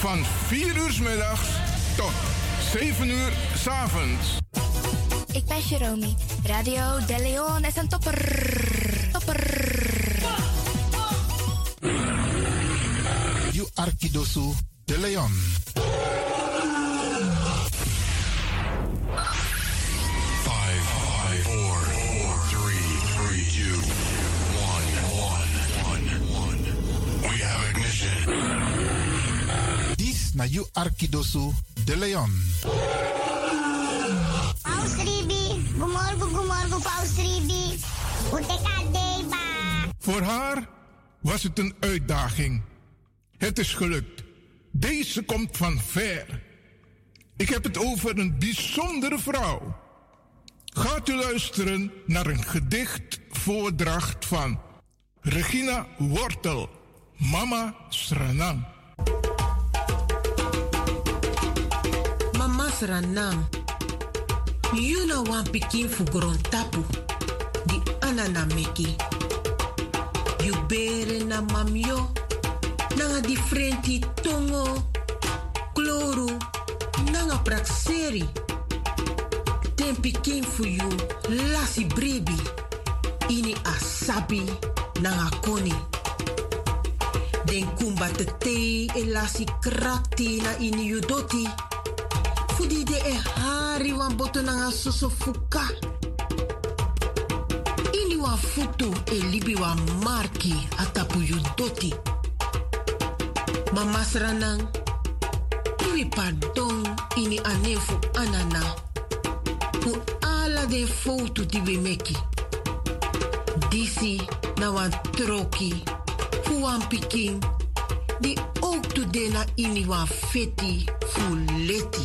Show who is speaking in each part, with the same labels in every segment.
Speaker 1: van 4 uur s middags tot 7 uur s avonds.
Speaker 2: Ik ben Jerome. Radio De Leon is een topper. Topper.
Speaker 3: You Arkidosu de Leon. Na you Arkidosu de Leon.
Speaker 4: Paus Ribi, gumorgo, gumorgo, Paus Ribi. Uteka deba.
Speaker 1: Voor haar was het een uitdaging. Het is gelukt. Deze komt van ver. Ik heb het over een bijzondere vrouw. Gaat u luisteren naar een gedichtvoordracht van Regina Wortel, Mama Sranang.
Speaker 5: Mama Sranang, you know one pikin fu tapu, di anana meki. You bere na mamyo, nanga differenti tongo, kloru, nanga prakseri. Den pikin fu you lasi brebi, ini asabi nanga koni. Den kumba te te e lasi krakti na ini you doti. Fudi de e hari wan boto nanga soso fuka. Ini wan futu e libi wan marki atapu yu doti. Mama sranang, iwi pardon ini anefu anana. Fu ala de foto di we meki. Disi na wan troki, fu wan pikin. Di ook tu de na ini wan feti fu leti.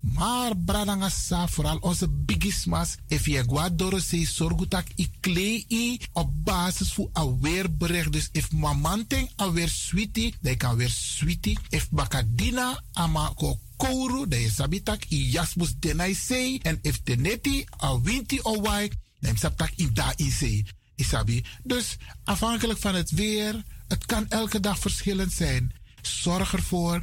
Speaker 3: Maar bradangasa, vooral onze bigismas, if je guadoro se sorgutak i klei op basis van een weerbericht. Dus if mamanting alweer sweetie, dan kan weer sweetie. If bakadina ama ko kouru, dan je sabitak i jasmus denai sei. En if teneti a winti o wai, dan sabtak i da in sei. Isabi. Dus afhankelijk van het weer, het kan elke dag verschillend zijn. Zorg ervoor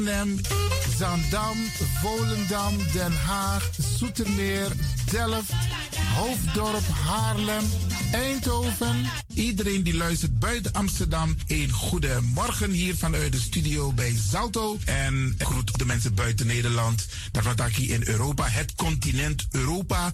Speaker 3: Zandam, Volendam, Den Haag, Zoetermeer, Delft, Hoofddorp, Haarlem, Eindhoven. Iedereen die luistert buiten Amsterdam, een goede morgen hier vanuit de studio bij Zalto. En groet de mensen buiten Nederland, daarvan hier in Europa, het continent Europa.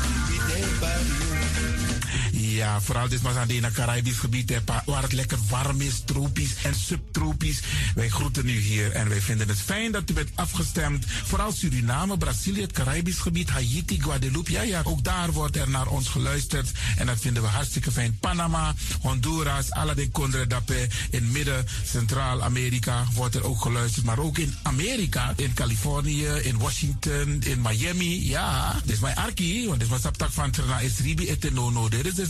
Speaker 3: Ja, vooral dit was aan het Caribisch gebied, waar het lekker warm is, tropisch en subtropisch. Wij groeten u hier en wij vinden het fijn dat u bent afgestemd. Vooral Suriname, Brazilië, het Caribisch gebied, Haiti, Guadeloupe. Ja, ja, ook daar wordt er naar ons geluisterd en dat vinden we hartstikke fijn. Panama, Honduras, Aladdin Condre Dapé, in Midden, Centraal-Amerika wordt er ook geluisterd. Maar ook in Amerika, in Californië, in Washington, in Miami. Ja, dit is mijn arki, want dit was tak van Trana Ribi Etenono. Dit is dus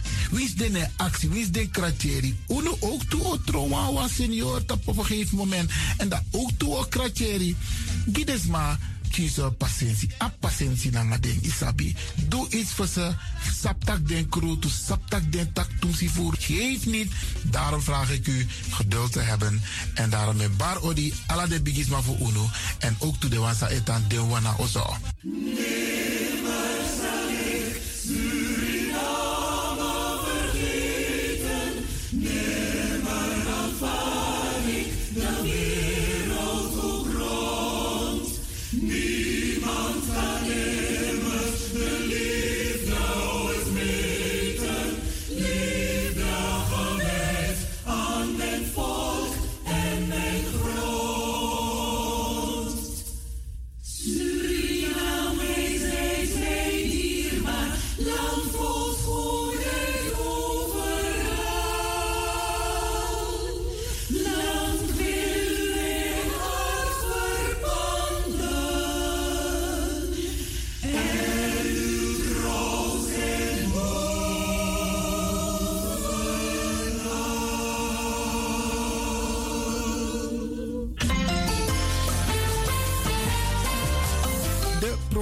Speaker 3: Wie is de actie? Wie is de kratjeri? Uno ook toe o trauma was senior op een gegeven moment. En dat ook toe o kratjeri. Gides maar patiëntie. A patiëntie na den isabi. Doe iets voor ze. Saptak den kroto, saptak den tak si voer. Geef niet. Daarom vraag ik u geduld te hebben. En daarom met bar odi ala de bigisma voor uno. En ook toe de wansa etan de wana ozo.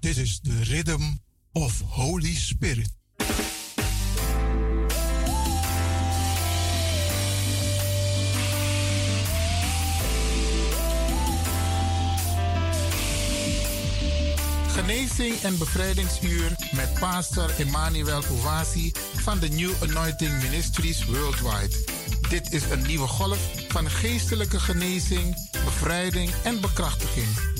Speaker 1: Dit is de Rhythm of Holy Spirit.
Speaker 3: Genezing en bevrijdingsuur met pastor Emmanuel Owasi van de New Anointing Ministries Worldwide. Dit is een nieuwe golf van geestelijke genezing, bevrijding en bekrachtiging.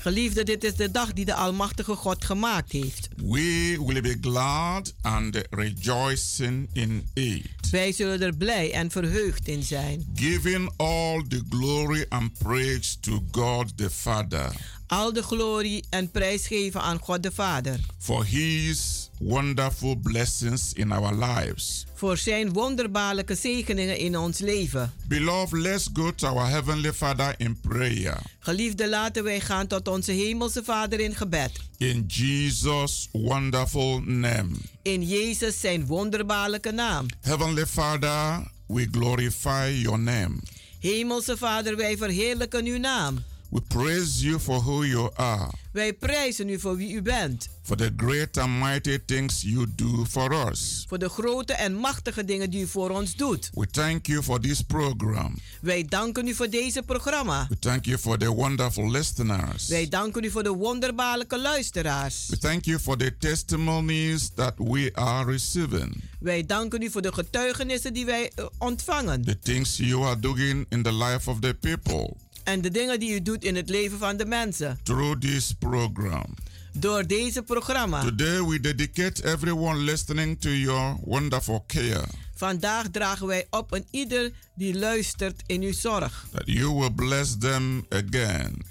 Speaker 6: Geliefde, dit is de dag die de Almachtige God gemaakt heeft.
Speaker 7: We will be glad and rejoicing in it,
Speaker 6: Wij zullen er blij en verheugd in zijn.
Speaker 7: giving all the glory and praise to God the Father
Speaker 6: Al de glorie en prijs geven aan God de Vader.
Speaker 7: for His wonderful blessings in our lives.
Speaker 6: Voor zijn wonderbaarlijke zegeningen in ons leven.
Speaker 7: Beloved, let's go to our Heavenly Father in prayer.
Speaker 6: Geliefde, laten wij gaan tot onze Hemelse Vader in gebed.
Speaker 7: In Jesus' wonderful name.
Speaker 6: In Jezus zijn wonderbaarlijke naam.
Speaker 7: Heavenly Father, we glorify your name.
Speaker 6: Hemelse Vader, wij verheerlijken uw naam.
Speaker 7: We praise you for who you are,
Speaker 6: Wij prijzen u voor wie u bent.
Speaker 7: for the great and mighty things you do for us.
Speaker 6: Voor de grote en machtige dingen die u voor ons doet.
Speaker 7: We thank you for this program.
Speaker 6: Wij danken u voor deze programma.
Speaker 7: We thank you for the wonderful listeners.
Speaker 6: Wij danken u voor de wonderbaarlijke luisteraars.
Speaker 7: We thank you for the testimonies that we are receiving,
Speaker 6: Wij danken u voor de getuigenissen die wij eh, ontvangen.
Speaker 7: the things you are doing in the life of the people
Speaker 6: En de dingen die u doet in het leven van de mensen.
Speaker 7: through this program.
Speaker 6: Door deze programma.
Speaker 7: Today we dedicate everyone listening to your wonderful care.
Speaker 6: Vandaag dragen wij op een ieder die luistert in uw zorg.
Speaker 7: That you will bless them again.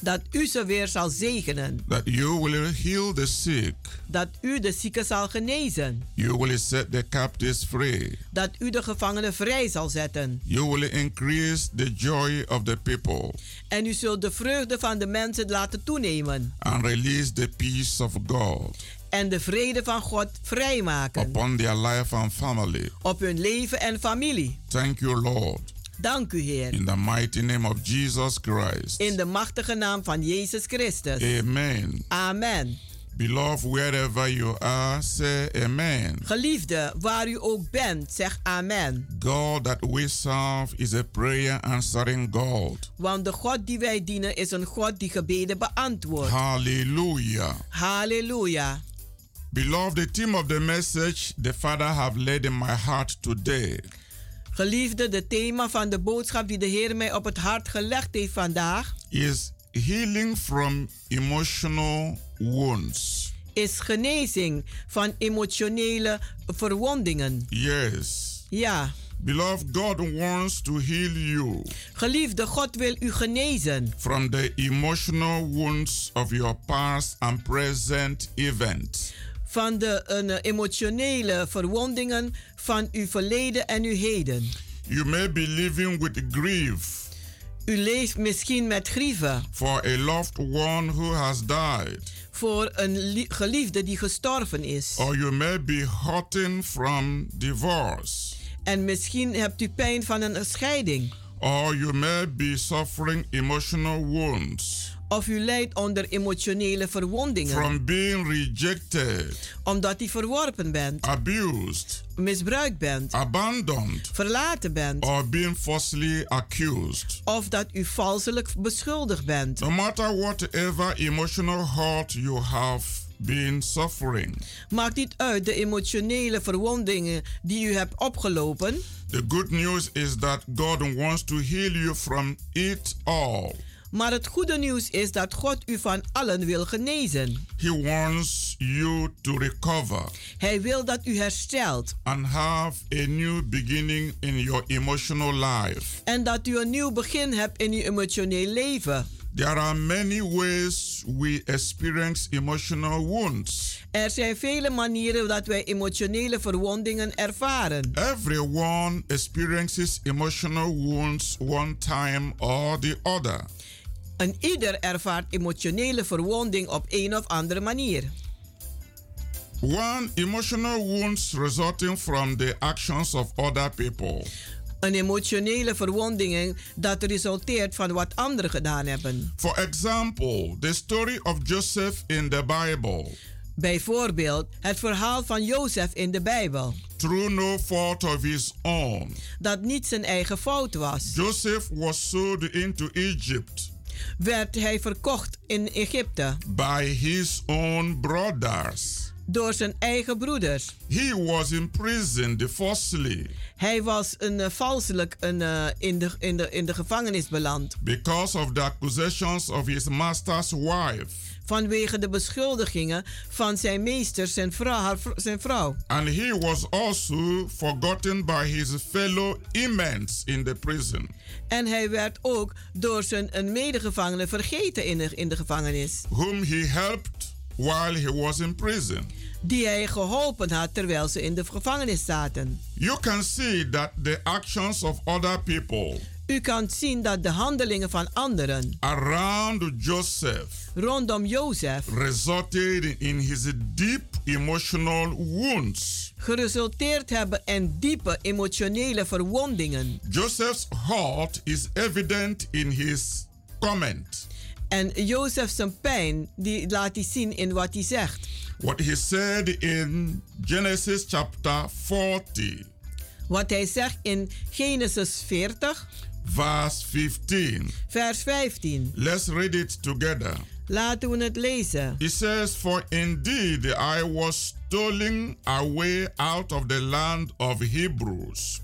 Speaker 6: Dat u ze weer zal zegenen.
Speaker 7: That you will heal the sick.
Speaker 6: Dat u de zieken zal genezen.
Speaker 7: You will set the captives free.
Speaker 6: Dat u de gevangenen vrij zal zetten.
Speaker 7: You will increase the joy of the people
Speaker 6: En u zult de vreugde van de mensen laten toenemen.
Speaker 7: and release the peace of God
Speaker 6: En de vrede van God vrijmaken.
Speaker 7: upon their life and family.
Speaker 6: Op hun leven en familie.
Speaker 7: Thank you, Lord.
Speaker 6: Dank u, Heer.
Speaker 7: In the mighty name of Jesus Christ.
Speaker 6: In de machtige naam van Jezus Christus.
Speaker 7: Amen.
Speaker 6: Amen.
Speaker 7: Beloved, wherever you are, say amen.
Speaker 6: Geliefde, waar u ook bent, zeg amen.
Speaker 7: God that we serve is a prayer answering God.
Speaker 6: Want de God die wij dienen is een God die gebeden beantwoordt.
Speaker 7: Hallelujah.
Speaker 6: Halleluja.
Speaker 7: Beloved, the theme of the message the Father have laid in my heart today
Speaker 6: Geliefde, de thema van de boodschap die de Heer mij op het hart gelegd heeft vandaag
Speaker 7: is healing from emotional wounds.
Speaker 6: is genezing van emotionele verwondingen.
Speaker 7: Yes.
Speaker 6: Ja,
Speaker 7: Beloved, God wants to heal you
Speaker 6: geliefde, God wil u genezen
Speaker 7: from the emotional wounds of your past and present events.
Speaker 6: Van de eh, emotionele verwondingen van uw verleden en uw heden.
Speaker 7: You may be living with grief
Speaker 6: U leeft misschien met grieven
Speaker 7: for a loved one who has died,
Speaker 6: voor een lie- geliefde die gestorven is.
Speaker 7: or you may be hurting from divorce,
Speaker 6: En misschien hebt u pijn van een scheiding.
Speaker 7: or you may be suffering emotional wounds
Speaker 6: Of u lijdt onder emotionele verwondingen.
Speaker 7: from being rejected,
Speaker 6: Omdat u verworpen bent,
Speaker 7: abused,
Speaker 6: misbruikt bent,
Speaker 7: abandoned,
Speaker 6: verlaten bent.
Speaker 7: or being falsely accused.
Speaker 6: Of dat u valselijk beschuldigd bent.
Speaker 7: No matter whatever emotional hurt you have been suffering,
Speaker 6: Maakt niet uit de emotionele verwondingen die u hebt opgelopen.
Speaker 7: the good news is that God wants to heal you from it all.
Speaker 6: Maar het goede nieuws is dat God u van allen wil genezen.
Speaker 7: He wants you to recover
Speaker 6: Hij wil dat u herstelt
Speaker 7: and have a new beginning in your emotional life.
Speaker 6: en dat u een nieuw begin hebt in uw emotioneel leven.
Speaker 7: There are many ways we experience emotional wounds.
Speaker 6: Er zijn vele manieren dat wij emotionele verwondingen ervaren.
Speaker 7: Everyone experiences emotional wounds one time or the other.
Speaker 6: En ieder ervaart emotionele verwonding op een of andere manier.
Speaker 7: One, emotional wounds resulting from the actions of other people.
Speaker 6: Een emotionele verwonding dat resulteert van wat anderen gedaan hebben.
Speaker 7: For example, the story of Joseph in the Bible.
Speaker 6: Bijvoorbeeld het verhaal van Jozef in de Bijbel.
Speaker 7: Through no fault of his own,
Speaker 6: Dat niet zijn eigen fout was.
Speaker 7: Joseph was sold into Egypt
Speaker 6: Werd hij verkocht in Egypte
Speaker 7: by his own brothers.
Speaker 6: door zijn eigen broeders.
Speaker 7: He was imprisoned falsely
Speaker 6: Hij was een, eh, valselijk een, eh, in, de, in, de, in de gevangenis beland.
Speaker 7: because of the accusations of his master's wife.
Speaker 6: Vanwege de beschuldigingen van zijn meester, zijn vrouw. zijn vrouw.
Speaker 7: And he was also forgotten by his fellow inmates in the prison,
Speaker 6: En hij werd ook door zijn een medegevangene vergeten in de, in de gevangenis.
Speaker 7: whom he helped while he was in prison.
Speaker 6: Die hij geholpen had terwijl ze in de gevangenis zaten.
Speaker 7: You can see that the actions of other people
Speaker 6: U kan zien dat de handelingen van anderen
Speaker 7: around Joseph
Speaker 6: rondom Jozef
Speaker 7: resulted in his deep emotional wounds.
Speaker 6: geresulteerd hebben in diepe emotionele verwondingen.
Speaker 7: Joseph's heart is evident in his comment.
Speaker 6: En Jozef zijn pijn, die laat hij zien in wat hij zegt.
Speaker 7: What he said in Genesis chapter 40,
Speaker 6: Wat hij zegt in Genesis 40,
Speaker 7: verse 15.
Speaker 6: vers 15.
Speaker 7: Let's read it together.
Speaker 6: Laten we het lezen.
Speaker 7: It says, For indeed I was stolen away out of the land of Hebrews.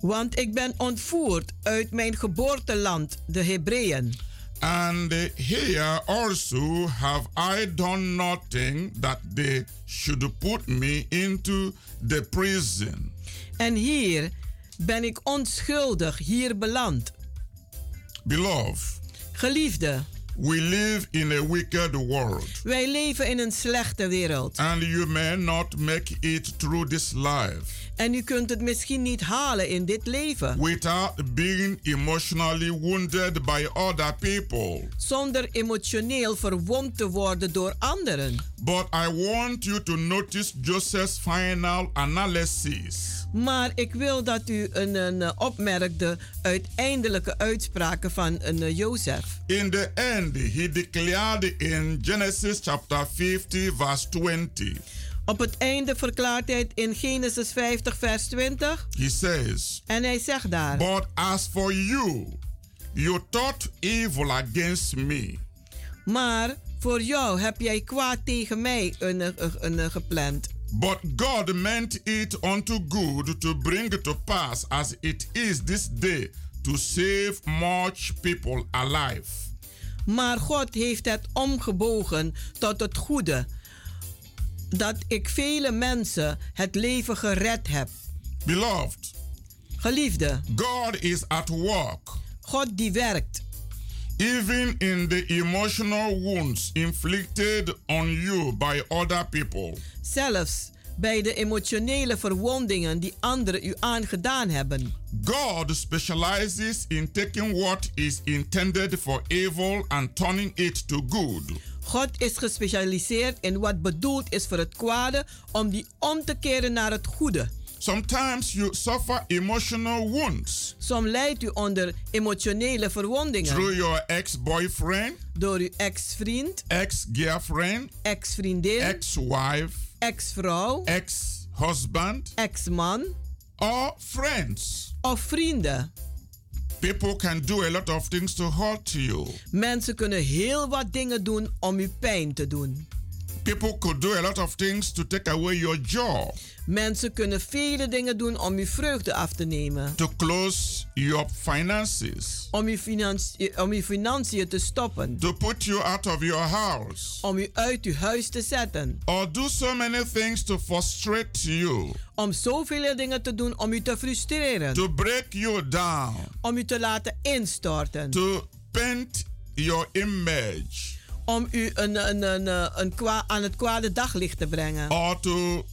Speaker 6: Want ik ben ontvoerd uit mijn geboorteland, de Hebreeën.
Speaker 7: And here also have I done nothing that they should put me into the prison.
Speaker 6: En hier ben ik onschuldig hier beland.
Speaker 7: Beloved,
Speaker 6: Geliefde,
Speaker 7: we live in a wicked world,
Speaker 6: wij leven in een slechte wereld.
Speaker 7: and you may not make it through this life
Speaker 6: En u kunt het misschien niet halen in dit leven.
Speaker 7: without being emotionally wounded by other people.
Speaker 6: Zonder emotioneel verwond te worden door anderen.
Speaker 7: But I want you to notice Joseph's final analysis.
Speaker 6: Maar ik wil dat u een, een, eh, opmerkt de uiteindelijke uitspraken van een eh, Jozef.
Speaker 7: In the end, he declared in Genesis chapter 50, verse 20,
Speaker 6: Op het einde verklaart hij het in Genesis 50, vers 20.
Speaker 7: he says,
Speaker 6: En hij zegt daar:
Speaker 7: But as for you, you thought evil against me,
Speaker 6: Maar voor jou heb jij kwaad tegen mij een, een, gepland.
Speaker 7: but God meant it unto good to bring to pass as it is this day to save much people alive.
Speaker 6: Maar God heeft het omgebogen tot het goede. Dat ik vele mensen het leven gered heb.
Speaker 7: Beloved,
Speaker 6: Geliefde,
Speaker 7: God is at work.
Speaker 6: God die werkt.
Speaker 7: Even in the emotional wounds inflicted on you by other people,
Speaker 6: Zelfs bij de emotionele verwondingen die anderen u aangedaan hebben.
Speaker 7: God specializes in taking what is intended for evil and turning it to good.
Speaker 6: God is gespecialiseerd in wat bedoeld is voor het kwade om die om te keren naar het goede.
Speaker 7: Sometimes you suffer emotional wounds
Speaker 6: Soms lijdt u onder emotionele verwondingen.
Speaker 7: through your ex-boyfriend,
Speaker 6: Door uw ex-vriend,
Speaker 7: ex-girlfriend,
Speaker 6: ex-vriendin,
Speaker 7: ex-wife,
Speaker 6: ex-vrouw,
Speaker 7: ex-husband,
Speaker 6: ex-man
Speaker 7: or friends.
Speaker 6: of vrienden.
Speaker 7: People can do a lot of things to hurt you.
Speaker 6: Mensen kunnen heel wat dingen doen om u pijn te doen.
Speaker 7: People could do a lot of things to take away your joy,
Speaker 6: Mensen kunnen vele dingen doen om uw vreugde af te nemen.
Speaker 7: to close your finances,
Speaker 6: Om uw, financi- om uw financiën te stoppen.
Speaker 7: to put you out of your house,
Speaker 6: Om u uit uw huis te zetten.
Speaker 7: or do so many things to frustrate you,
Speaker 6: Om zoveel dingen te doen om u te frustreren.
Speaker 7: to break you down,
Speaker 6: Om u te laten instorten.
Speaker 7: to paint your image,
Speaker 6: Om u een, een, een, een, een kwa- aan het kwade daglicht te brengen.
Speaker 7: or to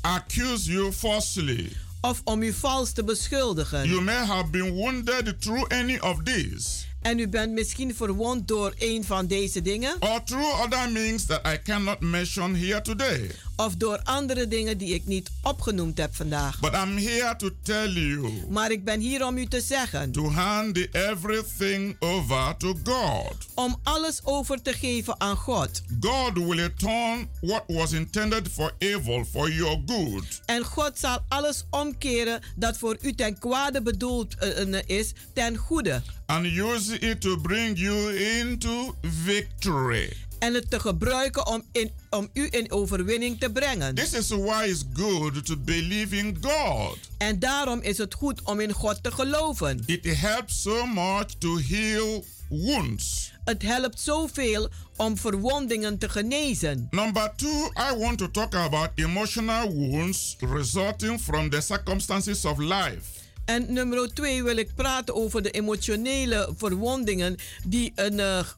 Speaker 7: accuse you falsely.
Speaker 6: Of om u vals te beschuldigen.
Speaker 7: You may have been wounded through any of these,
Speaker 6: En u bent misschien verwond door een van deze dingen.
Speaker 7: or through other means that I cannot mention here today.
Speaker 6: Of door andere dingen die ik niet opgenoemd heb vandaag.
Speaker 7: But I'm here to tell you
Speaker 6: Maar ik ben hier om u te zeggen.
Speaker 7: to hand everything over to God.
Speaker 6: Om alles over te geven aan God.
Speaker 7: God will turn what was intended for evil for your good.
Speaker 6: En God zal alles omkeren dat voor u ten kwade bedoeld eh, eh, is, ten goede.
Speaker 7: And use it to bring you into victory.
Speaker 6: En het te gebruiken om, in, om u in overwinning te brengen.
Speaker 7: This is why it's good to believe in God.
Speaker 6: En daarom is het goed om in God te geloven.
Speaker 7: It helps so much to heal wounds.
Speaker 6: Het helpt zoveel om verwondingen te genezen.
Speaker 7: Number two, I want to talk about emotional wounds resulting from the circumstances of life.
Speaker 6: En nummer twee wil ik praten over de emotionele verwondingen die, een, ge-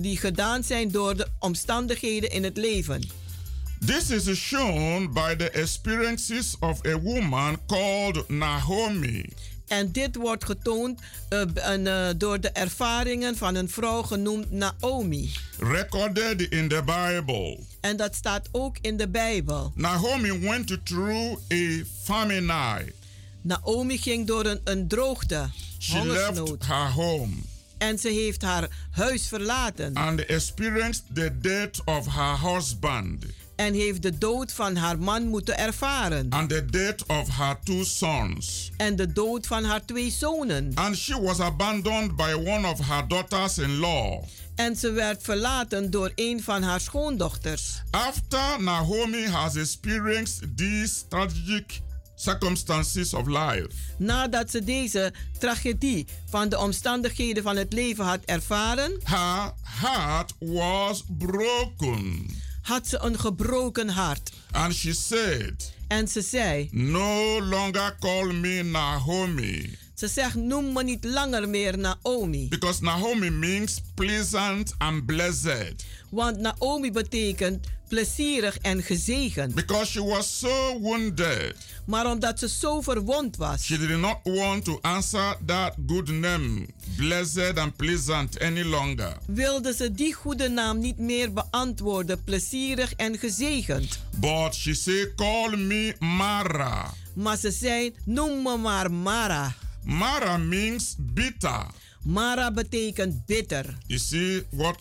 Speaker 6: die gedaan zijn door de omstandigheden in het leven.
Speaker 7: This is shown by the experiences of a woman called Naomi.
Speaker 6: En dit wordt getoond b- en, eh, door de ervaringen van een vrouw genoemd Naomi.
Speaker 7: recorded in the Bible.
Speaker 6: En dat staat ook in de Bijbel.
Speaker 7: Naomi went through a famine.
Speaker 6: Naomi ging door een, een droogte,
Speaker 7: She left her home
Speaker 6: En ze heeft haar huis verlaten.
Speaker 7: and experienced the death of her husband
Speaker 6: En heeft de dood van haar man moeten ervaren.
Speaker 7: and the death of her two sons.
Speaker 6: En de dood van haar twee zonen.
Speaker 7: And she was abandoned by one of her daughters in law.
Speaker 6: En ze werd verlaten door een van haar schoondochters.
Speaker 7: After Naomi has experienced these tragic circumstances of life,
Speaker 6: Nadat ze deze tragedie van de omstandigheden van het leven had ervaren,
Speaker 7: her heart was broken.
Speaker 6: had ze een gebroken hart.
Speaker 7: And she said,
Speaker 6: En ze zei:
Speaker 7: No longer call me Naomi.
Speaker 6: Ze zegt: Noem me niet langer meer Naomi.
Speaker 7: Because Naomi means pleasant and blessed.
Speaker 6: Want Naomi betekent plezierig en gezegend.
Speaker 7: Because she was so wounded,
Speaker 6: Maar omdat ze zo verwond was,
Speaker 7: she did not want to answer that good name, blessed and pleasant, any longer.
Speaker 6: wilde ze die goede naam niet meer beantwoorden, plezierig en gezegend.
Speaker 7: But she said, Call me Mara.
Speaker 6: Maar ze zei: Noem me maar Mara.
Speaker 7: Mara means bitter.
Speaker 6: Mara betekent bitter.
Speaker 7: You see what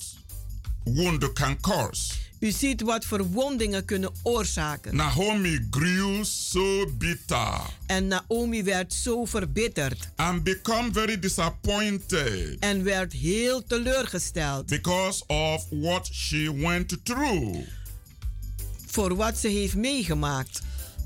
Speaker 7: wound can cause.
Speaker 6: U ziet wat verwondingen kunnen oorzaken.
Speaker 7: Naomi grew so bitter
Speaker 6: En Naomi werd zo verbitterd
Speaker 7: and become very disappointed
Speaker 6: en werd heel teleurgesteld
Speaker 7: because of what she went through.
Speaker 6: voor wat ze heeft meegemaakt.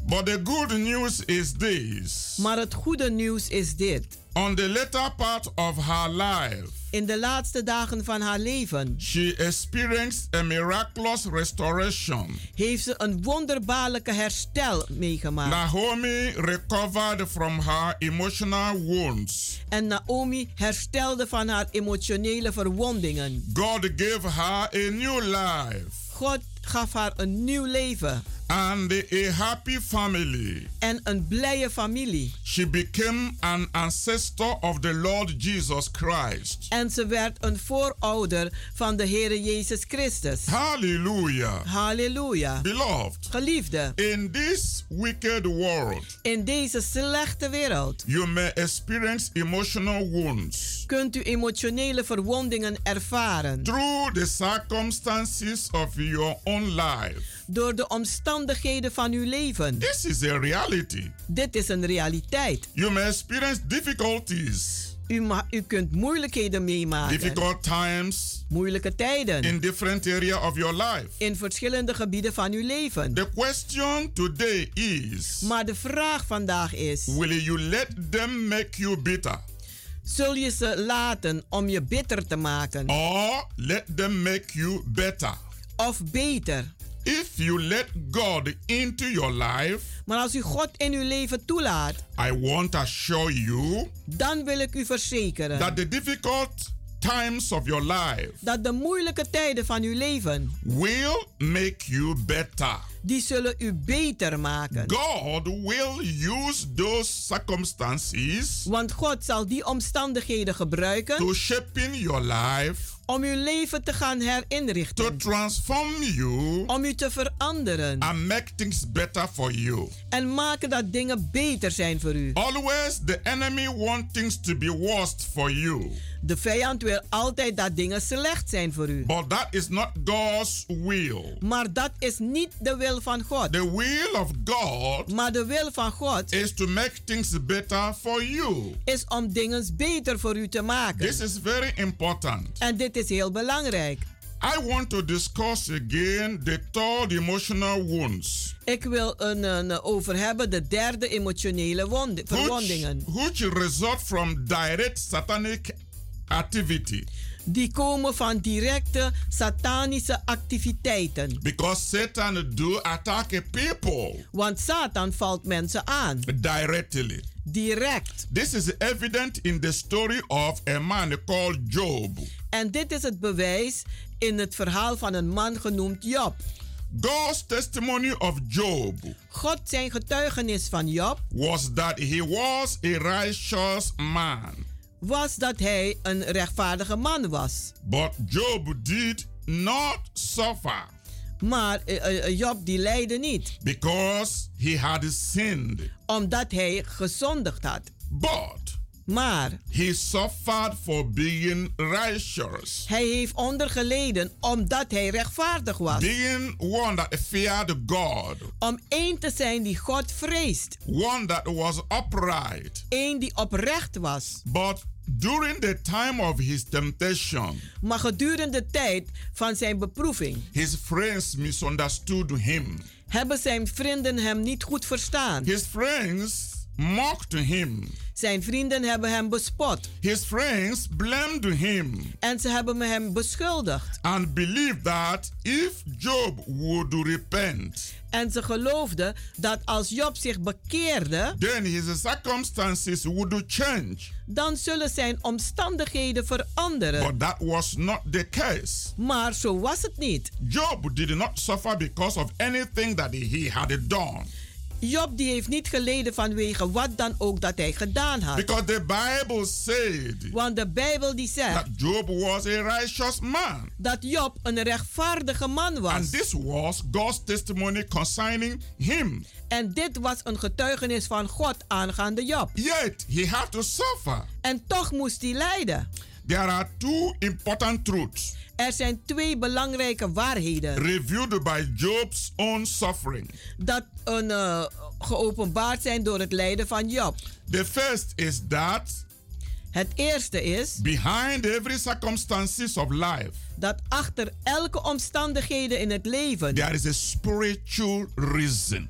Speaker 7: But the good news is this.
Speaker 6: Maar het goede nieuws is dit.
Speaker 7: On the later part of her life,
Speaker 6: In de laatste dagen van haar leven
Speaker 7: she experienced a miraculous restoration.
Speaker 6: heeft ze een wonderbaarlijke herstel meegemaakt.
Speaker 7: Naomi recovered from her emotional wounds.
Speaker 6: En Naomi herstelde van haar emotionele verwondingen.
Speaker 7: God gave her a new life.
Speaker 6: God gaf haar een nieuw leven.
Speaker 7: And a happy family.
Speaker 6: En een blije familie.
Speaker 7: She became an ancestor of the Lord Jesus Christ.
Speaker 6: En ze werd een voorouder van de Heere Jezus Christus.
Speaker 7: Hallelujah.
Speaker 6: Halleluja.
Speaker 7: Beloved,
Speaker 6: Geliefde,
Speaker 7: in this wicked world,
Speaker 6: in deze slechte wereld
Speaker 7: you may experience emotional wounds
Speaker 6: kunt u emotionele verwondingen ervaren.
Speaker 7: through the circumstances of your own life.
Speaker 6: Door de omstandigheden van uw leven.
Speaker 7: This is a reality.
Speaker 6: Dit is een realiteit.
Speaker 7: You may experience difficulties,
Speaker 6: U, u kunt moeilijkheden meemaken.
Speaker 7: difficult times
Speaker 6: Moeilijke tijden.
Speaker 7: in different area of your life.
Speaker 6: in verschillende gebieden van uw leven.
Speaker 7: The question today is
Speaker 6: Maar de vraag vandaag is:
Speaker 7: Will you let them make you bitter?
Speaker 6: zul je ze laten om je bitter te maken?
Speaker 7: Or let them make you better?
Speaker 6: Of beter?
Speaker 7: If you let God into your life,
Speaker 6: Maar als u God in uw leven toelaat,
Speaker 7: I want to assure you
Speaker 6: dan wil ik u verzekeren
Speaker 7: that the difficult times of your life
Speaker 6: dat de moeilijke tijden van uw leven,
Speaker 7: will make you better.
Speaker 6: Die zullen u beter maken.
Speaker 7: God will use those circumstances
Speaker 6: Want God zal die omstandigheden gebruiken
Speaker 7: to shape your life,
Speaker 6: om uw leven te gaan
Speaker 7: to
Speaker 6: herinrichten.
Speaker 7: transform you,
Speaker 6: Om u te veranderen.
Speaker 7: and make things better for you.
Speaker 6: En maken dat dingen beter zijn voor u.
Speaker 7: Always the enemy wants things to be worse for you.
Speaker 6: De vijand wil altijd dat dingen slecht zijn voor u.
Speaker 7: But that is not God's will.
Speaker 6: Maar dat is niet de wil van God.
Speaker 7: The will of God
Speaker 6: Maar de wil van God
Speaker 7: is to make things better for you.
Speaker 6: is om dingen beter voor u te maken.
Speaker 7: This is very important.
Speaker 6: En dit is heel belangrijk.
Speaker 7: I want to discuss again the third emotional wounds,
Speaker 6: Ik wil een, een over hebben de derde emotionele wond-
Speaker 7: which,
Speaker 6: verwondingen.
Speaker 7: which result from direct satanic activity.
Speaker 6: Die komen van directe satanische activiteiten.
Speaker 7: Because Satan do attack people
Speaker 6: Want Satan valt mensen aan.
Speaker 7: directly.
Speaker 6: Direct.
Speaker 7: This is evident in the story of a man called Job.
Speaker 6: En dit is het bewijs in het verhaal van een man genoemd Job.
Speaker 7: God's testimony of Job
Speaker 6: God zijn getuigenis van Job
Speaker 7: was that he was a righteous man.
Speaker 6: Was dat hij een rechtvaardige man was.
Speaker 7: But Job did not suffer
Speaker 6: Maar eh, eh, Job die lijde niet,
Speaker 7: because he had sinned.
Speaker 6: omdat hij gezondigd had.
Speaker 7: But
Speaker 6: Maar
Speaker 7: he suffered for being righteous,
Speaker 6: hij heeft ondergeleden omdat hij rechtvaardig was.
Speaker 7: being one that feared God,
Speaker 6: Om één te zijn die God vreest.
Speaker 7: one that was upright.
Speaker 6: Eén die oprecht was.
Speaker 7: But during the time of his temptation,
Speaker 6: Maar gedurende de tijd van zijn beproeving
Speaker 7: his friends misunderstood him.
Speaker 6: hebben zijn vrienden hem niet goed verstaan.
Speaker 7: His friends mocked him.
Speaker 6: Zijn vrienden hebben hem bespot.
Speaker 7: His friends blamed him
Speaker 6: En ze hebben hem beschuldigd.
Speaker 7: and believed that if Job would repent,
Speaker 6: En ze geloofden dat als Job zich bekeerde,
Speaker 7: then his circumstances would change.
Speaker 6: dan zullen zijn omstandigheden veranderen.
Speaker 7: But that was not the case.
Speaker 6: Maar zo was het niet.
Speaker 7: Job did not suffer because of anything that he had done.
Speaker 6: Job die heeft niet geleden vanwege wat dan ook dat hij gedaan had.
Speaker 7: Because the Bible said
Speaker 6: Want de Bijbel die zegt
Speaker 7: that Job was a righteous man.
Speaker 6: dat Job een rechtvaardige man was.
Speaker 7: And this was God's testimony concerning him.
Speaker 6: En dit was een getuigenis van God aangaande Job.
Speaker 7: Yet he had to suffer.
Speaker 6: En toch moest hij lijden.
Speaker 7: There are two important truths
Speaker 6: Er zijn twee belangrijke waarheden
Speaker 7: revealed by Job's own suffering.
Speaker 6: dat een, eh, geopenbaard zijn door het lijden van Job.
Speaker 7: The first is that
Speaker 6: Het eerste is
Speaker 7: behind every circumstances of life,
Speaker 6: dat achter elke omstandigheden in het leven
Speaker 7: there is a spiritual reason.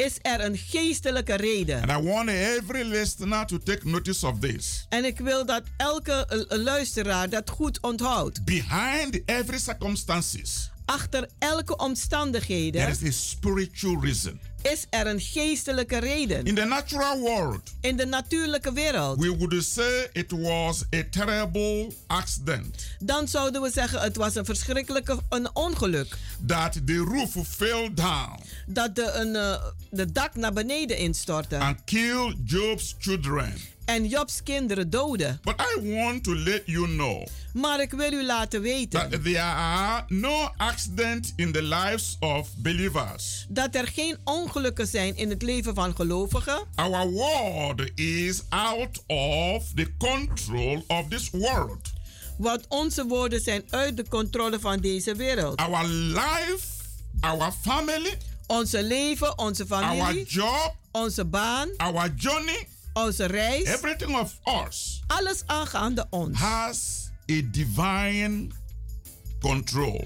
Speaker 6: Is er een geestelijke reden.
Speaker 7: And I want every listener to take notice of this.
Speaker 6: En ik wil dat elke eh, luisteraar dat goed onthoudt.
Speaker 7: Behind every circumstances,
Speaker 6: Achter elke
Speaker 7: there
Speaker 6: omstandigheden
Speaker 7: is a spiritual reason.
Speaker 6: Is er een geestelijke reden.
Speaker 7: In the natural world,
Speaker 6: In de natuurlijke wereld.
Speaker 7: we would say it was a terrible accident.
Speaker 6: Dan zouden we zeggen het was een verschrikkelijke een ongeluk.
Speaker 7: That the roof fell down
Speaker 6: Dat de, een, eh, de dak naar beneden instortte.
Speaker 7: and killed Job's children.
Speaker 6: En Jobs kinderen doodde.
Speaker 7: But I want to let you know
Speaker 6: Maar ik wil u laten weten
Speaker 7: that there are no accidents in the lives of believers.
Speaker 6: dat er geen ongelukken zijn in het leven van gelovigen.
Speaker 7: Our world is out of the control of this world.
Speaker 6: Want onze woorden zijn uit de controle van deze wereld.
Speaker 7: Our life, our family,
Speaker 6: Onze leven, onze
Speaker 7: our
Speaker 6: familie,
Speaker 7: job,
Speaker 6: onze baan,
Speaker 7: our journey,
Speaker 6: onze reis.
Speaker 7: everything of us
Speaker 6: Alles aangaande ons.
Speaker 7: has a divine control.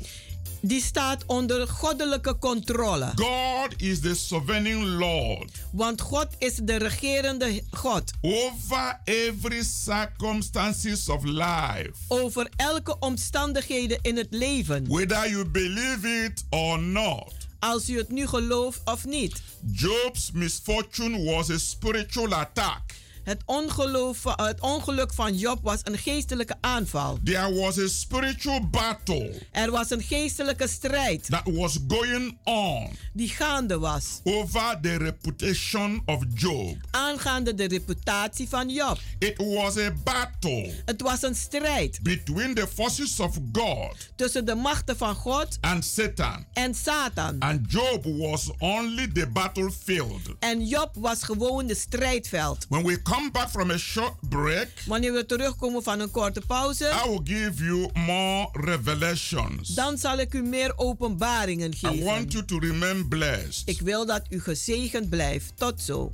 Speaker 6: Die staat onder goddelijke controle.
Speaker 7: God is the sovereign Lord
Speaker 6: Want God is de regerende God.
Speaker 7: over every circumstances of life.
Speaker 6: Over elke omstandigheden in het leven.
Speaker 7: Whether you believe it or not.
Speaker 6: Als u het nu gelooft of niet.
Speaker 7: Job's misfortune was a spiritual attack.
Speaker 6: Het, ongeloof, het ongeluk van Job was een geestelijke aanval.
Speaker 7: There was a spiritual battle
Speaker 6: Er was een geestelijke strijd
Speaker 7: that was going on
Speaker 6: die gaande was.
Speaker 7: over the reputation of Job.
Speaker 6: Aangaande de reputatie van Job.
Speaker 7: It was a battle
Speaker 6: Het was een strijd
Speaker 7: between the forces of God
Speaker 6: tussen de machten van God
Speaker 7: and Satan.
Speaker 6: en Satan.
Speaker 7: And Job was only the battlefield.
Speaker 6: En Job was gewoon de strijdveld.
Speaker 7: When we come back from a short break,
Speaker 6: Wanneer we terugkomen van een korte pauze,
Speaker 7: I will give you more revelations.
Speaker 6: dan zal ik u meer openbaringen
Speaker 7: I
Speaker 6: geven.
Speaker 7: want you to remain blessed.
Speaker 6: Ik wil dat u gezegend blijft. Tot zo.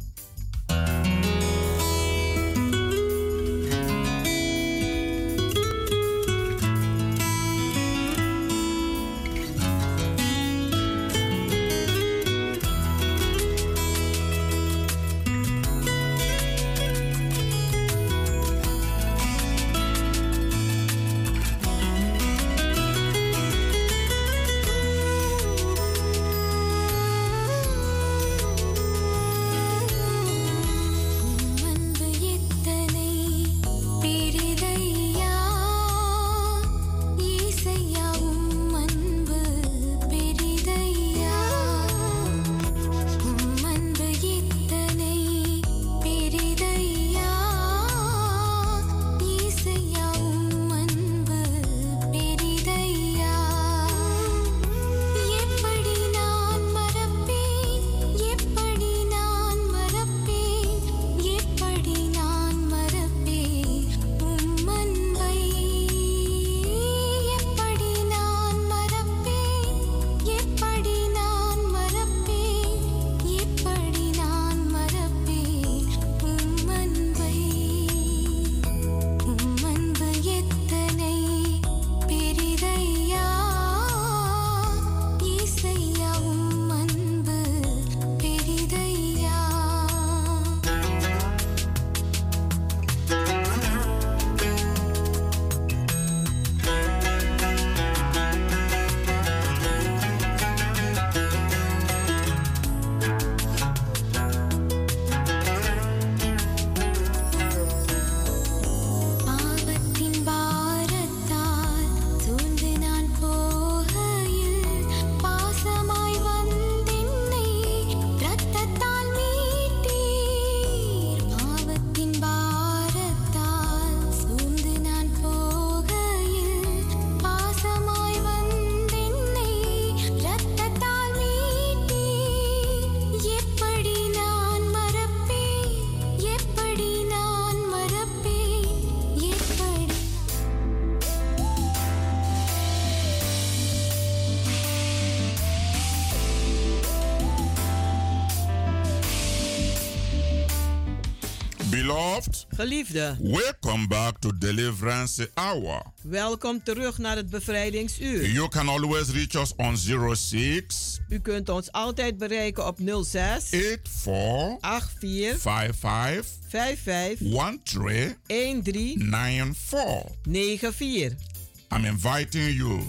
Speaker 6: Geliefde,
Speaker 7: welcome back to Deliverance Hour.
Speaker 6: welkom terug naar het bevrijdingsuur.
Speaker 7: You can always reach us on 06
Speaker 6: U kunt ons altijd bereiken op 06
Speaker 7: 84
Speaker 6: 84
Speaker 7: 55
Speaker 6: 55
Speaker 7: 13
Speaker 6: 13
Speaker 7: 94.
Speaker 6: 94.
Speaker 7: I'm inviting you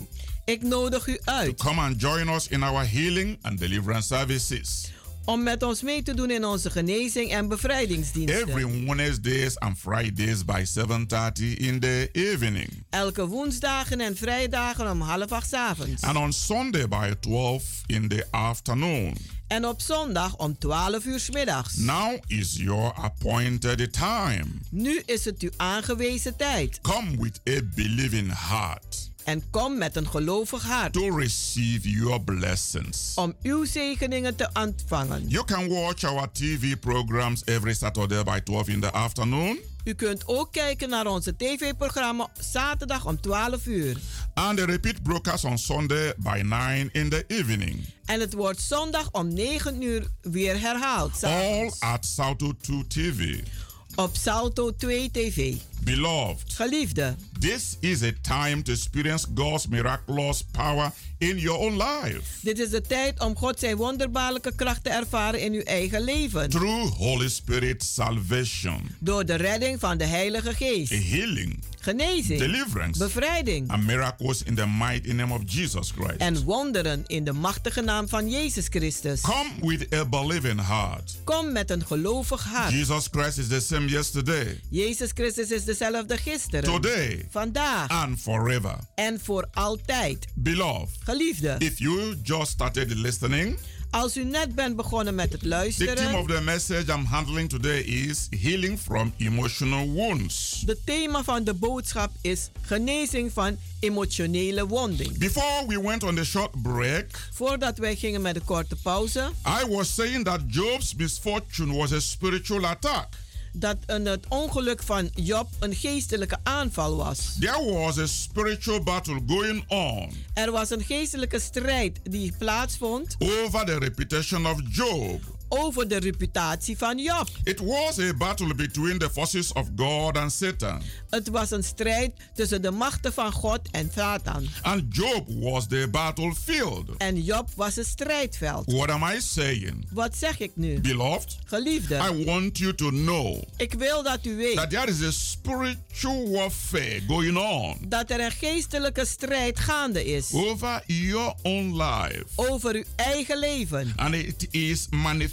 Speaker 6: Ik nodig u
Speaker 7: to
Speaker 6: uit
Speaker 7: come and join us in our healing and deliverance services.
Speaker 6: Om met ons mee te doen in onze genezing en bevrijdingsdiensten.
Speaker 7: Every Wednesdays and Fridays by 7:30 in the evening.
Speaker 6: Elke woensdagen en vrijdagen om half acht 's avonds.
Speaker 7: And on Sunday by 12 in the afternoon.
Speaker 6: En op zondag om 12 uur middags.
Speaker 7: Now is your appointed time.
Speaker 6: Nu is het uw aangewezen tijd.
Speaker 7: Come with a believing heart
Speaker 6: En kom met een gelovig hart
Speaker 7: to receive your blessings.
Speaker 6: om uw zegeningen te ontvangen.
Speaker 7: You can watch our TV programs every Saturday by 12 in the afternoon.
Speaker 6: U kunt ook kijken naar onze tv-programma zaterdag om 12 uur.
Speaker 7: And the repeat broadcast on Sunday by 9 in the evening.
Speaker 6: En het wordt zondag om 9 uur weer herhaald.
Speaker 7: All at Salto 2 TV.
Speaker 6: Op Salto 2 TV.
Speaker 7: Beloved,
Speaker 6: Geliefde,
Speaker 7: this is a time to experience God's miraculous power in your own life
Speaker 6: dit is de tijd om God zijn wonderbaarlijke kracht te ervaren in uw eigen leven.
Speaker 7: through Holy Spirit salvation,
Speaker 6: Door de redding van de Heilige Geest.
Speaker 7: a healing,
Speaker 6: Genezing,
Speaker 7: deliverance,
Speaker 6: bevrijding
Speaker 7: and miracles in the mighty name of Jesus Christ.
Speaker 6: en wonderen in de machtige naam van Jezus Christus.
Speaker 7: Come with a believing heart.
Speaker 6: Kom met een gelovig hart.
Speaker 7: Jesus Christ is the same yesterday,
Speaker 6: Jezus Christus is dezelfde gisteren,
Speaker 7: today,
Speaker 6: vandaag
Speaker 7: and forever.
Speaker 6: en voor altijd.
Speaker 7: Beloved,
Speaker 6: Geliefde,
Speaker 7: if you just started listening,
Speaker 6: als u net bent begonnen met het
Speaker 7: the theme of
Speaker 6: luisteren,
Speaker 7: the message I'm handling today is healing from emotional wounds.
Speaker 6: de thema van de boodschap is genezing van emotionele wonding.
Speaker 7: Before we went on the short break,
Speaker 6: Voordat wij gingen met de korte pauze,
Speaker 7: I was saying that Job's misfortune was a spiritual attack.
Speaker 6: Dat een, het ongeluk van Job een geestelijke aanval was.
Speaker 7: There was a spiritual battle going on
Speaker 6: Er was een geestelijke strijd die plaatsvond
Speaker 7: over the reputation of Job.
Speaker 6: Over de reputatie van Job.
Speaker 7: It was a battle between the forces of God and Satan.
Speaker 6: Het was een strijd tussen de machten van God en Satan.
Speaker 7: And Job was the battlefield.
Speaker 6: En Job was het strijdveld.
Speaker 7: What am I saying?
Speaker 6: Wat zeg ik nu?
Speaker 7: Beloved,
Speaker 6: Geliefde,
Speaker 7: I want you to know
Speaker 6: ik wil dat u weet
Speaker 7: that there is a spiritual warfare going on
Speaker 6: dat er een geestelijke strijd gaande is
Speaker 7: over your own life.
Speaker 6: over uw eigen leven.
Speaker 7: And it is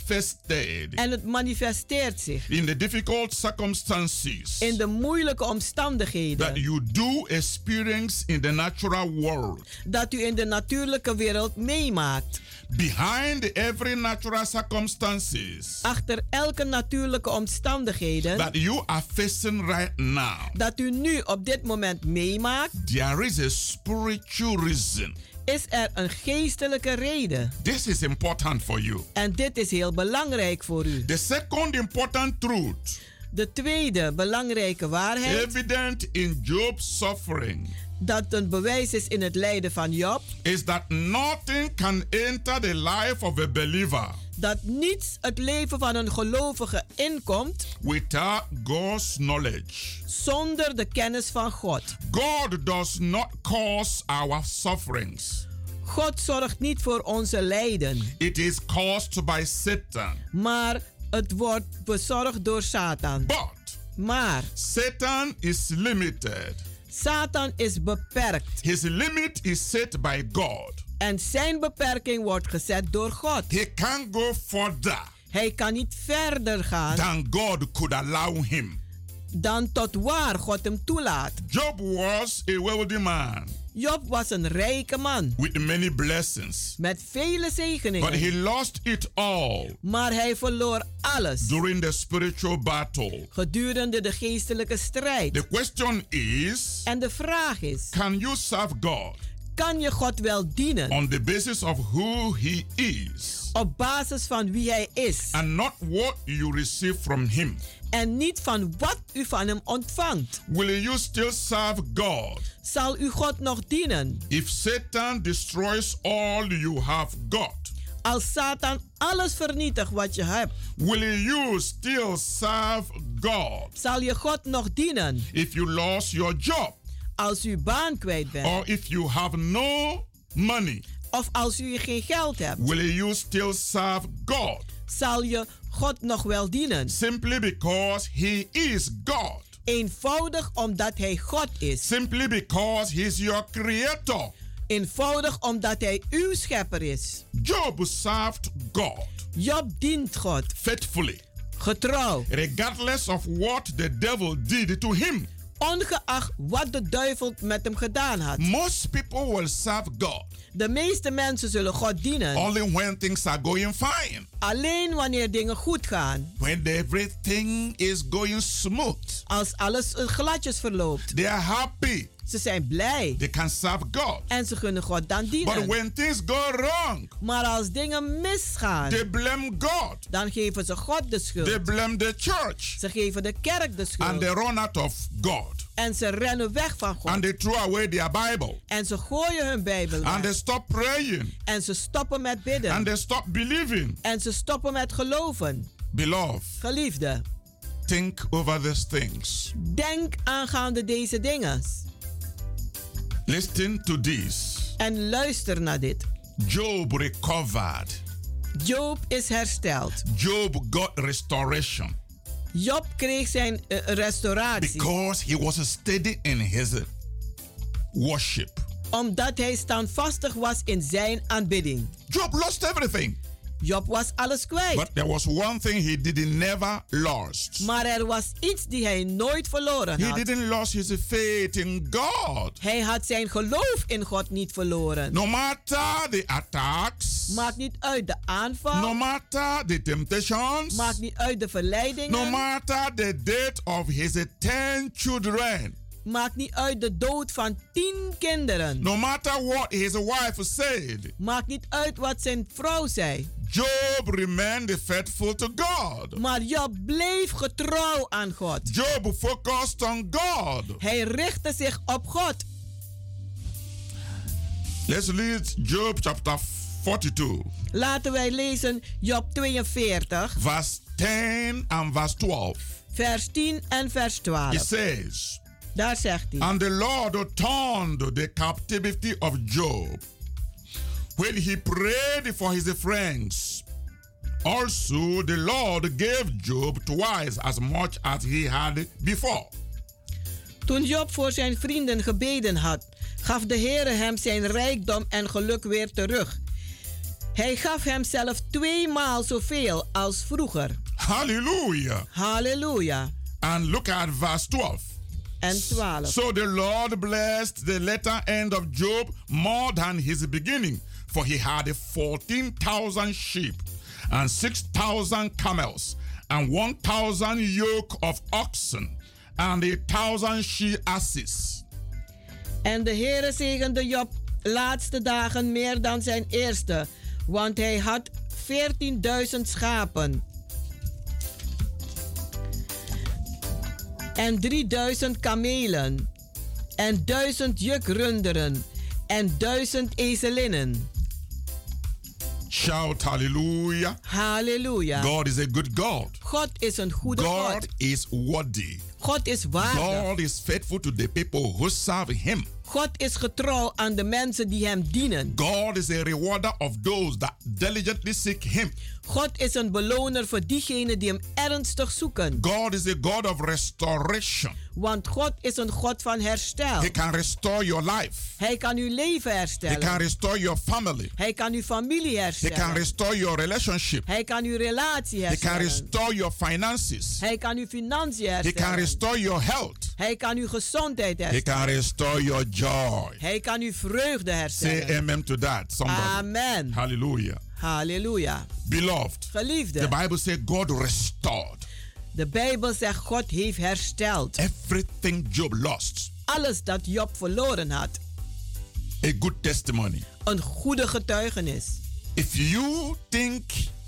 Speaker 7: manifested
Speaker 6: En het manifesteert zich.
Speaker 7: In the difficult circumstances.
Speaker 6: In de moeilijke
Speaker 7: that
Speaker 6: omstandigheden
Speaker 7: you do experience in the natural world.
Speaker 6: dat u in de natuurlijke wereld meemaakt.
Speaker 7: Behind every natural circumstances.
Speaker 6: Achter elke natuurlijke omstandigheden.
Speaker 7: That you are facing right now,
Speaker 6: dat u nu op dit moment meemaakt,
Speaker 7: there is a spiritual reason.
Speaker 6: Is er een geestelijke reden.
Speaker 7: This is important for you.
Speaker 6: En dit is heel belangrijk voor u.
Speaker 7: The second important truth,
Speaker 6: De tweede belangrijke waarheid,
Speaker 7: evident in Job's suffering,
Speaker 6: dat een bewijs is in het lijden van Job,
Speaker 7: is that nothing can enter the life of a believer
Speaker 6: dat niets het leven van een gelovige inkomt
Speaker 7: without God's knowledge.
Speaker 6: zonder de kennis van God.
Speaker 7: God does not cause our sufferings.
Speaker 6: God zorgt niet voor onze lijden,
Speaker 7: It is caused by Satan.
Speaker 6: maar het wordt bezorgd door Satan.
Speaker 7: But
Speaker 6: Maar
Speaker 7: Satan is limited.
Speaker 6: Satan is beperkt
Speaker 7: His limit is set by God.
Speaker 6: En zijn beperking wordt gezet door God.
Speaker 7: He can't go further
Speaker 6: Hij kan niet verder gaan
Speaker 7: than God could allow him.
Speaker 6: dan tot waar God hem toelaat.
Speaker 7: Job was a wealthy man
Speaker 6: Job was een rijke man
Speaker 7: with many blessings,
Speaker 6: met vele
Speaker 7: but
Speaker 6: zegeningen,
Speaker 7: he lost it all
Speaker 6: maar hij verloor alles
Speaker 7: during the spiritual battle.
Speaker 6: gedurende de geestelijke strijd.
Speaker 7: The question is
Speaker 6: En de vraag is:
Speaker 7: can you serve God
Speaker 6: kan je God wel dienen
Speaker 7: on the basis of who he is
Speaker 6: op basis van wie hij is
Speaker 7: and not what you receive from him?
Speaker 6: en niet van wat u van hem ontvangt?
Speaker 7: Will you still serve God
Speaker 6: Zal u God nog dienen
Speaker 7: if Satan destroys all you have got?
Speaker 6: als Satan alles vernietigt wat je hebt?
Speaker 7: Will you still serve God
Speaker 6: Zal je God nog dienen
Speaker 7: if you lost your job
Speaker 6: als u baan kwijt bent
Speaker 7: or if you have no money?
Speaker 6: of als u geen geld hebt?
Speaker 7: Will you still serve God
Speaker 6: Zal je God nog wel dienen?
Speaker 7: simply because He is God?
Speaker 6: Eenvoudig omdat hij God is.
Speaker 7: Simply because He's your creator?
Speaker 6: Eenvoudig omdat hij uw schepper is.
Speaker 7: Job served God
Speaker 6: Job dient God
Speaker 7: faithfully,
Speaker 6: getrouw,
Speaker 7: regardless of what the devil did to him.
Speaker 6: Ongeacht wat de duivel met hem gedaan had.
Speaker 7: Most people will serve God
Speaker 6: De meeste mensen zullen God dienen.
Speaker 7: only when things are going fine.
Speaker 6: Alleen wanneer dingen goed gaan.
Speaker 7: When everything is going smooth,
Speaker 6: Als alles eh, gladjes verloopt.
Speaker 7: they are happy.
Speaker 6: Ze zijn blij.
Speaker 7: They can serve God.
Speaker 6: En ze kunnen God dan
Speaker 7: But
Speaker 6: dienen.
Speaker 7: when things go wrong,
Speaker 6: Maar als dingen misgaan.
Speaker 7: they blame God.
Speaker 6: Dan geven ze God de
Speaker 7: They
Speaker 6: schuld.
Speaker 7: blame the church.
Speaker 6: Ze geven de kerk de
Speaker 7: And they
Speaker 6: schuld.
Speaker 7: run out of God.
Speaker 6: En ze rennen weg van
Speaker 7: And
Speaker 6: God.
Speaker 7: they throw away their Bible.
Speaker 6: En ze gooien hun Bijbel
Speaker 7: And they
Speaker 6: weg.
Speaker 7: stop praying.
Speaker 6: En ze stoppen met
Speaker 7: And
Speaker 6: bidden.
Speaker 7: they stop believing.
Speaker 6: En ze stoppen met geloven.
Speaker 7: Beloved,
Speaker 6: Geliefde,
Speaker 7: think over these things.
Speaker 6: denk aangaande deze dingen.
Speaker 7: Listen to this.
Speaker 6: En luister naar dit.
Speaker 7: Job recovered.
Speaker 6: Job is hersteld.
Speaker 7: Job got restoration
Speaker 6: Job kreeg zijn eh, restauratie.
Speaker 7: because he was steady in his worship.
Speaker 6: Omdat hij standvastig was in zijn aanbidding.
Speaker 7: Job lost everything.
Speaker 6: Job was alles kwijt.
Speaker 7: But there was one thing he did never lost.
Speaker 6: Maar er was iets die hij nooit verloren
Speaker 7: He
Speaker 6: had.
Speaker 7: didn't lose his faith in God.
Speaker 6: Hij had zijn geloof in God niet verloren.
Speaker 7: No matter the attacks,
Speaker 6: Maakt niet uit de aanval.
Speaker 7: no matter the temptations,
Speaker 6: Maakt niet uit de verleidingen.
Speaker 7: no matter the death of his ten children,
Speaker 6: Maakt niet uit de dood van tien kinderen.
Speaker 7: no matter what his wife said,
Speaker 6: Maakt niet uit wat zijn vrouw zei.
Speaker 7: Job remained faithful to God.
Speaker 6: Maar Job bleef getrouw aan God.
Speaker 7: Job focused on God.
Speaker 6: Hij richtte zich op God.
Speaker 7: Let's read Job chapter 42,
Speaker 6: Laten wij lezen Job 42,
Speaker 7: verse 10 and verse 12.
Speaker 6: vers 10 en vers
Speaker 7: It
Speaker 6: 12.
Speaker 7: says,
Speaker 6: Daar zegt hij.
Speaker 7: And the Lord turned the captivity of Job when he prayed for his friends. Also, the Lord gave Job twice as much as he had before.
Speaker 6: Toen Job voor zijn vrienden gebeden had, gaf de Heere hem zijn rijkdom en geluk weer terug. Hij gaf hem zelf tweemaal zoveel als vroeger.
Speaker 7: Hallelujah.
Speaker 6: Halleluja.
Speaker 7: And look at verse 12.
Speaker 6: En 12.
Speaker 7: So the Lord blessed the latter end of Job more than his beginning, for he had 14,000 sheep and 6,000 camels and 1,000 yoke of oxen and a thousand she.
Speaker 6: En de Heere zegende Job laatste dagen meer dan zijn eerste, want hij had 14.000 schapen. En 3000 kamelen. En 1000 jukrunderen. En 1000 ezelinnen.
Speaker 7: Shout hallelujah.
Speaker 6: Hallelujah.
Speaker 7: God is a good God.
Speaker 6: God is een goede God.
Speaker 7: God is worthy.
Speaker 6: God is waardig.
Speaker 7: God is faithful to the people who serve him.
Speaker 6: God is getrouw aan de mensen die hem dienen.
Speaker 7: God is a rewarder of those that diligently seek him.
Speaker 6: God is een beloner voor diegenen die hem ernstig zoeken.
Speaker 7: God is a God of restoration.
Speaker 6: Want God is een God van herstel.
Speaker 7: He can restore your life.
Speaker 6: Hij kan uw leven
Speaker 7: He
Speaker 6: herstellen.
Speaker 7: can restore your family.
Speaker 6: Hij kan uw familie
Speaker 7: He
Speaker 6: herstellen.
Speaker 7: can restore your relationship.
Speaker 6: Hij kan uw relatie
Speaker 7: He can
Speaker 6: herstellen.
Speaker 7: restore your finances.
Speaker 6: Hij kan uw financiën
Speaker 7: He can
Speaker 6: herstellen.
Speaker 7: restore your health.
Speaker 6: Hij kan uw gezondheid
Speaker 7: He
Speaker 6: herstellen.
Speaker 7: can restore your joy.
Speaker 6: Hij kan uw vreugde
Speaker 7: Say
Speaker 6: herstellen.
Speaker 7: amen to that. Somebody.
Speaker 6: Amen.
Speaker 7: Hallelujah.
Speaker 6: Halleluja.
Speaker 7: Beloved,
Speaker 6: Geliefde.
Speaker 7: the Bible says God restored
Speaker 6: De Bijbel zegt God heeft hersteld.
Speaker 7: everything Job lost.
Speaker 6: Alles dat Job verloren had.
Speaker 7: A good testimony.
Speaker 6: Een goede getuigenis.
Speaker 7: If you think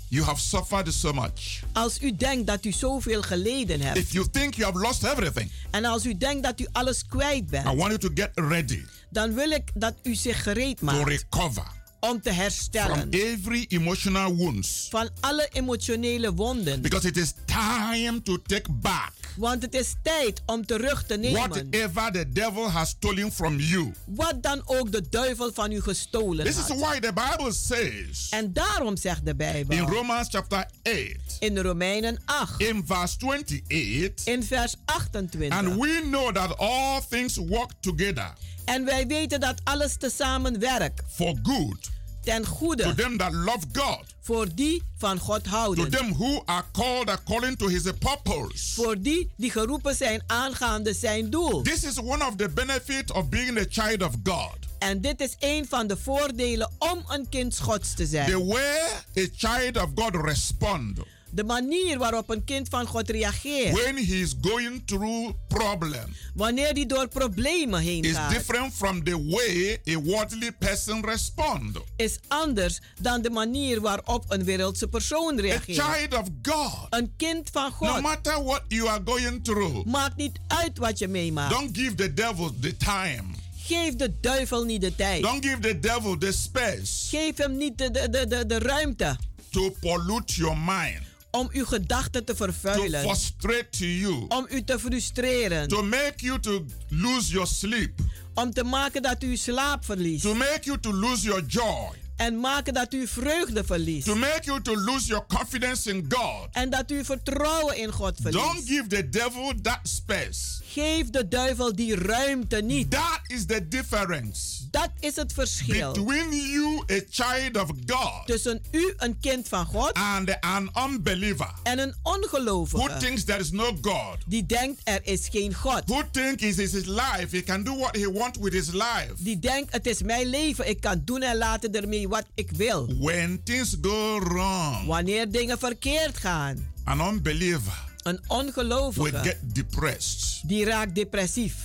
Speaker 7: you have suffered so much,
Speaker 6: Als u denkt dat u zoveel geleden hebt.
Speaker 7: if you think you have lost everything,
Speaker 6: En als u denkt dat u alles kwijt
Speaker 7: I
Speaker 6: bent.
Speaker 7: want you to get ready
Speaker 6: Dan wil ik dat u zich gereed
Speaker 7: to
Speaker 6: maakt.
Speaker 7: recover
Speaker 6: Om te
Speaker 7: from
Speaker 6: herstellen.
Speaker 7: every emotional wounds
Speaker 6: Van alle emotionele wonden.
Speaker 7: because it is time to take back
Speaker 6: Want het is tijd om terug te nemen.
Speaker 7: whatever the devil has stolen from you.
Speaker 6: Wat dan ook de duivel van u gestolen
Speaker 7: This is
Speaker 6: had.
Speaker 7: why the Bible says
Speaker 6: En daarom zegt de Bijbel.
Speaker 7: in Romans chapter 8,
Speaker 6: in Romeinen 8.
Speaker 7: in verse 28,
Speaker 6: In vers 28.
Speaker 7: and we know that all things work together
Speaker 6: En wij weten dat alles tezamen werkt.
Speaker 7: for good
Speaker 6: Ten
Speaker 7: to
Speaker 6: goede.
Speaker 7: them that love God,
Speaker 6: Voor die van God
Speaker 7: to
Speaker 6: houden.
Speaker 7: them who are called according to his purpose.
Speaker 6: Voor die die geroepen zijn aangaande zijn doel.
Speaker 7: This is one of the benefits of being a child of God.
Speaker 6: En dit is een van de voordelen om een kind Gods te zijn.
Speaker 7: The way a child of God responds
Speaker 6: De manier waarop een kind van God reageert.
Speaker 7: when he is going through problem
Speaker 6: Wanneer hij door problemen heen
Speaker 7: is
Speaker 6: gaat.
Speaker 7: different from the way a worldly person responds.
Speaker 6: Is anders dan de manier waarop een wereldse persoon
Speaker 7: A
Speaker 6: reageert.
Speaker 7: child of God,
Speaker 6: Een kind van
Speaker 7: no
Speaker 6: God.
Speaker 7: matter what you are going through,
Speaker 6: Maakt niet uit wat je meemaakt.
Speaker 7: don't give the devil the time.
Speaker 6: Geef de duivel niet de tijd.
Speaker 7: Don't give the devil the space
Speaker 6: Geef hem niet de, de, de, de, de ruimte
Speaker 7: to pollute your mind,
Speaker 6: om uw gedachten te
Speaker 7: to
Speaker 6: vervuilen.
Speaker 7: frustrate you,
Speaker 6: Om u te frustreren.
Speaker 7: to make you to lose your sleep,
Speaker 6: Om te maken dat u slaap verliest.
Speaker 7: to make you to lose your joy,
Speaker 6: En maken dat u vreugde verliest.
Speaker 7: to make you to lose your confidence in God.
Speaker 6: En dat u vertrouwen in God
Speaker 7: Don't
Speaker 6: verliest.
Speaker 7: give the devil that space.
Speaker 6: Geef de duivel die ruimte niet.
Speaker 7: That is the difference
Speaker 6: Dat is het verschil.
Speaker 7: between you, a child of God,
Speaker 6: Tussen u, een kind van God,
Speaker 7: and an unbeliever
Speaker 6: en een
Speaker 7: who
Speaker 6: ongelovige.
Speaker 7: thinks there is no God,
Speaker 6: Die denkt er is geen God.
Speaker 7: who thinks it is his life, he can do what he wants with his life.
Speaker 6: Die denkt het is mijn leven. Ik kan doen en laten ermee wat ik wil.
Speaker 7: When things go wrong,
Speaker 6: Wanneer dingen verkeerd gaan.
Speaker 7: an unbeliever
Speaker 6: Een ongelovige.
Speaker 7: get depressed,
Speaker 6: Die raakt depressief.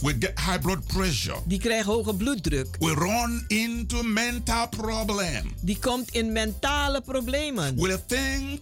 Speaker 7: will get high blood pressure,
Speaker 6: Die krijgt hoge bloeddruk.
Speaker 7: will run into mental problem,
Speaker 6: Die komt in mentale problemen.
Speaker 7: will think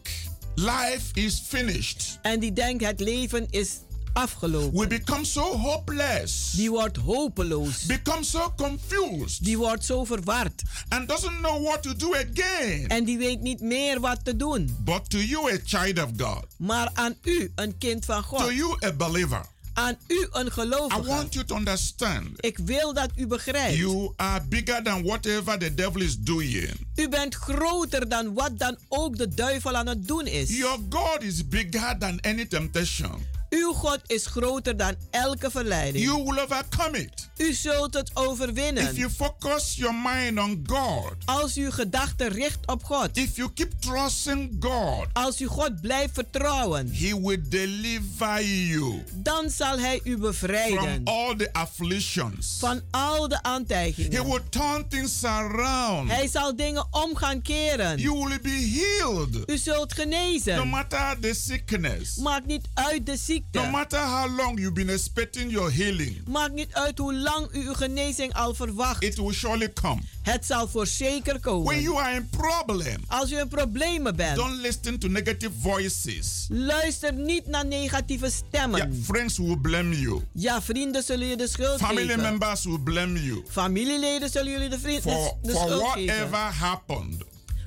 Speaker 7: life is finished,
Speaker 6: En die denkt het leven is afgelopen.
Speaker 7: will become so hopeless,
Speaker 6: Die wordt hopeloos.
Speaker 7: become so confused,
Speaker 6: Die wordt zo verward.
Speaker 7: and doesn't know what to do again.
Speaker 6: En die weet niet meer wat te doen.
Speaker 7: But to you, a child of God,
Speaker 6: Maar aan u, een kind van
Speaker 7: to
Speaker 6: God.
Speaker 7: you, a believer,
Speaker 6: Aan u, een
Speaker 7: I
Speaker 6: gelovige.
Speaker 7: want you to understand
Speaker 6: Ik wil dat u begrijpt.
Speaker 7: you are bigger than whatever the devil is doing.
Speaker 6: U bent groter dan wat dan ook de duivel aan het doen is.
Speaker 7: Your God is bigger than any temptation.
Speaker 6: Uw God is groter dan elke verleiding.
Speaker 7: You will overcome it.
Speaker 6: U zult het
Speaker 7: If you
Speaker 6: overwinnen.
Speaker 7: focus your mind on God,
Speaker 6: Als u gedachten richt op God.
Speaker 7: if you keep trusting God,
Speaker 6: Als u God blijft vertrouwen.
Speaker 7: He will deliver you
Speaker 6: Dan zal Hij u
Speaker 7: from
Speaker 6: bevrijden.
Speaker 7: all the afflictions.
Speaker 6: Van al de
Speaker 7: He
Speaker 6: aantijgingen.
Speaker 7: will turn things around.
Speaker 6: Hij zal dingen om gaan keren.
Speaker 7: You will be healed.
Speaker 6: U zult
Speaker 7: No
Speaker 6: genezen.
Speaker 7: matter the sickness,
Speaker 6: Maakt niet uit de
Speaker 7: no
Speaker 6: ziekte.
Speaker 7: matter how long you've been expecting your healing,
Speaker 6: Maakt niet uit hoe lang u uw genezing al verwacht.
Speaker 7: it will surely come.
Speaker 6: Het zal voor zeker
Speaker 7: When
Speaker 6: komen.
Speaker 7: you are in problem,
Speaker 6: Als u in problemen bent.
Speaker 7: don't listen to negative voices.
Speaker 6: Luister niet naar negatieve
Speaker 7: Yeah,
Speaker 6: stemmen.
Speaker 7: friends will blame you.
Speaker 6: Ja, vrienden zullen je de schuld
Speaker 7: Family
Speaker 6: geven.
Speaker 7: members will blame you
Speaker 6: Familieleden zullen jullie de, vriend,
Speaker 7: for,
Speaker 6: de, de
Speaker 7: for
Speaker 6: schuld geven.
Speaker 7: whatever happened.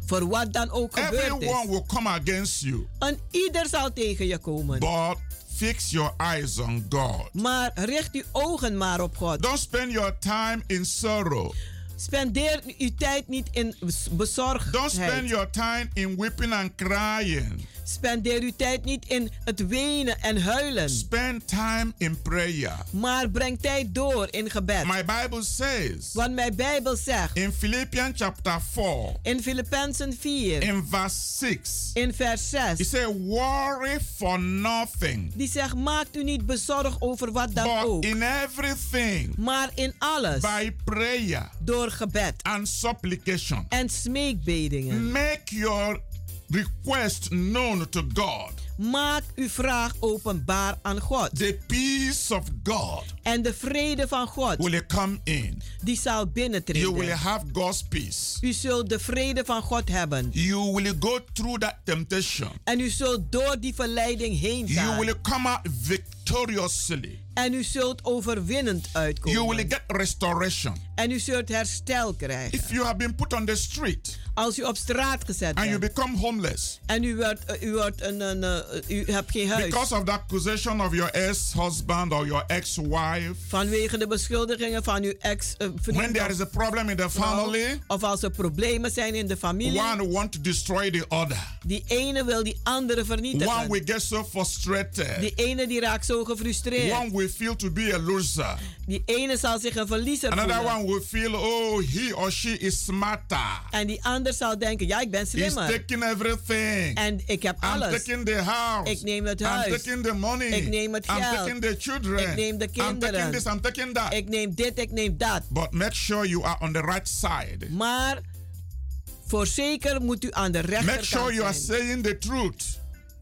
Speaker 6: Voor wat dan ook gebeurd
Speaker 7: Everyone
Speaker 6: is.
Speaker 7: will come against you.
Speaker 6: En ieder zal tegen je komen.
Speaker 7: But fix your eyes on God.
Speaker 6: Maar richt uw ogen maar op God.
Speaker 7: Don't spend your time in sorrow.
Speaker 6: Spendeer uw tijd niet in bes-
Speaker 7: Don't spend
Speaker 6: bezorgdheid.
Speaker 7: your time in weeping and crying.
Speaker 6: Spendeer uw tijd niet in het wenen en huilen.
Speaker 7: Spend time in prayer.
Speaker 6: Maar breng tijd door in gebed.
Speaker 7: My Bible says
Speaker 6: Want mijn Bijbel zegt
Speaker 7: in Philippians chapter 4,
Speaker 6: in Filippenzen 4,
Speaker 7: in verse 6,
Speaker 6: in vers
Speaker 7: He
Speaker 6: 6,
Speaker 7: said, Worry for nothing,
Speaker 6: die zegt: Maakt u niet bezorgd over wat dan
Speaker 7: but
Speaker 6: ook.
Speaker 7: in everything,
Speaker 6: Maar in alles,
Speaker 7: by prayer
Speaker 6: door gebed
Speaker 7: and supplication,
Speaker 6: en smeekbedingen,
Speaker 7: make your request known to God.
Speaker 6: maak uw vraag openbaar aan God.
Speaker 7: The peace of God
Speaker 6: En de vrede van God,
Speaker 7: will come in.
Speaker 6: die zal
Speaker 7: You will
Speaker 6: binnentreden.
Speaker 7: have God's peace.
Speaker 6: U zult de vrede van God hebben.
Speaker 7: You will go through that temptation.
Speaker 6: En u zult door die verleiding heen
Speaker 7: You
Speaker 6: gaan.
Speaker 7: will come out victoriously.
Speaker 6: En u zult overwinnend
Speaker 7: You will
Speaker 6: uitkomen.
Speaker 7: get restoration.
Speaker 6: En u zult herstel krijgen.
Speaker 7: If you have been put on the street
Speaker 6: Als u op straat gezet
Speaker 7: and you
Speaker 6: bent
Speaker 7: become homeless
Speaker 6: en u, wordt, eh, u, wordt een, een, eh, u hebt geen huis.
Speaker 7: because of the accusation of your ex-husband or your ex-wife,
Speaker 6: Vanwege de beschuldigingen van uw ex eh, vriend
Speaker 7: when there
Speaker 6: of
Speaker 7: is a problem in the
Speaker 6: vrouw,
Speaker 7: family,
Speaker 6: Of als er problemen zijn in de familie.
Speaker 7: one want to destroy the other.
Speaker 6: Die ene wil die andere vernietigen.
Speaker 7: One will get so frustrated.
Speaker 6: Die ene die raakt zo gefrustreerd.
Speaker 7: One will feel to be a loser.
Speaker 6: Die ene zal zich een verliezer
Speaker 7: Another
Speaker 6: voelen.
Speaker 7: one will feel, oh, he or she is smarter.
Speaker 6: En die ander zal denken, ja, ik ben
Speaker 7: He's
Speaker 6: slimmer.
Speaker 7: taking everything.
Speaker 6: En ik heb
Speaker 7: I'm
Speaker 6: alles.
Speaker 7: taking the house.
Speaker 6: Ik neem het
Speaker 7: I'm
Speaker 6: huis.
Speaker 7: taking the money.
Speaker 6: Ik neem het
Speaker 7: I'm
Speaker 6: geld.
Speaker 7: taking the children.
Speaker 6: Ik neem de
Speaker 7: I'm taking
Speaker 6: kinderen.
Speaker 7: this, I'm taking that.
Speaker 6: Ik neem dit, ik neem dat.
Speaker 7: But make sure you are on the right side.
Speaker 6: Maar voorzeker moet u aan de
Speaker 7: Make
Speaker 6: rechterkant
Speaker 7: sure you are saying the truth.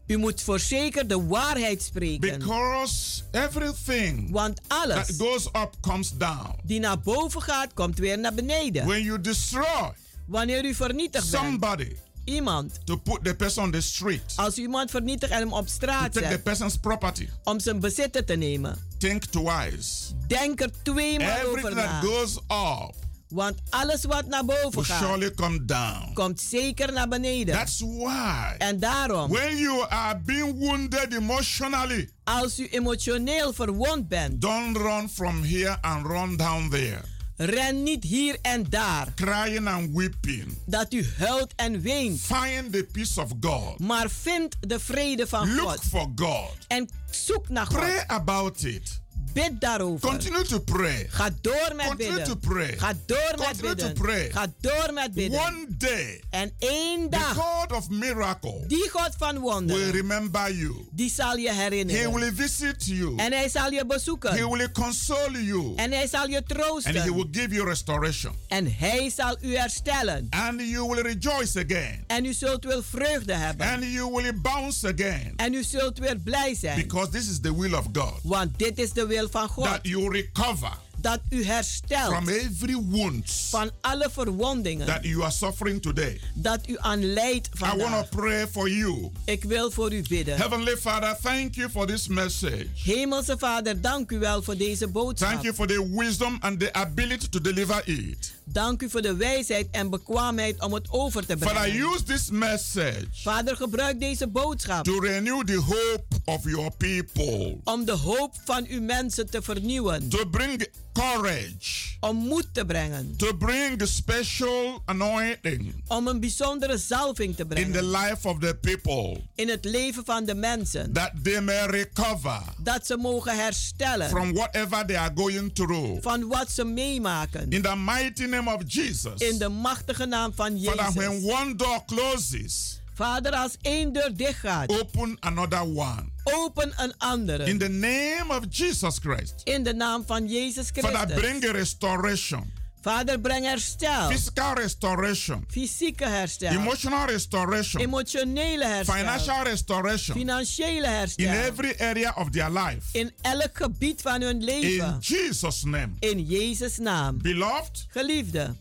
Speaker 6: U moet voorzeker de waarheid spreken.
Speaker 7: Because everything
Speaker 6: Want alles
Speaker 7: that goes up comes down.
Speaker 6: die naar boven gaat, komt weer naar beneden.
Speaker 7: When you destroy
Speaker 6: Wanneer u vernietigd bent,
Speaker 7: somebody
Speaker 6: iemand,
Speaker 7: to put the person on the street,
Speaker 6: als u iemand vernietigt en hem op
Speaker 7: to
Speaker 6: straat
Speaker 7: take the
Speaker 6: zet
Speaker 7: person's property,
Speaker 6: om zijn bezitten te nemen,
Speaker 7: think twice.
Speaker 6: denk er tweemaal over
Speaker 7: Everything
Speaker 6: na.
Speaker 7: that goes up
Speaker 6: Want alles wat naar boven
Speaker 7: will
Speaker 6: gaat,
Speaker 7: surely come down.
Speaker 6: komt zeker naar beneden.
Speaker 7: That's why
Speaker 6: En daarom,
Speaker 7: when you are being wounded emotionally,
Speaker 6: als u emotioneel verwond bent,
Speaker 7: don't run from here and run down there.
Speaker 6: Ren niet hier en daar.
Speaker 7: Crying and weeping.
Speaker 6: Dat u huilt en weent.
Speaker 7: Find the peace of God.
Speaker 6: Maar vind de vrede van
Speaker 7: Look
Speaker 6: God.
Speaker 7: for God.
Speaker 6: En zoek naar God.
Speaker 7: Pray about it.
Speaker 6: Bid daarover.
Speaker 7: Continue to pray.
Speaker 6: Ga door met
Speaker 7: Continue
Speaker 6: bidden.
Speaker 7: to pray.
Speaker 6: Ga door met
Speaker 7: Continue
Speaker 6: bidden.
Speaker 7: to pray.
Speaker 6: Ga door met bidden.
Speaker 7: One day,
Speaker 6: en één
Speaker 7: the
Speaker 6: dag,
Speaker 7: God of miracle
Speaker 6: die God van
Speaker 7: will
Speaker 6: wonderen,
Speaker 7: remember you.
Speaker 6: die zal je
Speaker 7: He
Speaker 6: herinneren.
Speaker 7: will visit you.
Speaker 6: En hij zal je
Speaker 7: He
Speaker 6: bezoeken.
Speaker 7: will console you.
Speaker 6: En hij zal je
Speaker 7: And he
Speaker 6: troosten.
Speaker 7: will give you restoration.
Speaker 6: En hij zal u herstellen.
Speaker 7: And you will rejoice again.
Speaker 6: En u zult weer vreugde hebben.
Speaker 7: And you will bounce again.
Speaker 6: En u zult weer blij zijn.
Speaker 7: Because this is the will of God.
Speaker 6: Want dit is de wil van God.
Speaker 7: That you recover
Speaker 6: Dat u herstelt
Speaker 7: from every wound
Speaker 6: van alle verwondingen.
Speaker 7: that you are suffering today.
Speaker 6: dat u aan lijdt
Speaker 7: I want
Speaker 6: vandaag.
Speaker 7: to pray for you.
Speaker 6: Ik wil voor u bidden.
Speaker 7: Heavenly Father, thank you for this message.
Speaker 6: Hemelse Vader, dank u wel voor deze boodschap.
Speaker 7: Thank you for the wisdom and the ability to deliver it.
Speaker 6: Dank u voor de wijsheid en bekwaamheid om het over te
Speaker 7: Father,
Speaker 6: brengen.
Speaker 7: use this message
Speaker 6: Vader, gebruik deze boodschap
Speaker 7: to renew the hope of your people,
Speaker 6: om de hoop van uw mensen te vernieuwen.
Speaker 7: to bring courage,
Speaker 6: Om moed te brengen.
Speaker 7: to bring special anointing
Speaker 6: Om een bijzondere zalving te
Speaker 7: in the
Speaker 6: brengen.
Speaker 7: life of the people,
Speaker 6: In het leven van de mensen.
Speaker 7: that they may recover
Speaker 6: Dat ze mogen herstellen
Speaker 7: from whatever they are going through.
Speaker 6: van wat ze meemaken.
Speaker 7: In the mighty name of Jesus.
Speaker 6: In de machtige naam van
Speaker 7: Father, when
Speaker 6: Jezus.
Speaker 7: one door closes,
Speaker 6: Vader, als één deur dicht gaat,
Speaker 7: open another one.
Speaker 6: open een andere.
Speaker 7: In the name of Jesus Christ.
Speaker 6: In de naam van Jezus
Speaker 7: Father,
Speaker 6: Christus.
Speaker 7: bring a restoration,
Speaker 6: Vader, breng herstel.
Speaker 7: physical restoration,
Speaker 6: Fysieke herstel.
Speaker 7: emotional restoration,
Speaker 6: Emotionele herstel.
Speaker 7: financial restoration
Speaker 6: Financiële
Speaker 7: in
Speaker 6: herstel.
Speaker 7: every area of their life.
Speaker 6: In elk gebied van hun
Speaker 7: In
Speaker 6: leven.
Speaker 7: Jesus' name.
Speaker 6: In Jezus' naam.
Speaker 7: Beloved,
Speaker 6: Geliefde,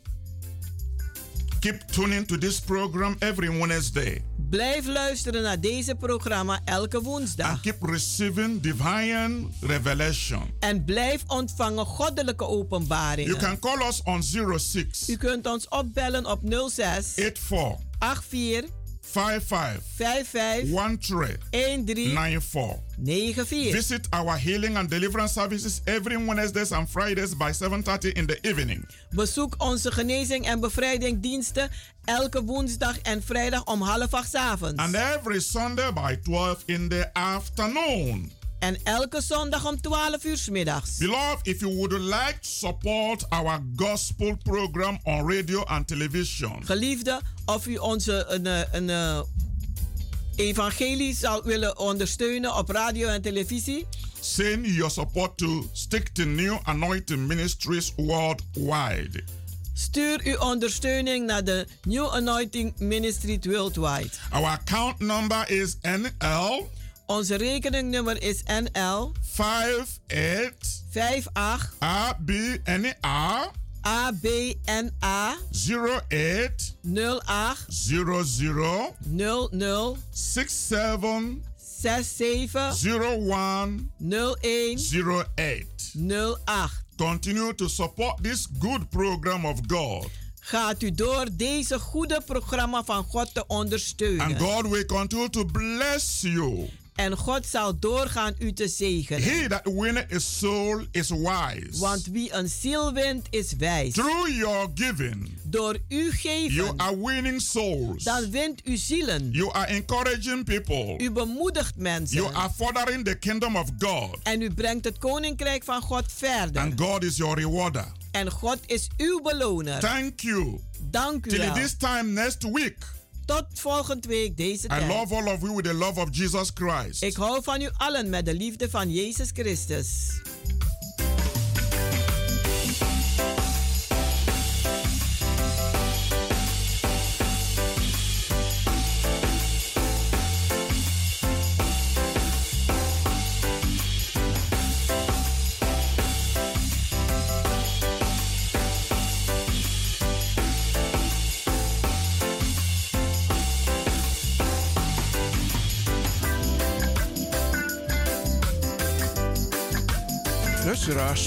Speaker 7: keep tuning to this program every Wednesday
Speaker 6: blijf luisteren naar deze programma elke woensdag.
Speaker 7: and keep receiving divine revelation.
Speaker 6: En blijf ontvangen goddelijke
Speaker 7: You
Speaker 6: openbaringen.
Speaker 7: can call us on 06
Speaker 6: U kunt ons opbellen op 06
Speaker 7: 84
Speaker 6: 84
Speaker 7: 55
Speaker 6: 55
Speaker 7: 13
Speaker 6: 13
Speaker 7: 94.
Speaker 6: 94.
Speaker 7: Visit our healing and deliverance services every Wednesdays and Fridays by 7:30 in the evening.
Speaker 6: Bezoek onze genezing en bevrijdingdiensten elke woensdag en vrijdag om half acht 's avonds.
Speaker 7: And every Sunday by 12 in the afternoon.
Speaker 6: En elke zondag om 12 uur 's middags.
Speaker 7: Beloved, if you would like to support our gospel program on radio and television,
Speaker 6: Geliefde, of u onze een, eh, een, eh, evangelie zou willen ondersteunen op radio en televisie,
Speaker 7: send your support to Stick to New Anointing Ministries worldwide.
Speaker 6: stuur uw ondersteuning naar de New Anointing Ministry Worldwide.
Speaker 7: Our account number is NL
Speaker 6: Onze rekeningnummer is NL
Speaker 7: 58
Speaker 6: 58
Speaker 7: ABNA
Speaker 6: ABNA
Speaker 7: 08
Speaker 6: 08
Speaker 7: 00
Speaker 6: 00
Speaker 7: 67
Speaker 6: 67
Speaker 7: 01
Speaker 6: 01
Speaker 7: 08.
Speaker 6: 08.
Speaker 7: Continue to support this good program of God.
Speaker 6: Gaat u door deze goede programma van God te ondersteunen.
Speaker 7: And God will continue to bless you
Speaker 6: En God zal doorgaan u te zegenen.
Speaker 7: He that winneth a soul is wise.
Speaker 6: Want wie een ziel wint, is wijs.
Speaker 7: Through your giving,
Speaker 6: Door u geven,
Speaker 7: you are winning souls.
Speaker 6: dan wint u zielen.
Speaker 7: You are encouraging people.
Speaker 6: U bemoedigt mensen.
Speaker 7: You are furthering the kingdom of God.
Speaker 6: En u brengt het koninkrijk van God verder.
Speaker 7: And God is your rewarder.
Speaker 6: En God is uw beloner.
Speaker 7: Thank you.
Speaker 6: Dank u
Speaker 7: Till
Speaker 6: wel.
Speaker 7: this time next week.
Speaker 6: Tot volgende week deze
Speaker 7: I
Speaker 6: tijd.
Speaker 7: love all of you with the love of Jesus Christ.
Speaker 6: Ik hou van u allen met de liefde van Jezus Christus.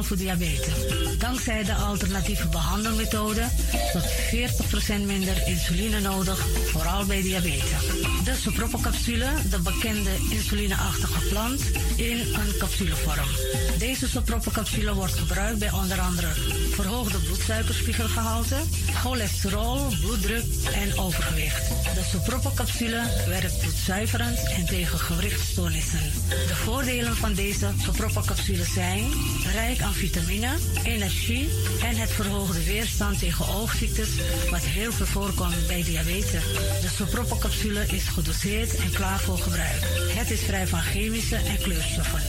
Speaker 8: Voor diabetes. Dankzij de alternatieve behandelmethode wordt 40% minder insuline nodig, vooral bij diabetes. De sopropocapsule, de bekende insulineachtige plant, in een capsulevorm. Deze sopropocapsule wordt gebruikt bij onder andere verhoogde bloedsuikerspiegelgehalte, cholesterol, bloeddruk en overgewicht. De sopropocapsule werkt bloedzuiverend en tegen gewrichtstoornissen. De voordelen van deze sopropocapsule zijn rijk aan vitamine, energie en het verhoogde weerstand tegen oogziektes, wat heel veel voorkomt bij diabetes. De sopropocapsule is gedoseerd en klaar voor gebruik. Het is vrij van chemische en kleurstoffen.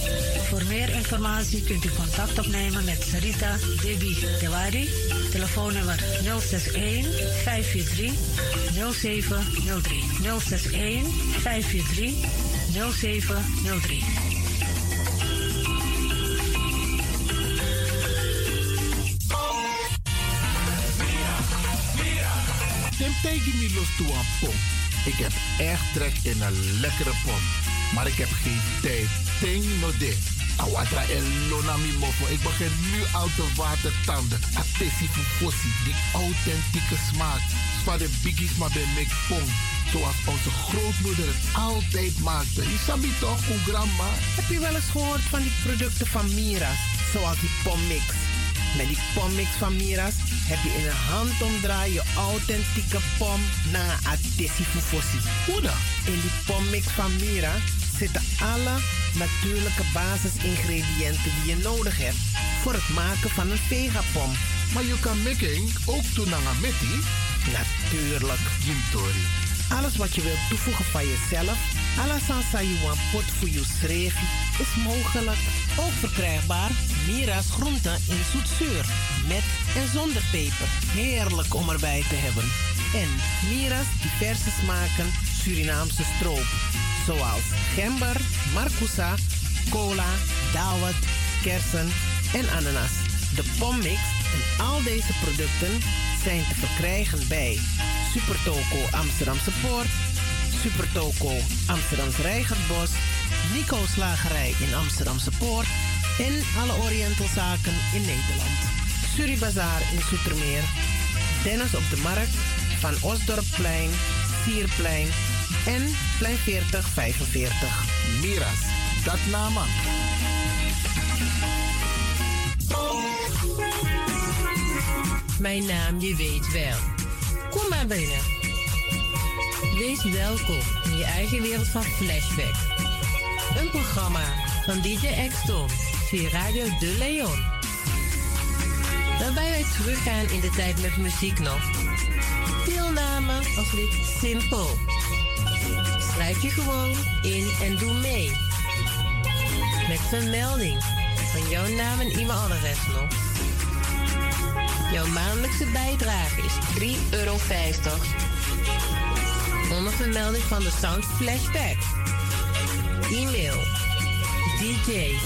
Speaker 8: Voor meer informatie kunt u contact opnemen met Sarita Debi Dewari. Telefoonnummer 061 543 0703. 061 543 0703.
Speaker 3: Tegen los toe aan pomp. Ik heb echt trek in een lekkere pomp maar ik heb geen tijd. Ting no de. Awatra elona mi mofo. Ik begin nu al te watertanden. Atesi fufosi. Die authentieke smaak. Zwa de biggies maar bij mek pom. Zoals onze grootmoeder het altijd maakte. Je sabi toch, een grandma?
Speaker 9: Heb je wel eens gehoord van die producten van Mira's? Zoals die pommix. Met die pommix van Mira's heb je in een handomdraai je authentieke pom naar Atesi Fufosi.
Speaker 3: Hoe dan?
Speaker 9: In die pommix van Mira zitten alle natuurlijke basisingrediënten die je nodig hebt voor het maken van een vegapom.
Speaker 3: Maar je kan making ook doen aan meti.
Speaker 9: Natuurlijk.
Speaker 3: Jimtori.
Speaker 9: Alles wat je wilt toevoegen van jezelf, alla sansa you want pot voor je schreefje, is mogelijk. Ook verkrijgbaar Mira's groenten in zoetzuur, met en zonder peper. Heerlijk om erbij te hebben. En Mira's diverse smaken Surinaamse stroop, zoals gember, marcousa, cola, dawet, kersen en ananas. De pommix en al deze producten zijn te verkrijgen bij Supertoco Amsterdamse Poort, Supertoco Amsterdamse Reigerbos, Nico Slagerij in Amsterdamse Poort en alle Orientalzaken in Nederland. Suribazaar in Soetermeer, Dennis op de Markt, Van Osdorpplein, Sierplein en Plein 4045.
Speaker 3: Miras, dat nama.
Speaker 10: Mijn naam, je weet wel. Kom maar binnen. Wees welkom in je eigen wereld van Flashback. Een programma van DJ X-Tom via Radio De Leon. Waarbij wij teruggaan in de tijd met muziek nog. Deelname als lid simpel. Schrijf je gewoon in en doe mee. Met vermelding van jouw naam en e-mailadres nog. Jouw maandelijkse bijdrage is 3,50 euro. Onder vermelding van de Sound Flashback. E-mail dj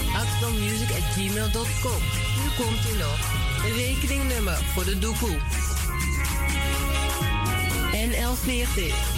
Speaker 10: gmail.com. Nu komt u nog. Een rekeningnummer voor de doekoe. NL40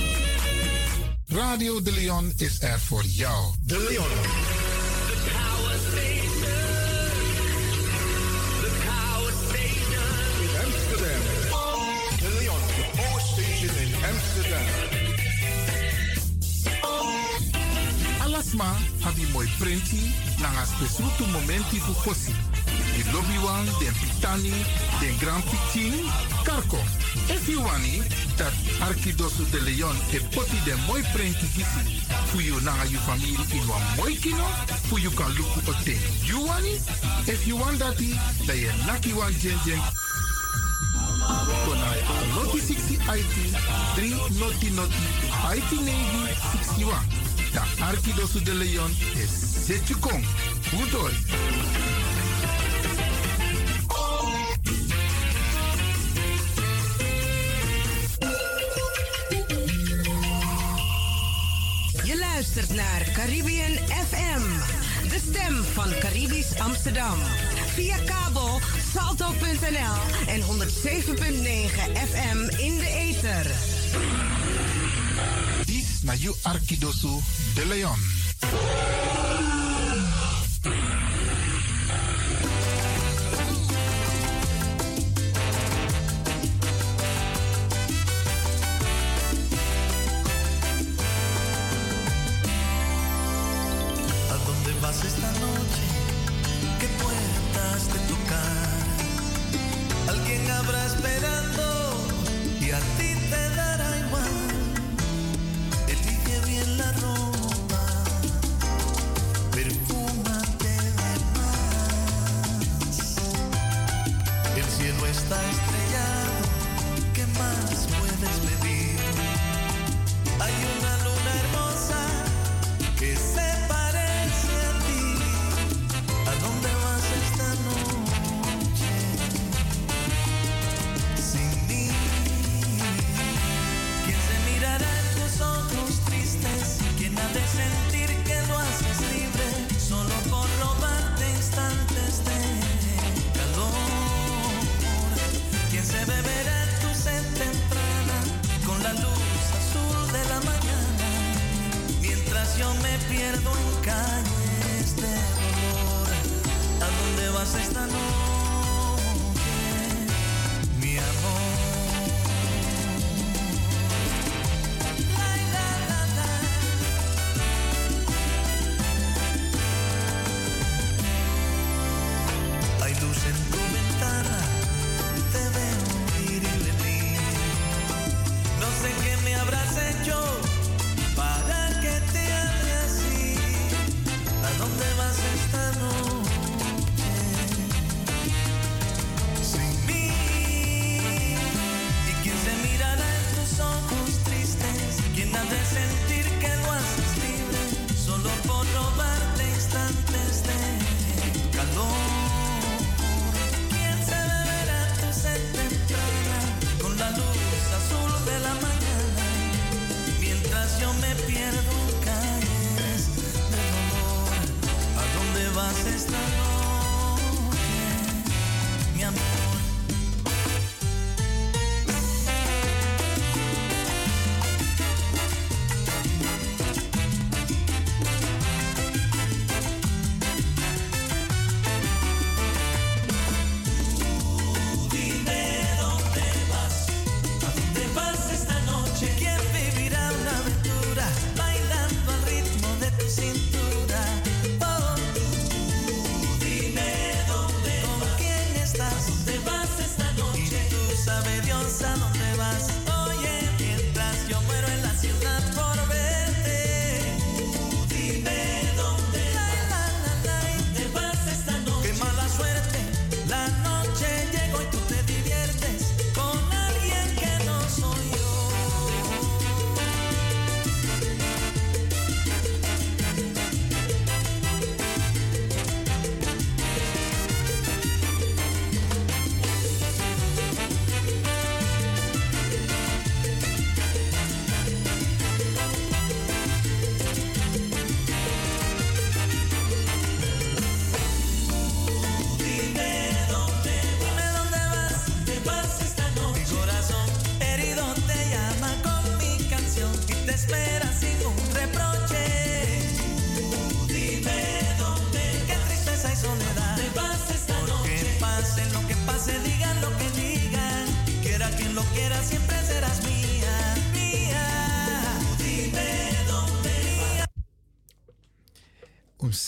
Speaker 3: Radio De Leon is er voor jou.
Speaker 11: De Leon.
Speaker 1: Amsterdam. De Leon, the power station in Amsterdam.
Speaker 3: Alasma habi moi prenti nanga spesrutu momenti. Di lobby wan, den pitani, den grand pitin, karko. If you wani, dat Arkidosu de Leon e poti den moi prenti gisi. Fu nanga you family in moi kino, fu you kan. You wani? If you want da ye naki wan jen noti 60 IT 3 noti noti IT navy 61. Da Arkidosu de Leon is. Udoi.
Speaker 12: Je luistert naar Caribbean FM, de stem van Caribisch Amsterdam. Via kabel salto.nl en 107.9 FM in de ether.
Speaker 3: Dis na you Arkidosu de Leon.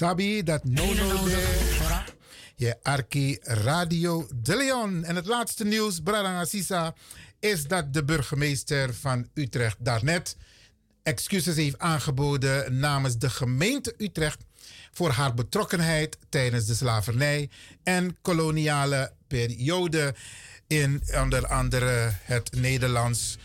Speaker 3: Umsabi, dat no no. Je Arki Radio de Leon. En het laatste nieuws, Bradang Assisa, is dat de burgemeester van Utrecht daarnet excuses heeft aangeboden namens de gemeente Utrecht voor haar betrokkenheid tijdens de slavernij en koloniale periode in onder andere het Nederlands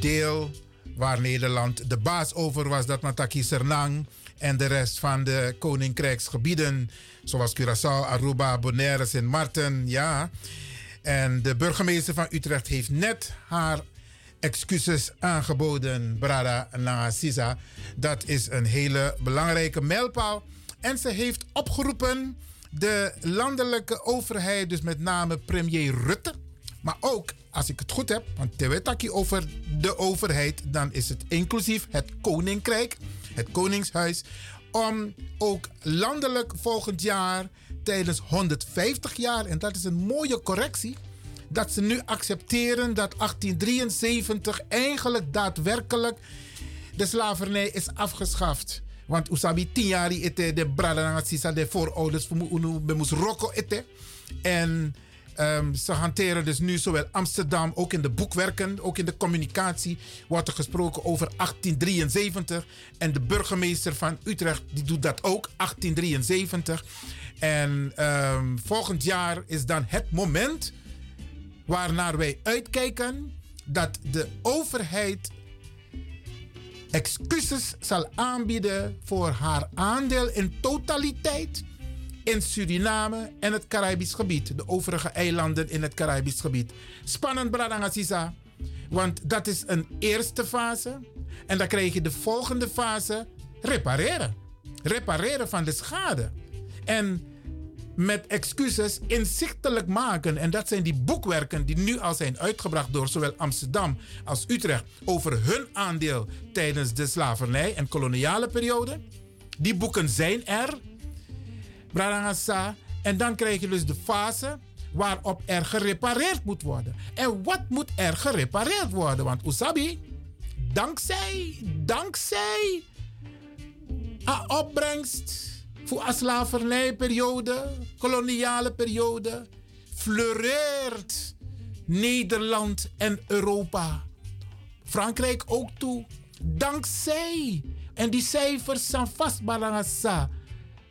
Speaker 3: deel waar Nederland de baas over was, dat Mataki Sernang en de rest van de koninkrijksgebieden, zoals Curaçao, Aruba, Bonaire, Sint Maarten, ja. En de burgemeester van Utrecht heeft net haar excuses aangeboden, Brada Nangasisa. Dat is een hele belangrijke mijlpaal. En ze heeft opgeroepen de landelijke overheid, dus met name premier Rutte, maar ook, als ik het goed heb, want Tewetaki over de overheid, dan is het inclusief het Koninkrijk, het Koningshuis, om ook landelijk volgend jaar tijdens 150 jaar, en dat is een mooie correctie, dat ze nu accepteren dat 1873 eigenlijk daadwerkelijk de slavernij is afgeschaft. Want usabi tien jaar ete de sisa de voorouders we moest roko ete. En ehm, ze hanteren dus nu zowel Amsterdam, ook in de boekwerken, ook in de communicatie, wordt er gesproken over 1873. En de burgemeester van Utrecht die doet dat ook, 1873. En ehm, volgend jaar is dan het moment waarnaar wij uitkijken dat de overheid excuses zal aanbieden voor haar aandeel in totaliteit in Suriname en het Caribisch gebied, de overige eilanden in het Caribisch gebied. Spannend, Bradangasisa, want dat is een eerste fase en dan krijg je de volgende fase repareren. Repareren van de schade. En met excuses inzichtelijk maken. En dat zijn die boekwerken die nu al zijn uitgebracht door zowel Amsterdam als Utrecht over hun aandeel tijdens de slavernij en koloniale periode. Die boeken zijn er. Brarangasa. En dan krijg je dus de fase waarop er gerepareerd moet worden. En wat moet er gerepareerd worden? Want Usabi, dankzij, dankzij opbrengst voor een slavernijperiode, koloniale periode, fleureert Nederland en Europa. Frankrijk ook toe. Dankzij. En die cijfers zijn vast, Balangasa.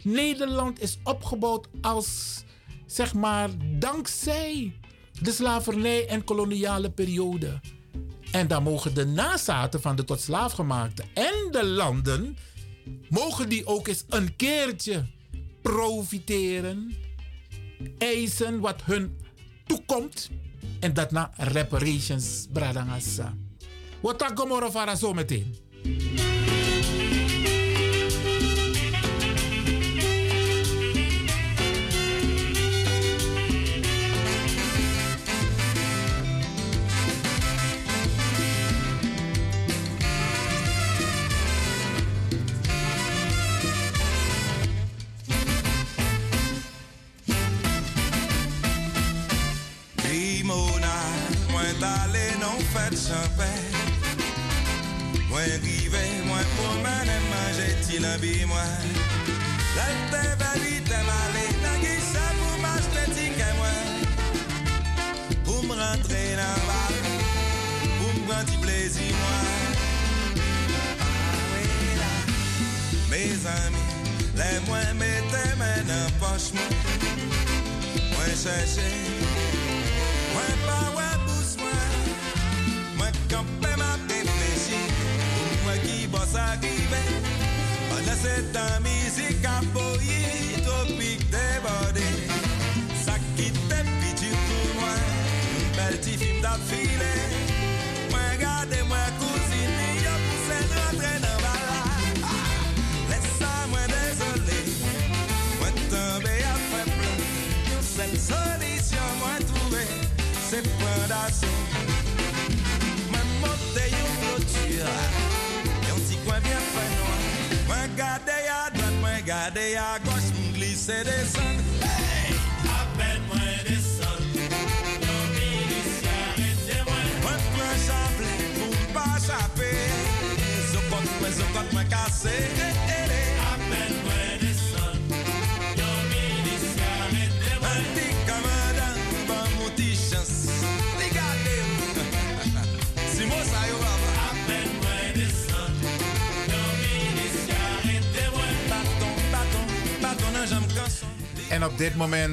Speaker 3: Nederland is opgebouwd als, zeg maar, dankzij de slavernij en koloniale periode. En dan mogen de nazaten van de tot slaafgemaakte en de landen, mogen die ook eens een keertje profiteren, eisen wat hun toekomt en dat na reparations, Bradangasa. Wat dan we zo meteen?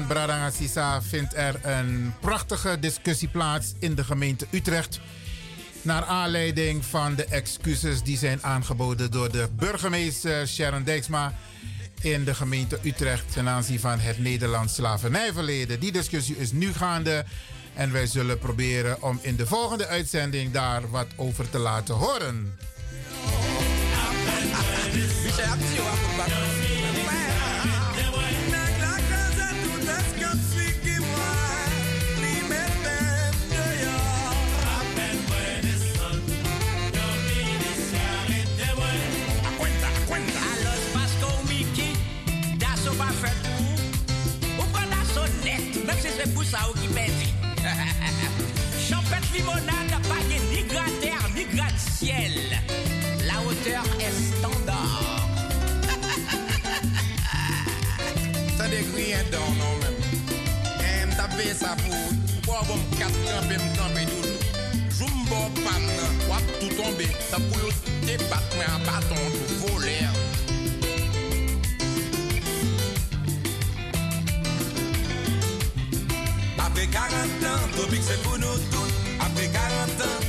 Speaker 3: Dit moment, Bradanga Sisa, vindt er een prachtige discussie plaats in de gemeente Utrecht. Naar aanleiding van de excuses die zijn aangeboden door de burgemeester Sharon Dijksma in de gemeente Utrecht ten aanzien van het Nederlands slavernijverleden. Die discussie is nu gaande en wij zullen proberen om in de volgende uitzending daar wat over te laten horen.
Speaker 13: ça qui pète. Champette limonade, pas ni gratter, ni gratte-ciel. La hauteur est standard.
Speaker 11: ça décrit un don, non, même. Et m'tapé ça pour, me toujours. Jumbo, pam, wap, tout tombé. Ça pour débattre, mais un bâton, tout voler.
Speaker 14: Apre 40 ans, tropik se pou nou tout Apre 40 ans,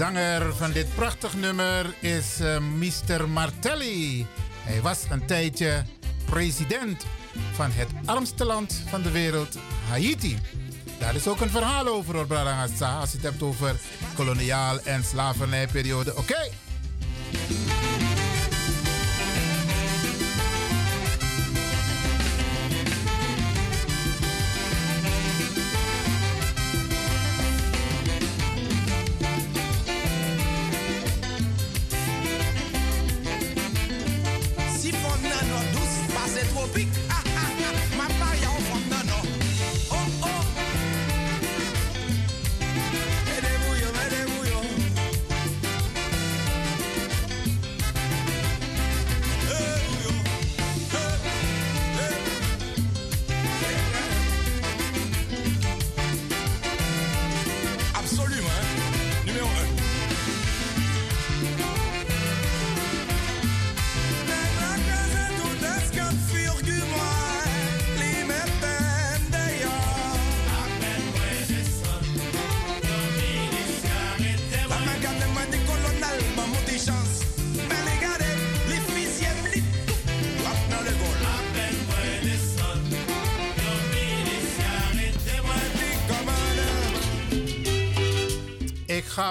Speaker 15: zanger van dit prachtig nummer is eh, Mr. Martelli. Hij was een tijdje president van het armste land van de wereld, Haiti. Daar is ook een verhaal over, hoor, als je het hebt over koloniaal en slavernijperiode. Oké.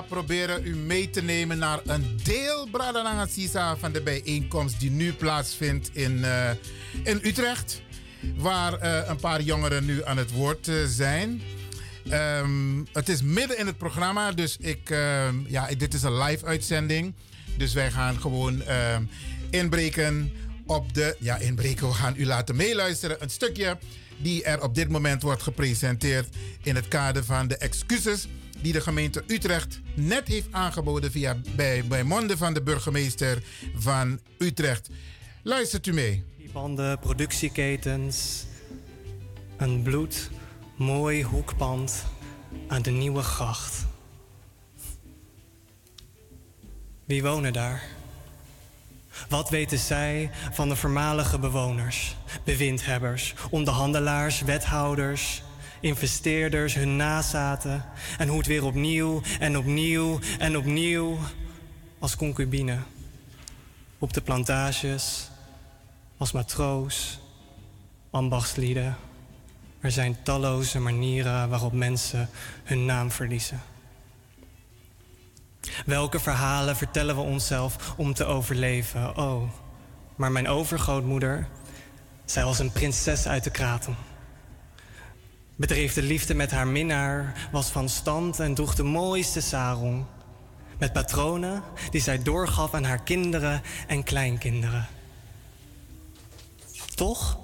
Speaker 15: Proberen u mee te nemen naar een deel Bradananga Sisa van de bijeenkomst die nu plaatsvindt in, eh, in Utrecht. Waar eh, een paar jongeren nu aan het woord eh, zijn. Ehm, het is midden in het programma, dus ik, ehm, ja, dit is een live uitzending. Dus wij gaan gewoon ehm, inbreken op de. Ja, inbreken, we gaan u laten meeluisteren. Een stukje die er op dit moment wordt gepresenteerd in het kader van de excuses die de gemeente Utrecht net heeft aangeboden via bij, bij monden van de burgemeester van Utrecht. Luistert u mee.
Speaker 16: Banden, productieketens. Een bloed, mooi hoekpand aan de nieuwe gracht. Wie wonen daar? Wat weten zij van de voormalige bewoners, bewindhebbers, onderhandelaars, wethouders, investeerders, hun nazaten en hoe het weer opnieuw en opnieuw en opnieuw als concubine op de plantages, als matroos, ambachtslieden. Er zijn talloze manieren waarop mensen hun naam verliezen. Welke verhalen vertellen we onszelf om te overleven? Oh, maar mijn overgrootmoeder, zij was een prinses uit de kraten. Bedreef de liefde met haar minnaar, was van stand en droeg de mooiste sarong. Met patronen die zij doorgaf aan haar kinderen en kleinkinderen. Toch?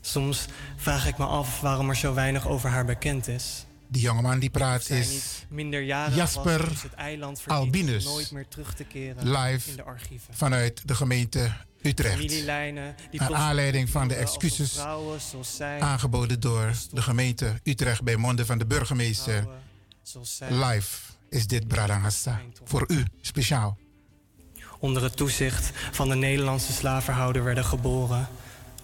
Speaker 16: Soms vraag ik me af waarom er zo weinig over haar bekend is.
Speaker 15: Die jongeman die praat is Jasper
Speaker 16: was,
Speaker 15: Albinus.
Speaker 16: nooit meer terug te keren
Speaker 15: live
Speaker 16: in de archieven.
Speaker 15: vanuit de gemeente Utrecht. Naar aanleiding van de excuses aangeboden door de gemeente Utrecht bij monden van de burgemeester. Live is dit Bradangassa. Voor u speciaal.
Speaker 16: onder het toezicht van de Nederlandse slavenhouder werden geboren,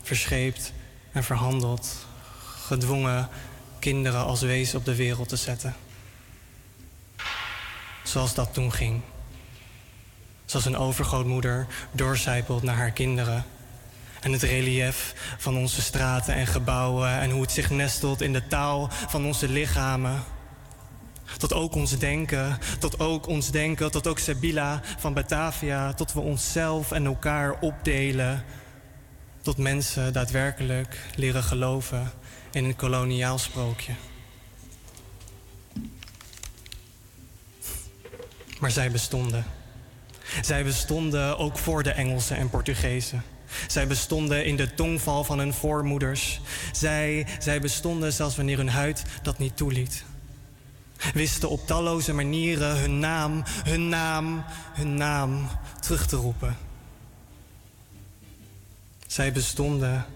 Speaker 16: verscheept en verhandeld, gedwongen kinderen als wees op de wereld te zetten. Zoals dat toen ging. Zoals een overgrootmoeder doorcijpelt naar haar kinderen. En het relief van onze straten en gebouwen en hoe het zich nestelt in de taal van onze lichamen. Tot ook ons denken, tot ook ons denken, tot ook Sabila van Batavia, tot we onszelf en elkaar opdelen. Tot mensen daadwerkelijk leren geloven in een koloniaal sprookje. Maar zij bestonden. Zij bestonden ook voor de Engelsen en Portugezen. Zij bestonden in de tongval van hun voormoeders. Zij, zij bestonden zelfs wanneer hun huid dat niet toeliet. Wisten op talloze manieren hun naam, hun naam, hun naam terug te roepen. Zij bestonden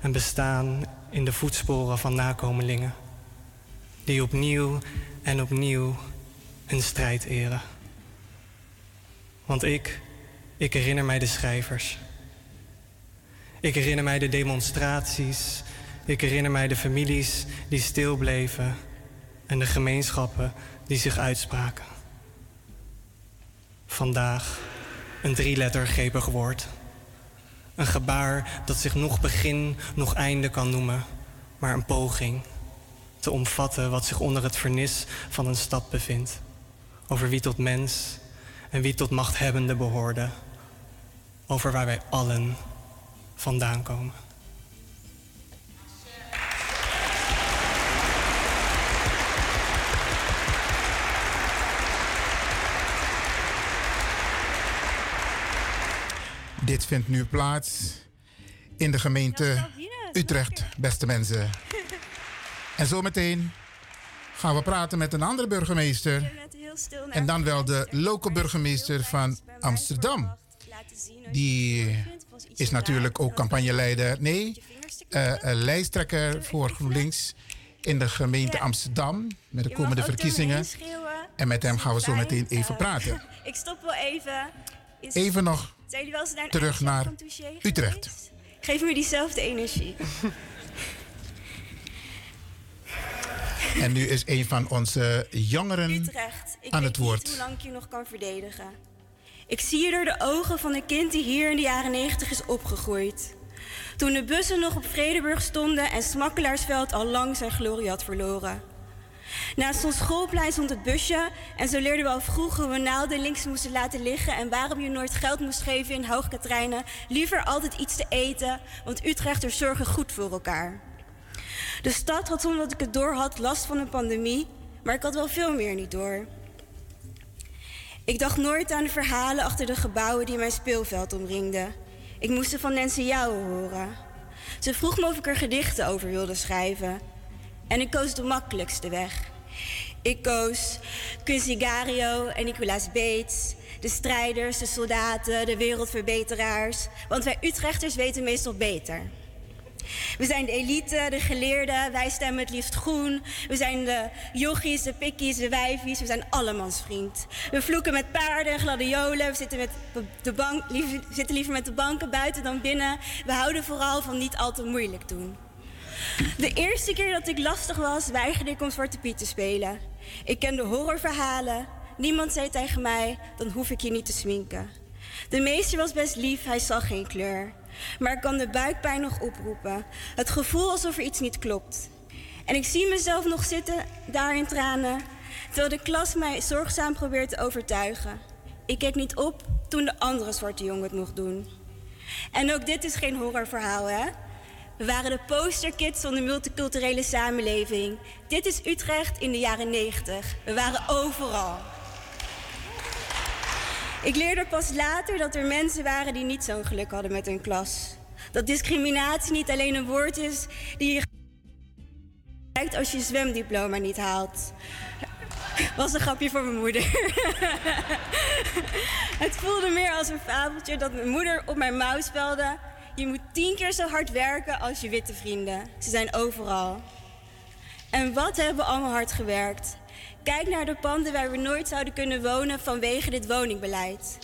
Speaker 16: en bestaan in de voetsporen van nakomelingen, die opnieuw en opnieuw hun strijd eren. Want ik, ik herinner mij de schrijvers. Ik herinner mij de demonstraties. Ik herinner mij de families die stilbleven en de gemeenschappen die zich uitspraken. Vandaag een drielettergrepig woord. Een gebaar dat zich nog begin, nog einde kan noemen, maar een poging te omvatten wat zich onder het vernis van een stad bevindt. Over wie tot mens en wie tot machthebbende behoorde. Over waar wij allen vandaan komen.
Speaker 15: Dit vindt nu plaats in de gemeente Utrecht, beste mensen. En zometeen gaan we praten met een andere burgemeester. En dan wel de lokale burgemeester van Amsterdam. Die is natuurlijk ook campagneleider. Nee, eh, lijsttrekker voor GroenLinks in de gemeente Amsterdam. Met de komende verkiezingen. En met hem gaan we zo meteen even praten.
Speaker 17: Ik stop wel even.
Speaker 15: Even nog terug naar Utrecht.
Speaker 17: Geef me diezelfde energie.
Speaker 15: En nu is een van onze jongeren
Speaker 17: Utrecht. Ik
Speaker 15: aan
Speaker 17: weet
Speaker 15: het woord.
Speaker 17: niet hoe lang ik je nog kan verdedigen. Ik zie je door de ogen van een kind die hier in de jaren 90 is opgegroeid. Toen de bussen nog op Vredeburg stonden en Smakkelaarsveld al lang zijn glorie had verloren. Naast ons schoolplein stond het busje en zo leerden we al vroeg hoe we naalden links moesten laten liggen en waarom je nooit geld moest geven in Hoogkaterijnen. Liever altijd iets te eten, want Utrechters zorgen goed voor elkaar. De stad had zonder dat ik het door had last van een pandemie, maar ik had wel veel meer niet door. Ik dacht nooit aan de verhalen achter de gebouwen die mijn speelveld omringden. Ik moest ze van Nancy Jouwen horen. Ze vroeg me of ik er gedichten over wilde schrijven. En ik koos de makkelijkste weg. Ik koos Quincy Gario en Nicolaas Bates. De strijders, de soldaten, de wereldverbeteraars. Want wij Utrechters weten meestal beter. We zijn de elite, de geleerden, wij stemmen het liefst groen. We zijn de jochies, de pikkies, de wijfies, we zijn allemans vriend. We vloeken met paarden en gladiolen, we zitten, met de bank, liever, zitten liever met de banken buiten dan binnen. We houden vooral van niet al te moeilijk doen. De eerste keer dat ik lastig was, weigerde ik om Zwarte Piet te spelen. Ik kende horrorverhalen. Niemand zei tegen mij, dan hoef ik je niet te sminken. De meester was best lief, hij zag geen kleur. Maar ik kan de buikpijn nog oproepen. Het gevoel alsof er iets niet klopt. En ik zie mezelf nog zitten, daar in tranen, terwijl de klas mij zorgzaam probeert te overtuigen. Ik keek niet op toen de andere zwarte jongen het mocht doen. En ook dit is geen horrorverhaal, hè? We waren de posterkids van de multiculturele samenleving. Dit is Utrecht in de jaren 90. We waren overal. Ik leerde pas later dat er mensen waren die niet zo'n geluk hadden met hun klas. Dat discriminatie niet alleen een woord is die je als je zwemdiploma niet haalt. Was een grapje voor mijn moeder. Het voelde meer als een fabeltje dat mijn moeder op mijn mouw spelde. Je moet tien keer zo hard werken als je witte vrienden. Ze zijn overal. En wat hebben allemaal hard gewerkt? Kijk naar de panden waar we nooit zouden kunnen wonen vanwege dit woningbeleid.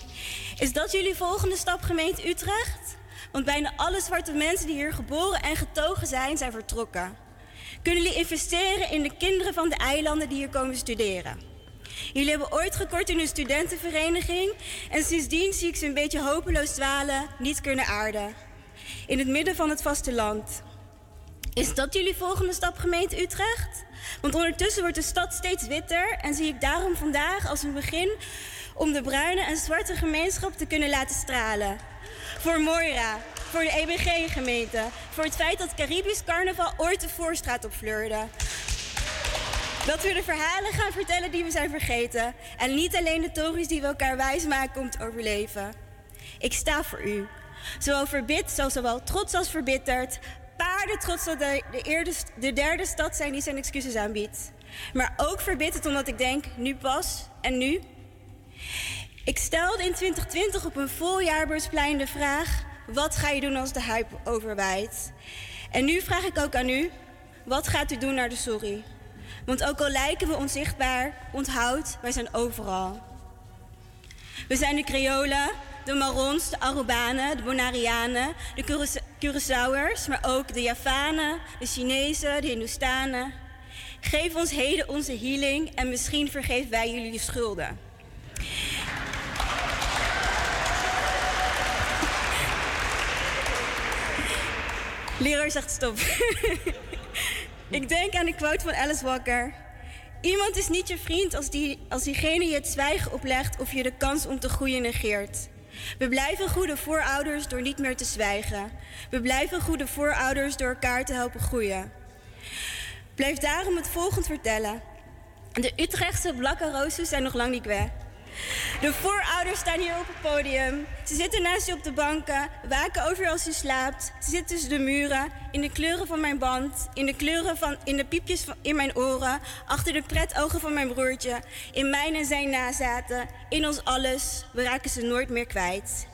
Speaker 17: Is dat jullie volgende stap, gemeente Utrecht? Want bijna alle zwarte mensen die hier geboren en getogen zijn, zijn vertrokken. Kunnen jullie investeren in de kinderen van de eilanden die hier komen studeren? Jullie hebben ooit gekort in een studentenvereniging en sindsdien zie ik ze een beetje hopeloos dwalen, niet kunnen aarden. In het midden van het vasteland. Is dat jullie volgende stap, gemeente Utrecht? Want ondertussen wordt de stad steeds witter en zie ik daarom vandaag als een begin om de bruine en zwarte gemeenschap te kunnen laten stralen. Voor Moira, voor de EBG-gemeente, voor het feit dat Caribisch carnaval ooit de voorstraat opfleurde. Dat we de verhalen gaan vertellen die we zijn vergeten. En niet alleen de tories die we elkaar wijsmaken om te overleven. Ik sta voor u. Zowel verbid, zo zowel trots als verbitterd. Paarden trots dat de, de, de derde stad zijn die zijn excuses aanbiedt. Maar ook verbitterd omdat ik denk, nu pas en nu. Ik stelde in 2020 op een vol jaarbeursplein de vraag... wat ga je doen als de hype overwaait? En nu vraag ik ook aan u, wat gaat u doen naar de sorry? Want ook al lijken we onzichtbaar, onthoud, wij zijn overal. We zijn de Creolen, de Marons, de Arubanen, de Bonarianen, de Curaça- Curaçaoers, maar ook de Javanen, de Chinezen, de Hindoestanen. Geef ons heden onze healing en misschien vergeven wij jullie de schulden. Leraar zegt stop. Ik denk aan de quote van Alice Walker. Iemand is niet je vriend als, die, als diegene je het zwijgen oplegt of je de kans om te groeien negeert. We blijven goede voorouders door niet meer te zwijgen. We blijven goede voorouders door elkaar te helpen groeien. Blijf daarom het volgende vertellen. De Utrechtse blakke roosters zijn nog lang niet weg. De voorouders staan hier op het podium. Ze zitten naast je op de banken, waken over als je slaapt. Ze zitten tussen de muren, in de kleuren van mijn band, in de kleuren van, in de piepjes van, in mijn oren, achter de pretogen van mijn broertje, in mijn en zijn nazaten, in ons alles. We raken ze nooit meer kwijt.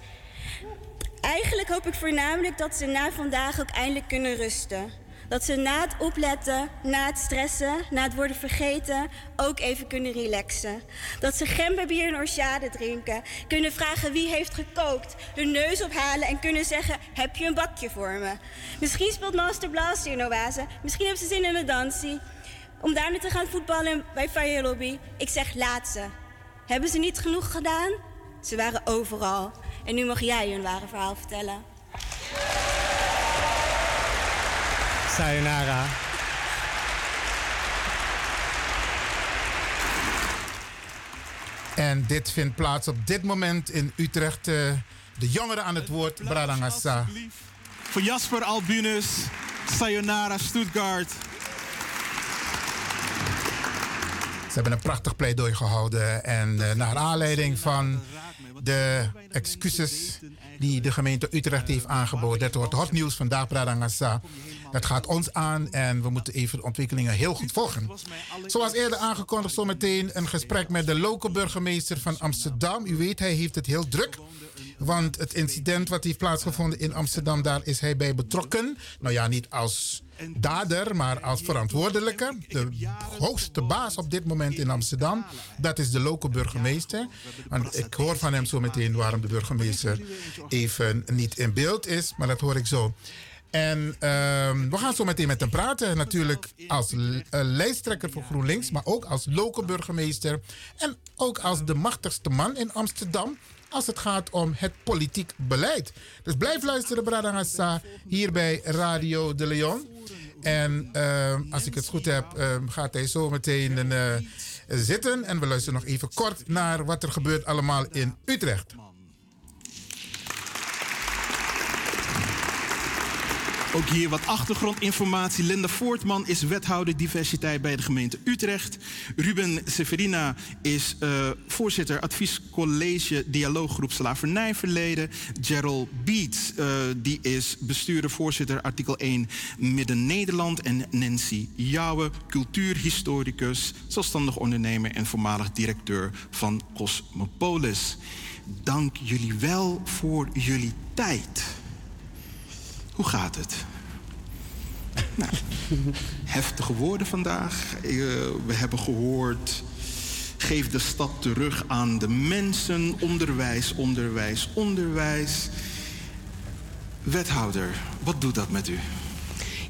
Speaker 17: Eigenlijk hoop ik voornamelijk dat ze na vandaag ook eindelijk kunnen rusten. Dat ze na het opletten, na het stressen, na het worden vergeten, ook even kunnen relaxen. Dat ze gemberbier en orchade drinken, kunnen vragen wie heeft gekookt, hun neus ophalen en kunnen zeggen: Heb je een bakje voor me? Misschien speelt Master Blaster in Oase, misschien hebben ze zin in een dansie. Om daarna te gaan voetballen bij Fire Lobby. Ik zeg: Laat ze. Hebben ze niet genoeg gedaan? Ze waren overal. En nu mag jij hun ware verhaal vertellen.
Speaker 16: Sayonara.
Speaker 15: En dit vindt plaats op dit moment in Utrecht. eh, de jongeren aan het woord, Bradangasa.
Speaker 1: Voor Jasper Albunus, Sayonara Stuttgart.
Speaker 15: Ze hebben een prachtig pleidooi gehouden. En eh, naar aanleiding van de excuses die de gemeente Utrecht heeft aangeboden. Dat wordt hot nieuws vandaag, Bradangasa. Dat gaat ons aan en we moeten even de ontwikkelingen heel goed volgen. Zoals eerder aangekondigd, zometeen een gesprek met de lokale burgemeester van Amsterdam. U weet, hij heeft het heel druk. Want het incident wat heeft plaatsgevonden in Amsterdam, daar is hij bij betrokken. Nou ja, niet als dader, maar als verantwoordelijke. De hoogste baas op dit moment in Amsterdam, dat is de lokale burgemeester. Want ik hoor van hem zo meteen waarom de burgemeester even niet in beeld is, maar dat hoor ik zo. En ehm, we gaan zo meteen met hem praten. Natuurlijk als eh, lijsttrekker voor GroenLinks, maar ook als lokale burgemeester. En ook als de machtigste man in Amsterdam als het gaat om het politiek beleid. Dus blijf luisteren, Bradangasa, hier bij Radio de Leon. En ehm, als ik het goed heb, ehm, gaat hij zo meteen eh, zitten. En we luisteren nog even kort naar wat er gebeurt allemaal in Utrecht.
Speaker 1: Ook hier wat achtergrondinformatie. Linda Voortman is wethouder diversiteit bij de gemeente Utrecht. Ruben Severina is eh, voorzitter adviescollege dialooggroep slavernijverleden. Gerald Beats eh, die is bestuurder voorzitter artikel 1 Midden-Nederland. En Nancy Jouwe, cultuurhistoricus, zelfstandig ondernemer en voormalig directeur van Cosmopolis. Dank jullie wel voor jullie tijd. Hoe gaat het? Nou, heftige woorden vandaag. Eh, we hebben gehoord. Geef de stad terug aan de mensen. Onderwijs, onderwijs, onderwijs. Wethouder, wat doet dat met u?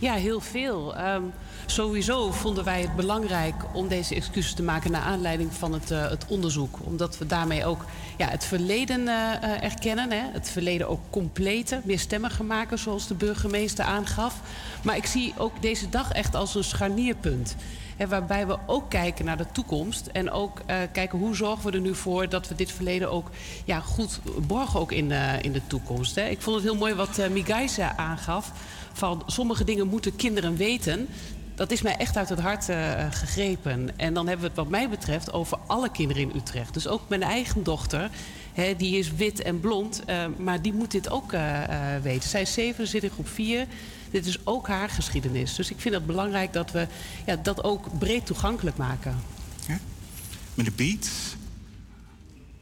Speaker 18: Ja, heel veel. Ehm, sowieso vonden wij het belangrijk om deze excuses te maken naar aanleiding van het, eh, het onderzoek. Omdat we daarmee ook ja, het verleden eh, erkennen. Hè? Het verleden ook completer, meer stemmiger maken, zoals de burgemeester aangaf. Maar ik zie ook deze dag echt als een scharnierpunt. Hè, waarbij we ook kijken naar de toekomst. En ook eh, kijken hoe zorgen we er nu voor dat we dit verleden ook ja, goed borgen ook in, in de toekomst. Hè. Ik vond het heel mooi wat uh, Migaisa aangaf. Van sommige dingen moeten kinderen weten. Dat is mij echt uit het hart eh, gegrepen. En dan hebben we het wat mij betreft over alle kinderen in Utrecht. Dus ook mijn eigen dochter. Hè, die is wit en blond, eh, maar die moet dit ook eh, eh, weten. Zij is zeven, zit in groep vier. Dit is ook haar geschiedenis. Dus ik vind het belangrijk dat we ja, dat ook breed toegankelijk maken.
Speaker 1: Meneer Beats,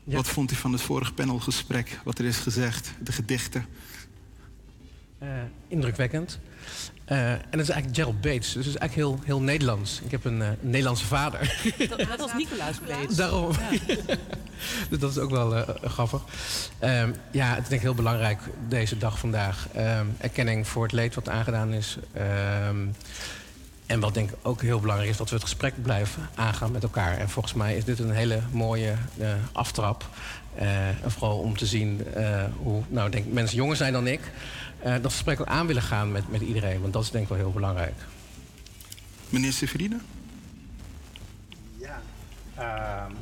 Speaker 1: wat vond u van het vorige panelgesprek? Wat er is gezegd, de gedichten?
Speaker 19: Eh, indrukwekkend. Eh, en dat is eigenlijk Gerald Bates. Dus het is eigenlijk heel, heel Nederlands. Ik heb een eh, Nederlandse vader.
Speaker 18: Dat, dat was Nicolaas Beets.
Speaker 19: Daarom. dus dat is ook wel grappig. Ehm, ja, het is denk ik heel belangrijk deze dag vandaag. Ehm, erkenning voor het leed wat aangedaan is. Ehm, en wat denk ik ook heel belangrijk is, dat we het gesprek blijven aangaan met elkaar. En volgens mij is dit een hele mooie aftrap. En vooral om te zien hoe nou, ik denk, mensen jonger zijn dan ik. Eh, dat gesprek ook aan willen gaan met, met iedereen. Want dat is denk ik wel heel belangrijk.
Speaker 1: Meneer Severine?
Speaker 20: Ja. ehm,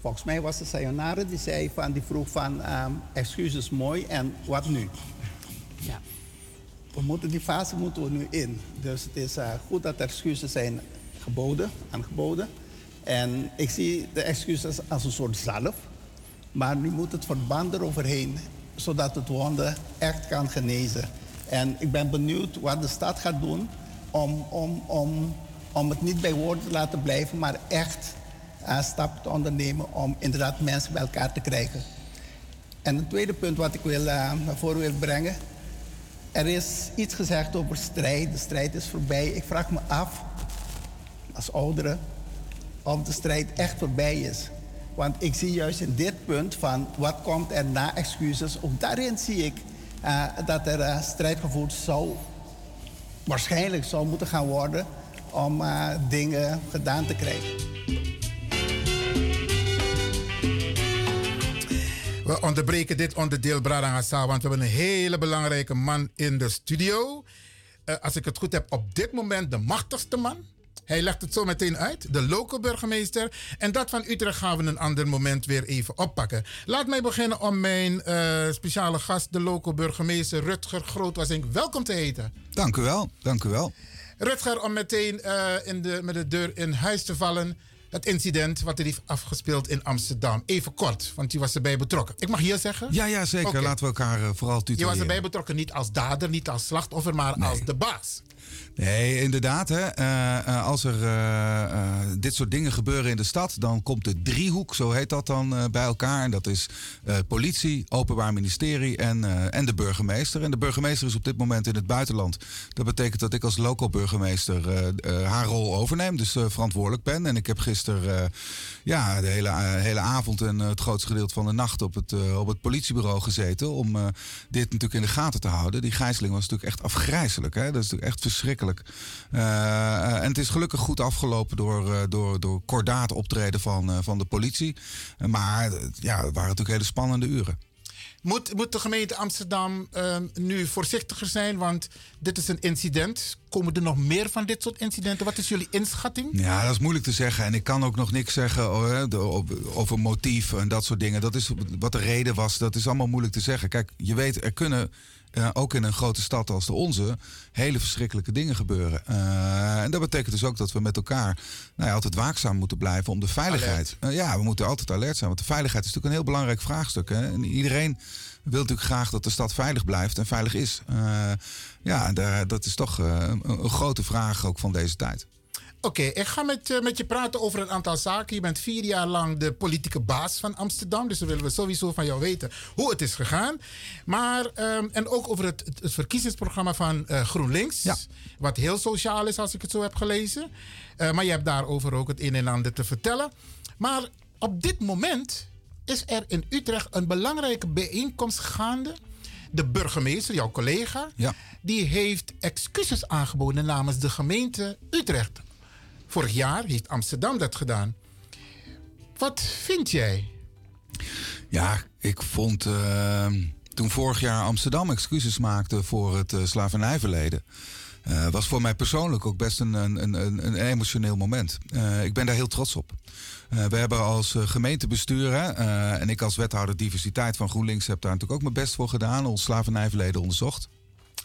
Speaker 20: volgens mij was het Sayonara die zei van, die vroeg van ehm, excuses mooi en wat nu?
Speaker 18: Ja.
Speaker 20: We moeten die fase moeten we nu in. Dus het is eh, goed dat er excuses zijn geboden, aangeboden. En ik zie de excuses als een soort zalf. Maar nu moet het verband eroverheen, zodat het wonde echt kan genezen. En ik ben benieuwd wat de stad gaat doen om, om, om, om het niet bij woorden te laten blijven, maar echt eh, stappen te ondernemen om inderdaad mensen bij elkaar te krijgen. En een tweede punt wat ik wil, eh, naar voren wil brengen. Er is iets gezegd over strijd. De strijd is voorbij. Ik vraag me af, als ouderen, of de strijd echt voorbij is. Want ik zie juist in dit punt van wat komt er na excuses, ook daarin zie ik eh, dat er eh, strijd gevoerd zou, waarschijnlijk zou moeten gaan worden om eh, dingen gedaan te krijgen.
Speaker 15: We onderbreken dit onderdeel Bradangasa, want we hebben een hele belangrijke man in de studio. Als ik het goed heb, op dit moment de machtigste man. Hij legt het zo meteen uit, de lokale burgemeester. En dat van Utrecht gaan we een ander moment weer even oppakken. Laat mij beginnen om mijn eh, speciale gast, de lokale burgemeester Rutger Grootwasink, welkom te heten.
Speaker 21: Dank u wel, dank u wel.
Speaker 15: Rutger, om meteen eh, in de, met de deur in huis te vallen. Het incident wat er heeft afgespeeld in Amsterdam. Even kort, want je was erbij betrokken. Ik mag hier zeggen?
Speaker 21: Ja, ja zeker.
Speaker 15: Oké.
Speaker 21: Laten we elkaar eh, vooral
Speaker 15: Je
Speaker 21: tuteleren.
Speaker 15: was erbij betrokken niet als dader, niet als slachtoffer, maar als de baas.
Speaker 21: Nee, inderdaad. Hè. Eh, eh, als er eh, dit soort dingen gebeuren in de stad, dan komt de driehoek, zo heet dat dan, bij elkaar. En dat is politie, openbaar ministerie en, en de burgemeester. En de burgemeester is op dit moment in het buitenland. Dat betekent dat ik als local burgemeester haar rol overneem, dus verantwoordelijk ben. En ik heb gisteren ja, de hele, hele avond en het grootste gedeelte van de nacht op het, op het politiebureau gezeten. Om dit natuurlijk in de gaten te houden. Die gijzeling was natuurlijk echt afgrijzelijk. Hè? Dat is natuurlijk echt verschrikkelijk. Eh, en het is gelukkig goed afgelopen door, eh, door, door kordaat optreden van, eh, van de politie. Maar ja, het waren natuurlijk hele spannende uren.
Speaker 15: Moet, moet de gemeente Amsterdam ehm, nu voorzichtiger zijn? Want dit is een incident. Komen er nog meer van dit soort incidenten? Wat is jullie inschatting?
Speaker 21: Ja, dat is moeilijk te zeggen. En ik kan ook nog niks zeggen oh, over motief en dat soort dingen. Dat is wat de reden was. Dat is allemaal moeilijk te zeggen. Kijk, je weet, er kunnen ook in een grote stad als de onze, hele verschrikkelijke dingen gebeuren. Eh, en dat betekent dus ook dat we met elkaar nou ja, altijd waakzaam moeten blijven om de veiligheid. Eh, ja, we moeten altijd alert zijn, want de veiligheid is natuurlijk een heel belangrijk vraagstuk. Hè? En iedereen wil natuurlijk graag dat de stad veilig blijft en veilig is. Eh, ja, daar, dat is toch een, een grote vraag ook van deze tijd.
Speaker 15: Oké, ik ga met, eh, met je praten over een aantal zaken. Je bent vier jaar lang de politieke baas van Amsterdam. Dus dan willen we sowieso van jou weten hoe het is gegaan. Maar, ehm, en ook over het, het, het verkiezingsprogramma van eh, GroenLinks. Wat heel sociaal is, als ik het zo heb gelezen. Eh, maar je hebt daarover ook het een en ander te vertellen. Maar op dit moment is er in Utrecht een belangrijke bijeenkomst gaande. De burgemeester, jouw collega,
Speaker 21: Ja.
Speaker 15: die heeft excuses aangeboden namens de gemeente Utrecht. Vorig jaar heeft Amsterdam dat gedaan. Wat vind jij?
Speaker 21: Ja, ik vond eh, toen vorig jaar Amsterdam excuses maakte voor het eh, slavernijverleden. eh, was voor mij persoonlijk ook best een, een, een, een emotioneel moment. Eh, ik ben daar heel trots op. We hebben als gemeentebestuur en ik als wethouder diversiteit van GroenLinks heb daar natuurlijk ook mijn best voor gedaan. Ons slavernijverleden onderzocht.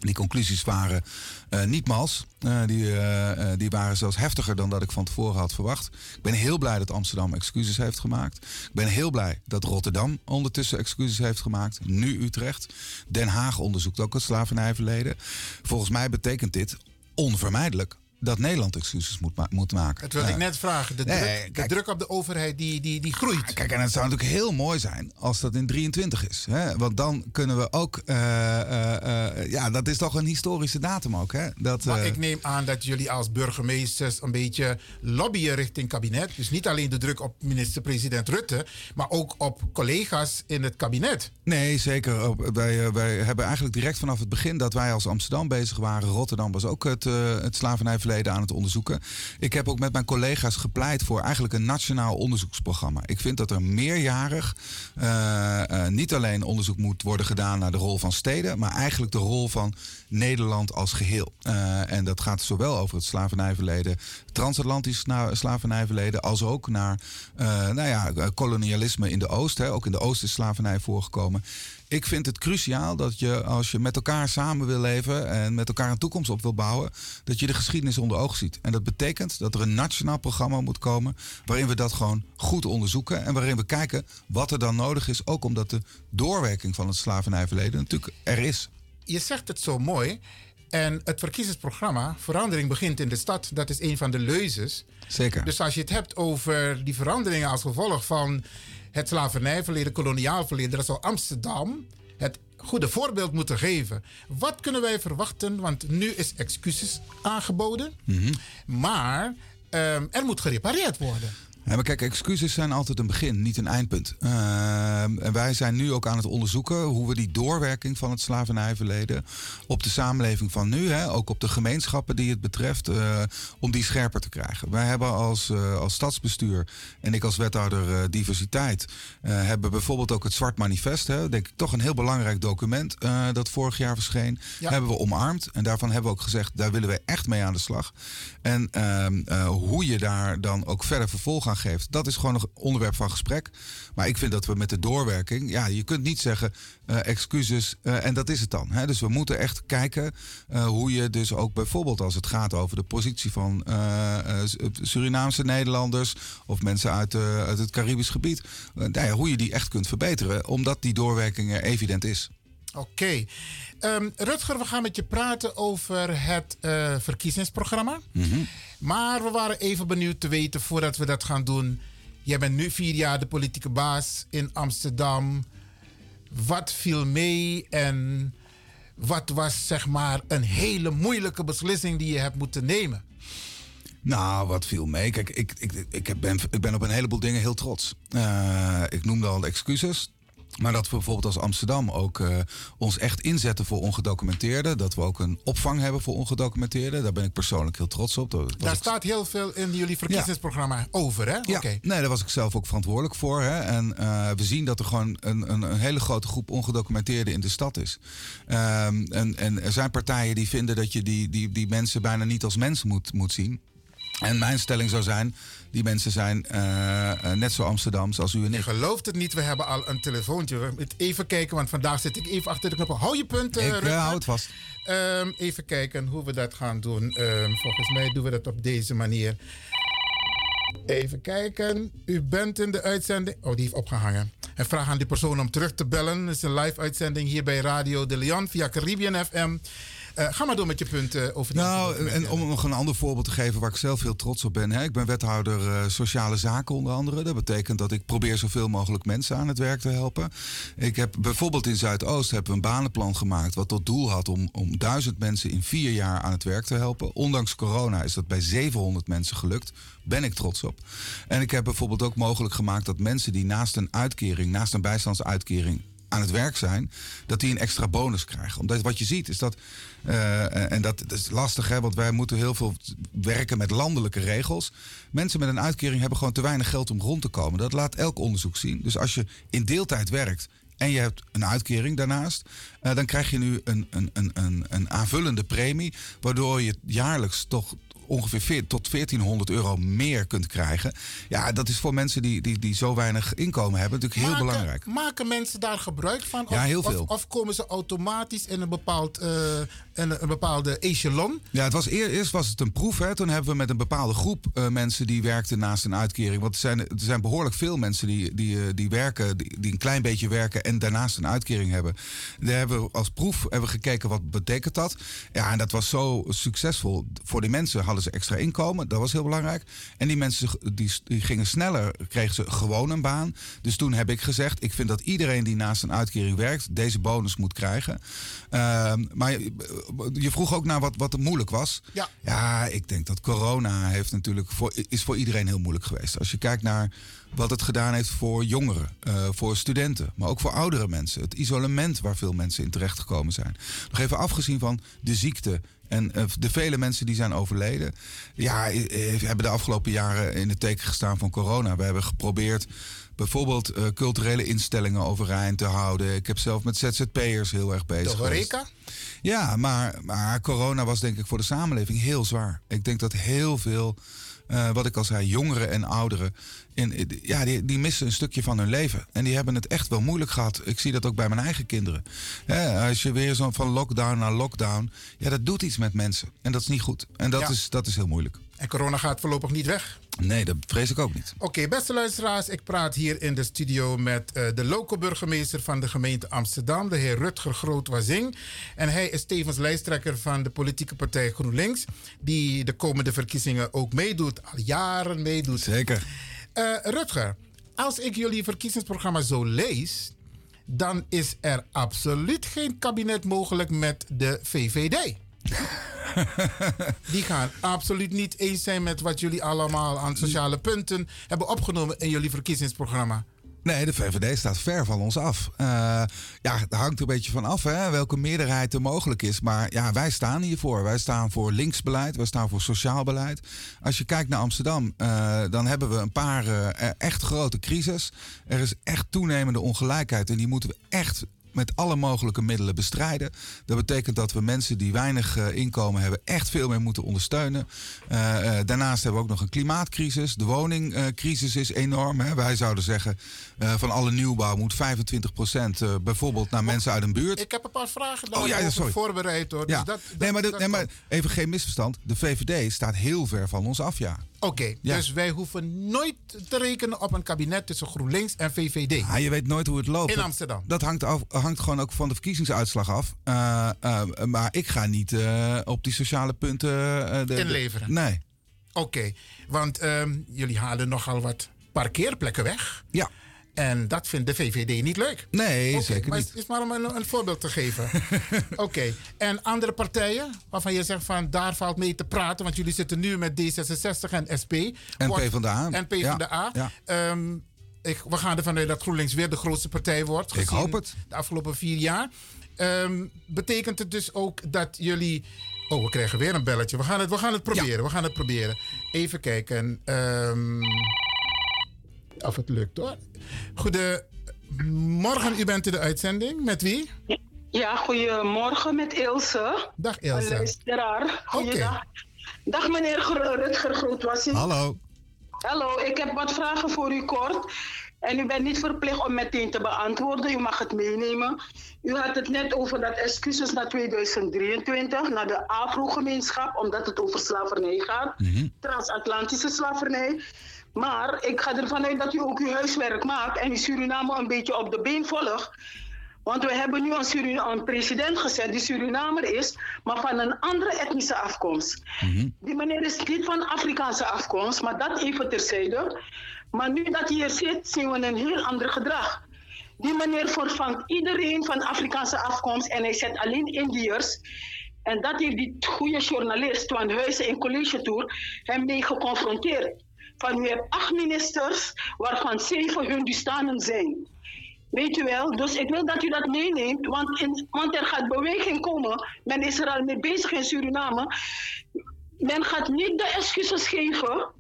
Speaker 21: Die conclusies waren eh, niet mals. Eh, die, eh, die waren zelfs heftiger dan dat ik van tevoren had verwacht. Ik ben heel blij dat Amsterdam excuses heeft gemaakt. Ik ben heel blij dat Rotterdam ondertussen excuses heeft gemaakt. Nu Utrecht. Den Haag onderzoekt ook het slavernijverleden. Volgens mij betekent dit onvermijdelijk dat Nederland excuses moet, ma- moet maken.
Speaker 15: Dat wilde
Speaker 21: Eh,
Speaker 15: ik net vragen. De,
Speaker 21: nee,
Speaker 15: druk, de druk op de overheid die, die, die groeit.
Speaker 21: Kijk, en het zou natuurlijk heel mooi zijn als dat in 23 is. Hè? Want dan kunnen we ook. eh, eh, eh, ja, dat is toch een historische datum ook. Hè? Dat,
Speaker 15: Maar ik neem aan dat jullie als burgemeesters een beetje lobbyen richting kabinet. Dus niet alleen de druk op minister-president Rutte, maar ook op collega's in het kabinet.
Speaker 21: Nee, zeker. Wij, wij hebben eigenlijk direct vanaf het begin dat wij als Amsterdam bezig waren. Rotterdam was ook het, het slavernijverleden aan het onderzoeken. Ik heb ook met mijn collega's gepleit voor eigenlijk een nationaal onderzoeksprogramma. Ik vind dat er meerjarig eh, eh, niet alleen onderzoek moet worden gedaan naar de rol van steden, maar eigenlijk de rol van Nederland als geheel. Eh, en dat gaat zowel over het slavernijverleden, transatlantisch slavernijverleden, als ook naar nou ja, kolonialisme in de Oost. Hè. Ook in de Oost is slavernij voorgekomen. Ik vind het cruciaal dat je, als je met elkaar samen wil leven en met elkaar een toekomst op wil bouwen, dat je de geschiedenis onder ogen ziet. En dat betekent dat er een nationaal programma moet komen waarin we dat gewoon goed onderzoeken en waarin we kijken wat er dan nodig is, ook omdat de doorwerking van het slavernijverleden natuurlijk er is.
Speaker 15: Je zegt het zo mooi. En het verkiezingsprogramma, Verandering begint in de stad, dat is een van de leuzes.
Speaker 21: Zeker.
Speaker 15: Dus als je het hebt over die veranderingen als gevolg van het slavernijverleden, koloniaal verleden, dan zou Amsterdam het goede voorbeeld moeten geven. Wat kunnen wij verwachten? Want nu is excuses aangeboden, maar ehm, er moet gerepareerd worden.
Speaker 21: Ja, maar kijk, excuses zijn altijd een begin, niet een eindpunt. Ehm, en wij zijn nu ook aan het onderzoeken hoe we die doorwerking van het slavernijverleden op de samenleving van nu, hè, ook op de gemeenschappen die het betreft, eh, om die scherper te krijgen. Wij hebben als, eh, als stadsbestuur en ik als wethouder eh, diversiteit, hebben bijvoorbeeld ook het Zwart Manifest, hè, denk ik toch een heel belangrijk document dat vorig jaar verscheen,
Speaker 15: Ja.
Speaker 21: hebben we omarmd. En daarvan hebben we ook gezegd, daar willen we echt mee aan de slag. En ehm, eh, hoe je daar dan ook verder vervolg aan geeft, dat is gewoon nog onderwerp van gesprek. Maar ik vind dat we met de doorwerking, ja, je kunt niet zeggen eh, excuses eh, en dat is het dan. Hè? Dus we moeten echt kijken hoe je dus ook bijvoorbeeld als het gaat over de positie van Surinaamse Nederlanders of mensen uit, uit het Caribisch gebied, nou ja, hoe je die echt kunt verbeteren, omdat die doorwerking er evident is.
Speaker 15: Oké. Ehm, Rutger, we gaan met je praten over het eh, verkiezingsprogramma. Maar we waren even benieuwd te weten voordat we dat gaan doen. Jij bent nu vier jaar de politieke baas in Amsterdam. Wat viel mee en wat was zeg maar een hele moeilijke beslissing die je hebt moeten nemen?
Speaker 21: Nou, wat viel mee? Kijk, ik, ik, ik, ben, ik ben op een heleboel dingen heel trots. Eh, ik noemde al excuses. Maar dat we bijvoorbeeld als Amsterdam ook eh, ons echt inzetten voor ongedocumenteerden. Dat we ook een opvang hebben voor ongedocumenteerden. Daar ben ik persoonlijk heel trots op.
Speaker 15: Daar
Speaker 21: ik-
Speaker 15: staat heel veel in jullie verkiezingsprogramma over, hè?
Speaker 21: Ja, nee, daar was ik zelf ook verantwoordelijk voor. Hè. En eh, we zien dat er gewoon een, een, een hele grote groep ongedocumenteerden in de stad is. Ehm, en, en er zijn partijen die vinden dat je die, die, die mensen bijna niet als mensen moet, moet zien. En mijn stelling zou zijn, die mensen zijn eh, eh, net zo Amsterdams als u en ik.
Speaker 15: Gelooft het niet, we hebben al een telefoontje. Even kijken, want vandaag zit ik even achter de knoppen. Hou je punt, eh,
Speaker 21: Ik, hou het vast.
Speaker 15: Ehm, even kijken hoe we dat gaan doen. Ehm, volgens mij doen we dat op deze manier. Even kijken. U bent in de uitzending. Oh, die heeft opgehangen. En vraag aan die persoon om terug te bellen. Het is een live uitzending hier bij Radio de Leon via Caribbean FM. Eh, ga maar door met je punten over die
Speaker 21: Nou, en om nog een ander voorbeeld te geven waar ik zelf heel trots op ben. Hè. Ik ben wethouder eh, sociale zaken onder andere. Dat betekent dat ik probeer zoveel mogelijk mensen aan het werk te helpen. Ik heb bijvoorbeeld in Zuidoost hebben we een banenplan gemaakt... wat tot doel had om, om duizend mensen in vier jaar aan het werk te helpen. Ondanks corona is dat bij 700 mensen gelukt. Ben ik trots op. En ik heb bijvoorbeeld ook mogelijk gemaakt dat mensen die naast een uitkering... naast een bijstandsuitkering aan het werk zijn, dat die een extra bonus krijgen. Omdat wat je ziet is dat, eh, en dat, is lastig, hè, want wij moeten heel veel werken met landelijke regels. Mensen met een uitkering hebben gewoon te weinig geld om rond te komen. Dat laat elk onderzoek zien. Dus als je in deeltijd werkt en je hebt een uitkering daarnaast, eh, dan krijg je nu een, een, een, een aanvullende premie, waardoor je jaarlijks toch ongeveer veer- tot 1400 euro meer kunt krijgen. Ja, dat is voor mensen die, die, die zo weinig inkomen hebben natuurlijk heel
Speaker 15: maken,
Speaker 21: belangrijk.
Speaker 15: Maken mensen daar gebruik van?
Speaker 21: Ja, heel
Speaker 15: of,
Speaker 21: veel.
Speaker 15: Of, of komen ze automatisch in een, bepaald, in een bepaalde echelon?
Speaker 21: Ja, het was eer- eerst was het een proef. Hè. Toen hebben we met een bepaalde groep eh, mensen die werkten naast een uitkering. Want er zijn, er zijn behoorlijk veel mensen die, die, eh, die werken, die, die een klein beetje werken en daarnaast een uitkering hebben. Daar hebben we als proef hebben we gekeken wat betekent dat. Ja, en dat was zo succesvol. Voor die mensen ze extra inkomen. Dat was heel belangrijk. En die mensen die, die gingen sneller, kregen ze gewoon een baan. Dus toen heb ik gezegd, ik vind dat iedereen die naast een uitkering werkt, deze bonus moet krijgen. Ehm, maar je, je vroeg ook naar wat, wat er moeilijk was.
Speaker 15: Ja.
Speaker 21: Ja, ik denk dat corona heeft natuurlijk voor, is voor iedereen heel moeilijk geweest. Als je kijkt naar wat het gedaan heeft voor jongeren, eh, voor studenten, maar ook voor oudere mensen. Het isolement waar veel mensen in terechtgekomen zijn. Nog even afgezien van de ziekte en eh, de vele mensen die zijn overleden. Ja, eh, eh, hebben de afgelopen jaren in het teken gestaan van corona. We hebben geprobeerd bijvoorbeeld culturele instellingen overeind te houden. Ik heb zelf met ZZP'ers heel erg bezig
Speaker 15: De?
Speaker 21: Ja, maar, maar corona was denk ik voor de samenleving heel zwaar. Ik denk dat heel veel, eh, wat ik al zei, jongeren en ouderen, in, ja, die, die missen een stukje van hun leven. En die hebben het echt wel moeilijk gehad. Ik zie dat ook bij mijn eigen kinderen. Als je weer zo van lockdown naar lockdown, ja, dat doet iets met mensen. En dat is niet goed. En dat,
Speaker 15: Ja.
Speaker 21: is, dat is heel moeilijk.
Speaker 15: En corona gaat voorlopig niet weg.
Speaker 21: Nee, dat vrees ik ook niet.
Speaker 15: Oké, beste luisteraars, ik praat hier in de studio met eh, de lokale burgemeester van de gemeente Amsterdam, de heer Rutger Groot-Wazing. En hij is tevens lijsttrekker van de politieke partij GroenLinks, die de komende verkiezingen ook meedoet, al jaren meedoet.
Speaker 21: Zeker.
Speaker 15: Eh, Rutger, als ik jullie verkiezingsprogramma zo lees, dan is er absoluut geen kabinet mogelijk met de VVD. Die gaan absoluut niet eens zijn met wat jullie allemaal aan sociale punten hebben opgenomen in jullie verkiezingsprogramma.
Speaker 21: Nee, de VVD staat ver van ons af. Eh, ja, het hangt een beetje van af hè, welke meerderheid er mogelijk is. Maar ja, wij staan hiervoor. Wij staan voor linksbeleid, wij staan voor sociaal beleid. Als je kijkt naar Amsterdam, eh, dan hebben we een paar eh, echt grote crisis. Er is echt toenemende ongelijkheid en die moeten we echt met alle mogelijke middelen bestrijden. Dat betekent dat we mensen die weinig eh, inkomen hebben echt veel meer moeten ondersteunen. Eh, eh, daarnaast hebben we ook nog een klimaatcrisis. De woningcrisis is enorm. Hè. Wij zouden zeggen van alle nieuwbouw moet 25% eh, bijvoorbeeld naar mensen uit een buurt.
Speaker 15: Ik heb een paar vragen
Speaker 21: Oh, ja, sorry.
Speaker 15: voorbereid hoor.
Speaker 21: Ja.
Speaker 15: Dus dat,
Speaker 21: nee, maar, de- nee, maar even geen misverstand. De VVD staat heel ver van ons af, ja.
Speaker 15: Oké,
Speaker 21: Ja.
Speaker 15: dus wij hoeven nooit te rekenen op een kabinet tussen GroenLinks en VVD.
Speaker 21: Ah, je weet nooit hoe het loopt.
Speaker 15: In Amsterdam.
Speaker 21: Dat hangt, af, hangt gewoon ook van de verkiezingsuitslag af. Eh, eh, maar ik ga niet eh, op die sociale punten... de-
Speaker 15: Inleveren.
Speaker 21: nee.
Speaker 15: Oké, want ehm, jullie halen nogal wat parkeerplekken weg.
Speaker 21: Ja.
Speaker 15: En dat vindt de VVD niet leuk.
Speaker 21: Nee,
Speaker 15: Oké,
Speaker 21: zeker
Speaker 15: maar
Speaker 21: niet.
Speaker 15: Is, is maar om een, een voorbeeld te geven. Oké, en andere partijen waarvan je zegt van daar valt mee te praten, want jullie zitten nu met D66 en SP.
Speaker 21: En
Speaker 15: Wordt-
Speaker 21: PvdA.
Speaker 15: En PvdA.
Speaker 21: Ja,
Speaker 15: Ehm, ik, we gaan ervan uit dat GroenLinks weer de grootste partij wordt.
Speaker 21: Ik hoop het.
Speaker 15: De afgelopen vier jaar. Ehm, betekent het dus ook dat jullie. Oh, we krijgen weer een belletje. We gaan het, we gaan het proberen. We gaan het proberen. Even kijken. Of het lukt hoor. Goedemorgen, u bent in de uitzending. Met wie?
Speaker 22: Ja, goedemorgen met Ilse.
Speaker 15: Dag Ilse.
Speaker 22: Luisteraar. Goeiedag. Dag meneer Rutger Grootwassie.
Speaker 21: Hallo.
Speaker 22: Hallo, ik heb wat vragen voor u kort. En u bent niet verplicht om meteen te beantwoorden. U mag het meenemen. U had het net over dat excuses naar 2023, naar de Afro-gemeenschap, omdat het over slavernij gaat. Transatlantische slavernij. Maar ik ga ervan uit dat u ook uw huiswerk maakt en Suriname een beetje op de been volgt. Want we hebben nu een, een president gezet die Surinamer is, maar van een andere etnische afkomst. Die meneer is niet van Afrikaanse afkomst, maar dat even terzijde. Maar nu dat hij hier zit, zien we een heel ander gedrag. Die meneer vervangt iedereen van Afrikaanse afkomst en hij zet alleen Indiërs. En dat heeft die goede journalist Twan Huizen in College Tour hem mee geconfronteerd. Van u hebt acht ministers, waarvan zeven Hindustanen zijn. Weet u wel, dus ik wil dat u dat meeneemt, want, in, want er gaat beweging komen. Men is er al mee bezig in Suriname. Men gaat niet de excuses geven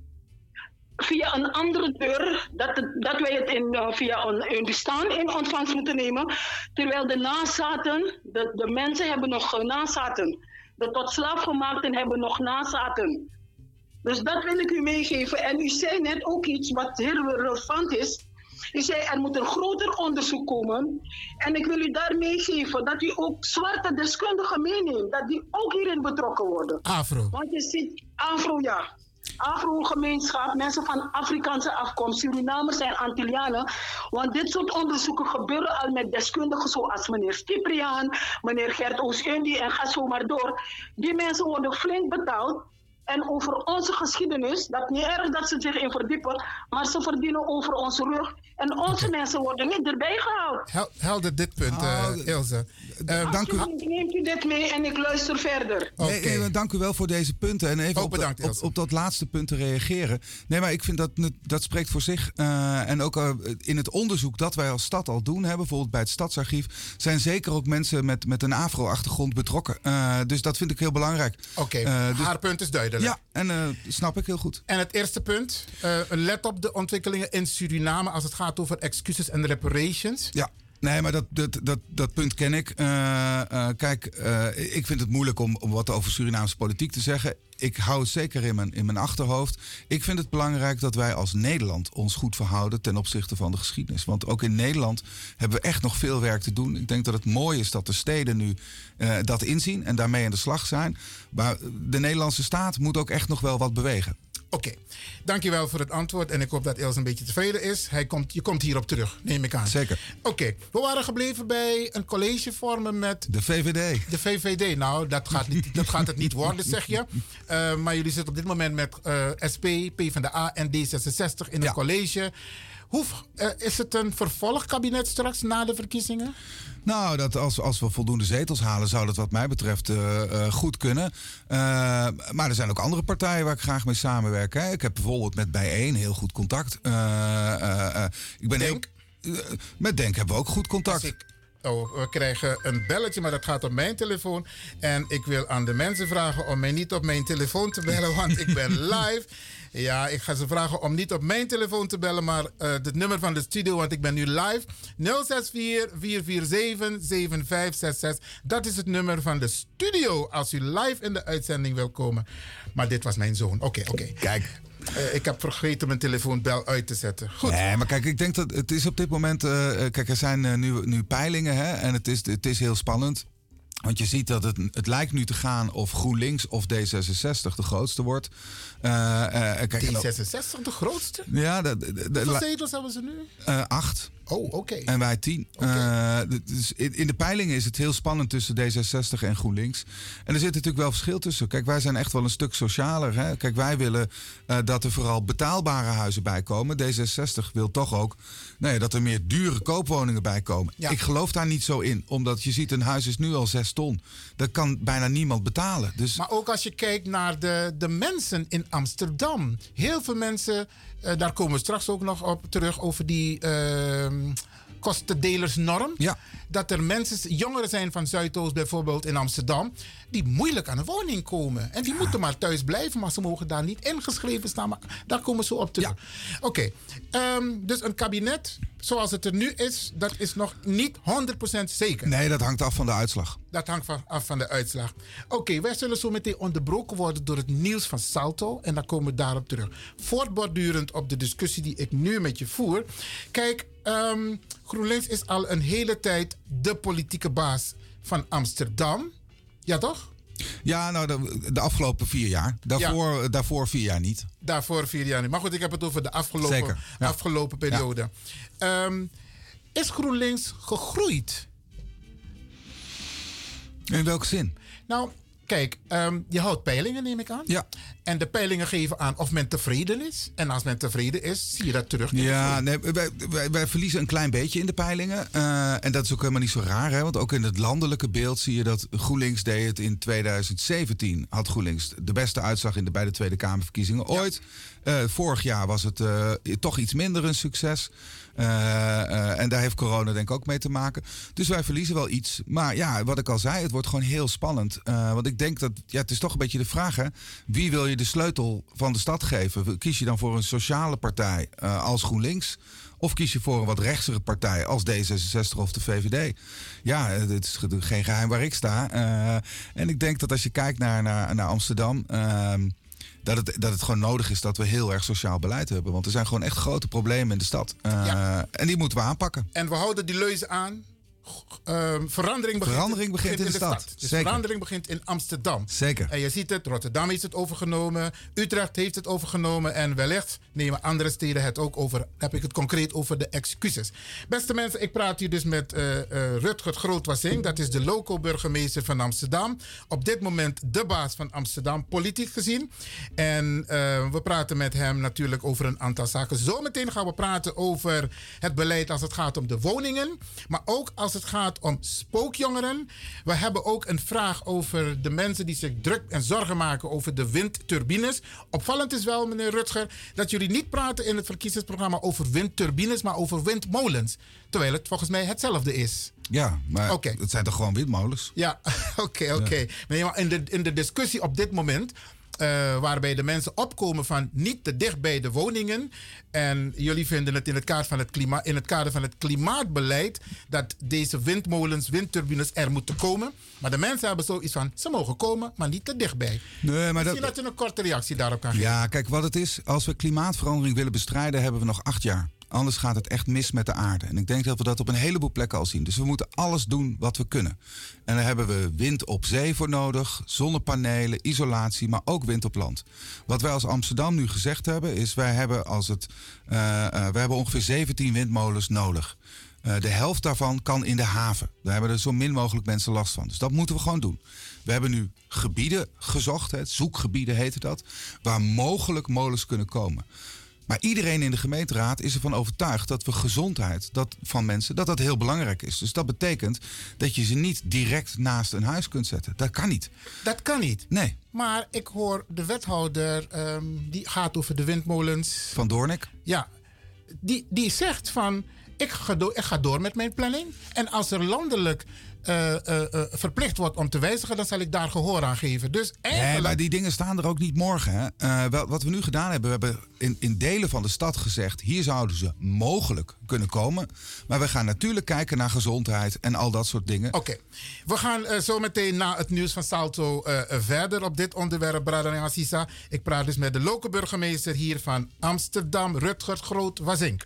Speaker 22: via een andere deur, dat, dat wij het in, eh, via een Hindustan in ontvangst moeten nemen. Terwijl de nazaten, de, de mensen hebben nog eh, nazaten. De tot slaafgemaakten hebben nog nazaten. Dus dat wil ik u meegeven. En u zei net ook iets wat heel relevant is. U zei er moet een groter onderzoek komen. En ik wil u daar meegeven dat u ook zwarte deskundigen meeneemt. Dat die ook hierin betrokken worden.
Speaker 15: Afro.
Speaker 22: Want je ziet, Afro ja. Afro-gemeenschap, mensen van Afrikaanse afkomst, Surinamers en Antillianen. Want dit soort onderzoeken gebeuren al met deskundigen zoals meneer Stipriaan, meneer Gert Oost-Indie en ga zo maar door. Die mensen worden flink betaald. En over onze geschiedenis, dat niet erg dat ze zich in verdiepen, maar ze verdienen over onze rug. En onze mensen worden niet erbij gehaald.
Speaker 15: Hel- helder dit punt, eh, Ilse. Eh,
Speaker 21: dank u.
Speaker 22: Neemt u dit mee en ik luister verder.
Speaker 21: Nee, nee, dank u wel voor deze punten. En even op,
Speaker 15: bedankt,
Speaker 21: op, op dat laatste punt te reageren. Nee, maar ik vind dat dat spreekt voor zich. Eh, en ook in het onderzoek dat wij als stad al doen, hè, bijvoorbeeld bij het Stadsarchief, zijn zeker ook mensen met, met een afro-achtergrond betrokken. Eh, dus dat vind ik heel belangrijk.
Speaker 15: Oké,
Speaker 21: Eh, dus-
Speaker 15: haar punt is duidelijk.
Speaker 21: Ja, en eh, snap ik heel goed.
Speaker 15: En het eerste punt, eh, let op de ontwikkelingen in Suriname als het gaat over excuses en reparations.
Speaker 21: Ja. Nee, maar dat, dat, dat, dat punt ken ik. Eh, eh, kijk, eh, ik vind het moeilijk om, om wat over Surinaamse politiek te zeggen. Ik hou het zeker in mijn, in mijn achterhoofd. Ik vind het belangrijk dat wij als Nederland ons goed verhouden ten opzichte van de geschiedenis. Want ook in Nederland hebben we echt nog veel werk te doen. Ik denk dat het mooi is dat de steden nu dat inzien en daarmee aan de slag zijn. Maar de Nederlandse staat moet ook echt nog wel wat bewegen.
Speaker 15: Oké, dankjewel voor het antwoord. En ik hoop dat Els een beetje tevreden is. Hij komt, je komt hierop terug, neem ik aan.
Speaker 21: Zeker.
Speaker 15: Oké, we waren gebleven bij een college vormen met...
Speaker 21: De VVD.
Speaker 15: De VVD. Nou, dat gaat, niet, dat gaat het niet worden, zeg je. Eh, maar jullie zitten op dit moment met eh, SP, PvdA en D66 in een college. Hoe, eh, is het een vervolgkabinet straks na de verkiezingen?
Speaker 21: Nou, dat als, als we voldoende zetels halen, zou dat wat mij betreft eh, eh, goed kunnen. Maar er zijn ook andere partijen waar ik graag mee samenwerk. Hè. Ik heb bijvoorbeeld met Bijeen heel goed contact. Ik ben Denk? met Denk hebben we ook goed contact.
Speaker 15: Oh, we krijgen een belletje, maar dat gaat op mijn telefoon. En ik wil aan de mensen vragen om mij niet op mijn telefoon te bellen, want ik ben live. Ja, ik ga ze vragen om niet op mijn telefoon te bellen, maar eh, het nummer van de studio, want ik ben nu live. 064-447-7566. Dat is het nummer van de studio als u live in de uitzending wil komen. Maar dit was mijn zoon. Oké, oké.
Speaker 21: Kijk.
Speaker 15: Eh, ik heb vergeten mijn telefoonbel uit te zetten. Goed.
Speaker 21: Nee, maar kijk, ik denk dat het is op dit moment. eh, kijk, er zijn nu, nu peilingen hè, en het is, het is heel spannend. Want je ziet dat het, het lijkt nu te gaan of GroenLinks of D66 de grootste wordt. Eh, eh, kijk, en dan-
Speaker 15: D66 de grootste?
Speaker 21: Ja, de, de, de-
Speaker 15: Hoeveel zetels hebben ze nu?
Speaker 21: eh, acht.
Speaker 15: Oh, oké.
Speaker 21: En wij tien. Eh, dus in, de peilingen is het heel spannend tussen D66 en GroenLinks. En er zit natuurlijk wel verschil tussen. Kijk, wij zijn echt wel een stuk socialer. Hè? Kijk, wij willen eh, dat er vooral betaalbare huizen bij komen. D66 wil toch ook nou ja, dat er meer dure koopwoningen bij komen. Ik geloof daar niet zo in. Omdat je ziet, een huis is nu al zes ton. Dat kan bijna niemand betalen. Dus
Speaker 15: Maar ook als je kijkt naar de, de mensen in Amsterdam. Heel veel mensen, daar komen we straks ook nog op terug over die ehm, kostendelersnorm.
Speaker 21: Ja.
Speaker 15: Dat er mensen, jongeren zijn van Zuidoost bijvoorbeeld in Amsterdam, die moeilijk aan een woning komen. En die moeten maar thuis blijven, maar ze mogen daar niet ingeschreven staan. Maar daar komen ze op terug. Oké, ehm, dus een kabinet zoals het er nu is, dat is nog niet 100% zeker.
Speaker 21: Nee, dat hangt af van de uitslag.
Speaker 15: Dat hangt van, af van de uitslag. Oké, wij zullen zo meteen onderbroken worden door het nieuws van Salto. En dan komen we daarop terug. Voortbordurend op de discussie die ik nu met je voer. Kijk, ehm, GroenLinks is al een hele tijd de politieke baas van Amsterdam. Ja, toch?
Speaker 21: Ja, nou, de, de afgelopen vier jaar. Daarvoor, daarvoor vier jaar niet.
Speaker 15: Daarvoor vier jaar niet. Maar goed, ik heb het over de afgelopen,
Speaker 21: Zeker, ja.
Speaker 15: afgelopen periode. Ehm, is GroenLinks gegroeid?
Speaker 21: In welke zin?
Speaker 15: Nou, kijk, ehm, je houdt peilingen, neem ik aan.
Speaker 21: Ja.
Speaker 15: En de peilingen geven aan of men tevreden is. En als men tevreden is, zie je dat terug. in
Speaker 21: Ja, nee, wij, wij, wij verliezen een klein beetje in de peilingen. Eh, en dat is ook helemaal niet zo raar. Hè? Want ook in het landelijke beeld zie je dat GroenLinks deed het in 2017. Had GroenLinks de beste uitslag in de, bij de Tweede Kamerverkiezingen ooit. Eh, vorig jaar was het eh, toch iets minder een succes. Eh, eh, en daar heeft corona denk ik ook mee te maken. Dus wij verliezen wel iets. Maar ja, wat ik al zei, het wordt gewoon heel spannend. Eh, want ik denk dat, ja, het is toch een beetje de vraag, hè. Wie wil je de sleutel van de stad geven? Kies je dan voor een sociale partij als GroenLinks? Of kies je voor een wat rechtsere partij als D66 of de VVD? Ja, het is ge- geen geheim waar ik sta. En ik denk dat als je kijkt naar, naar, naar Amsterdam... ehm, dat het, dat het gewoon nodig is dat we heel erg sociaal beleid hebben. Want er zijn gewoon echt grote problemen in de stad. Eh, En die moeten we aanpakken.
Speaker 15: En we houden die leuze aan. Ehm, verandering begint,
Speaker 21: Verandering begint in de stad.
Speaker 15: Dus
Speaker 21: Zeker.
Speaker 15: verandering begint in Amsterdam.
Speaker 21: Zeker.
Speaker 15: En je ziet het, Rotterdam heeft het overgenomen, Utrecht heeft het overgenomen en wellicht nemen andere steden het ook over. Heb ik het concreet over de excuses. Beste mensen, ik praat hier dus met eh eh, Rutger Grootwassing. Dat is de loco-burgemeester van Amsterdam. Op dit moment de baas van Amsterdam, politiek gezien. En eh, we praten met hem natuurlijk over een aantal zaken. Zometeen gaan we praten over het beleid als het gaat om de woningen. Maar ook als het gaat om spookjongeren. We hebben ook een vraag over de mensen die zich druk en zorgen maken over de windturbines. Opvallend is wel, meneer Rutger, dat jullie niet praten in het verkiezingsprogramma over windturbines, maar over windmolens. Terwijl het volgens mij hetzelfde is.
Speaker 21: Ja, maar het zijn toch gewoon windmolens?
Speaker 15: Ja, oké, oké. Maar in de, in de discussie op dit moment. Eh, waarbij de mensen opkomen van niet te dicht bij de woningen. En jullie vinden het in het kader van het, klima in het, kader van het klimaatbeleid. dat deze windmolens, windturbines er moeten komen. Maar de mensen hebben zoiets van: ze mogen komen, maar niet te dichtbij.
Speaker 21: Nee, maar
Speaker 15: Misschien
Speaker 21: dat,
Speaker 15: dat je een korte reactie daarop kan geven.
Speaker 21: Ja, kijk, wat het is, als we klimaatverandering willen bestrijden, hebben we nog acht jaar. Anders gaat het echt mis met de aarde. En ik denk dat we dat op een heleboel plekken al zien. Dus we moeten alles doen wat we kunnen. En daar hebben we wind op zee voor nodig, zonnepanelen, isolatie, maar ook wind op land. Wat wij als Amsterdam nu gezegd hebben, is wij hebben, als het, eh, eh, wij hebben ongeveer 17 windmolens nodig. Eh, de helft daarvan kan in de haven. Daar hebben er zo min mogelijk mensen last van. Dus dat moeten we gewoon doen. We hebben nu gebieden gezocht, hè, zoekgebieden heette dat, waar mogelijk molens kunnen komen. Maar iedereen in de gemeenteraad is ervan overtuigd dat we gezondheid dat van mensen, dat dat heel belangrijk is. Dus dat betekent dat je ze niet direct naast een huis kunt zetten. Dat kan niet.
Speaker 15: Dat kan niet.
Speaker 21: Nee.
Speaker 15: Maar ik hoor de wethouder, ehm, die gaat over de windmolens.
Speaker 21: Van Doornik?
Speaker 15: Ja, die, die zegt van, ik ga, door, ik ga door met mijn planning. En als er landelijk eh, eh, eh, verplicht wordt om te wijzigen, dan zal ik daar gehoor aan geven. Dus eigenlijk...
Speaker 21: Nee, maar die dingen staan er ook niet morgen. Hè? Wat we nu gedaan hebben, we hebben in, in delen van de stad gezegd... hier zouden ze mogelijk kunnen komen. Maar we gaan natuurlijk kijken naar gezondheid en al dat soort dingen.
Speaker 15: Oké, we gaan zo meteen na het nieuws van Salto verder op dit onderwerp, Brada en Assisa. Ik praat dus met de lokale burgemeester hier van Amsterdam, Rutger Groot-Wazink.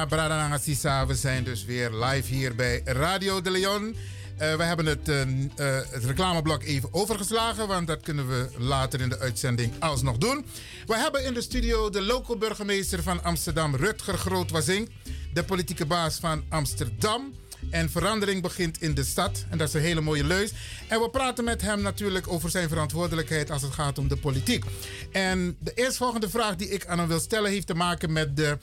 Speaker 15: Ja, we zijn dus weer live hier bij Radio de Leon. Eh, we hebben het, eh, het reclameblok even overgeslagen, want dat kunnen we later in de uitzending alsnog doen. We hebben in de studio de local burgemeester van Amsterdam, Rutger Grootwazink, de politieke baas van Amsterdam. En verandering begint in de stad. En dat is een hele mooie leus. En we praten met hem natuurlijk over zijn verantwoordelijkheid als het gaat om de politiek. En de eerstvolgende vraag die ik aan hem wil stellen heeft te maken met de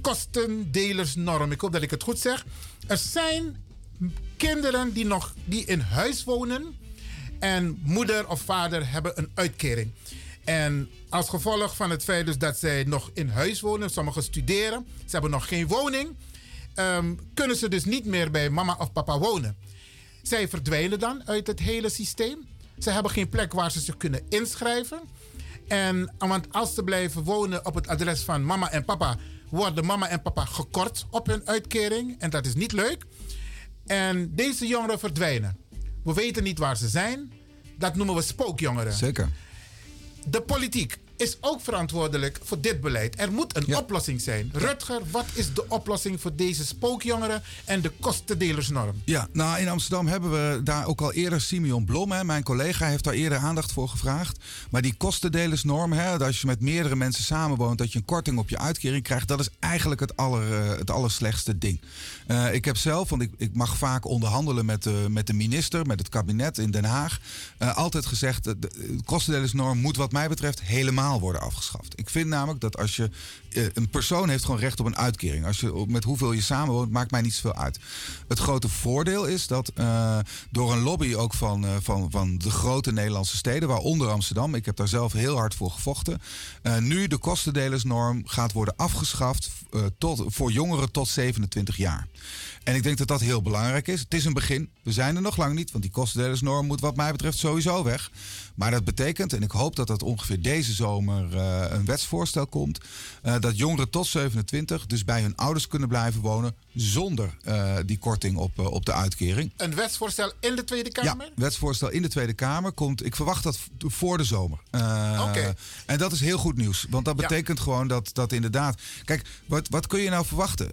Speaker 15: kostendelersnorm. Ik hoop dat ik het goed zeg. Er zijn kinderen die nog die in huis wonen en moeder of vader hebben een uitkering. En als gevolg van het feit dus dat zij nog in huis wonen, sommigen studeren, ze hebben nog geen woning, ehm, kunnen ze dus niet meer bij mama of papa wonen. Zij verdwijnen dan uit het hele systeem. Ze hebben geen plek waar ze zich kunnen inschrijven. En want als ze blijven wonen op het adres van mama en papa, worden mama en papa gekort op hun uitkering. En dat is niet leuk. En deze jongeren verdwijnen. We weten niet waar ze zijn. Dat noemen we spookjongeren.
Speaker 21: Zeker.
Speaker 15: De politiek is ook verantwoordelijk voor dit beleid. Er moet een oplossing zijn. Rutger, wat is de oplossing voor deze spookjongeren en de kostendelersnorm?
Speaker 21: Ja, nou in Amsterdam hebben we daar ook al eerder Simeon Blom, hè, mijn collega, heeft daar eerder aandacht voor gevraagd. Maar die kostendelersnorm, hè, dat als je met meerdere mensen samenwoont, dat je een korting op je uitkering krijgt, dat is eigenlijk het, aller, eh, het allerslechtste ding. Uh, ik heb zelf, want ik, ik mag vaak onderhandelen met de, met de minister, met het kabinet in Den Haag, uh, altijd gezegd, de, de kostendelersnorm moet wat mij betreft helemaal worden afgeschaft. Ik vind namelijk dat als je. Een persoon heeft gewoon recht op een uitkering. Als je met hoeveel je samenwoont, maakt mij niet zoveel uit. Het grote voordeel is dat uh, door een lobby ook van, uh, van, van de grote Nederlandse steden, waaronder Amsterdam, ik heb daar zelf heel hard voor gevochten, nu de kostendelersnorm gaat worden afgeschaft tot, voor jongeren tot 27 jaar. En ik denk dat dat heel belangrijk is. Het is een begin. We zijn er nog lang niet, want die kostendelersnorm moet wat mij betreft sowieso weg. Maar dat betekent, en ik hoop dat dat ongeveer deze zomer een wetsvoorstel komt, dat jongeren tot 27 dus bij hun ouders kunnen blijven wonen zonder uh, die korting op, op de uitkering.
Speaker 15: Een wetsvoorstel in de Tweede Kamer?
Speaker 21: Ja, wetsvoorstel in de Tweede Kamer komt, ik verwacht dat voor de zomer.
Speaker 15: Okay.
Speaker 21: En dat is heel goed nieuws, want dat betekent ja. gewoon dat, dat inderdaad... Kijk, wat, wat kun je nou verwachten?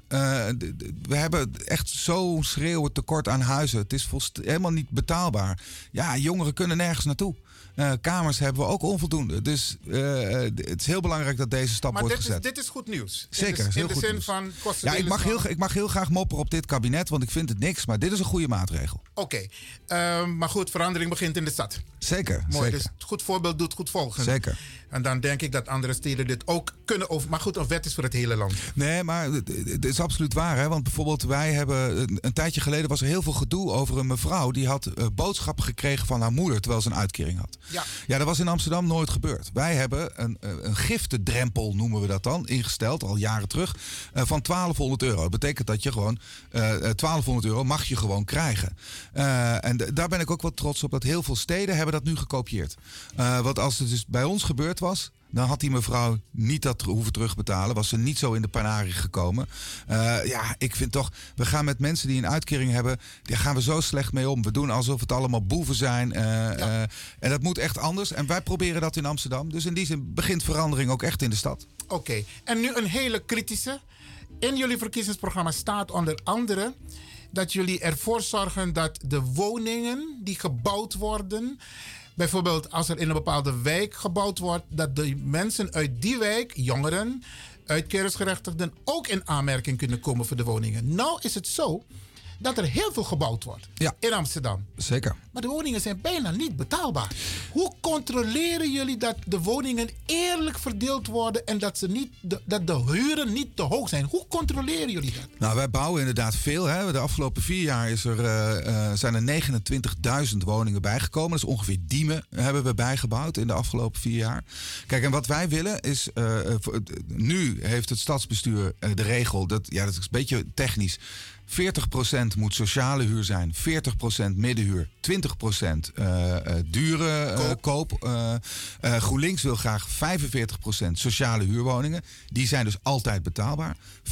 Speaker 21: we hebben echt zo'n schreeuwend tekort aan huizen. Het is helemaal niet betaalbaar. Ja, jongeren kunnen nergens naartoe. Uh, kamers hebben we ook onvoldoende. Dus uh, het is heel belangrijk dat deze stap
Speaker 15: maar
Speaker 21: wordt
Speaker 15: dit
Speaker 21: gezet.
Speaker 15: Is, dit is goed nieuws.
Speaker 21: Zeker,
Speaker 15: in
Speaker 21: heel
Speaker 15: de
Speaker 21: goed
Speaker 15: zin
Speaker 21: nieuws.
Speaker 15: van
Speaker 21: ja, ik mag, heel, ik mag heel graag mopperen op dit kabinet, want ik vind het niks. Maar dit is een goede maatregel.
Speaker 15: Oké, okay. uh, maar goed, verandering begint in de stad.
Speaker 21: Zeker.
Speaker 15: Mooi,
Speaker 21: zeker.
Speaker 15: dus goed voorbeeld doet goed volgen.
Speaker 21: Zeker.
Speaker 15: En dan denk ik dat andere steden dit ook kunnen over. Maar goed, een wet is voor het hele land.
Speaker 21: Nee, maar het is absoluut waar. Hè? Want bijvoorbeeld, wij hebben. Een, een tijdje geleden was er heel veel gedoe over een mevrouw. die had boodschappen gekregen van haar moeder. terwijl ze een uitkering had.
Speaker 15: Ja.
Speaker 21: ja, dat was in Amsterdam nooit gebeurd. Wij hebben een, een giftendrempel, noemen we dat dan, ingesteld. al jaren terug. Uh, van 1200 euro. Dat betekent dat je gewoon. Uh, 1200 euro mag je gewoon krijgen. En daar ben ik ook wel trots op dat heel veel steden hebben dat nu gekopieerd. Uh, want als het dus bij ons gebeurd was, dan had die mevrouw niet dat hoeven terugbetalen. Was ze niet zo in de panarie gekomen. Uh, ja, ik vind toch, we gaan met mensen die een uitkering hebben, daar gaan we zo slecht mee om. We doen alsof het allemaal boeven zijn. Uh, ja. uh, en dat moet echt anders. En wij proberen dat in Amsterdam. Dus in die zin begint verandering ook echt in de stad.
Speaker 15: Oké, okay. en nu een hele kritische. In jullie verkiezingsprogramma staat onder andere dat jullie ervoor zorgen dat de woningen die gebouwd worden bijvoorbeeld als er in een bepaalde wijk gebouwd wordt, dat de mensen uit die wijk, jongeren, uitkeringsgerechtigden, ook in aanmerking kunnen komen voor de woningen. Nou is het zo dat er heel veel gebouwd wordt
Speaker 21: ja.
Speaker 15: in Amsterdam.
Speaker 21: Zeker.
Speaker 15: Maar de woningen zijn bijna niet betaalbaar. Hoe controleren jullie dat de woningen eerlijk verdeeld worden en dat, ze niet de, dat de huren niet te hoog zijn? Hoe controleren jullie dat?
Speaker 21: Nou, wij bouwen inderdaad veel. Hè. De afgelopen vier jaar is er, uh, uh, zijn er 29.000 woningen bijgekomen. Dat is ongeveer Diemen hebben we bijgebouwd in de afgelopen vier jaar. Kijk, en wat wij willen is... Uh, nu heeft het stadsbestuur de regel... Dat, ja, dat is een beetje technisch 40% moet sociale huur zijn, 40% middenhuur, 20% eh, eh, dure eh, koop. GroenLinks wil graag 45% sociale huurwoningen. Die zijn dus altijd betaalbaar. 45%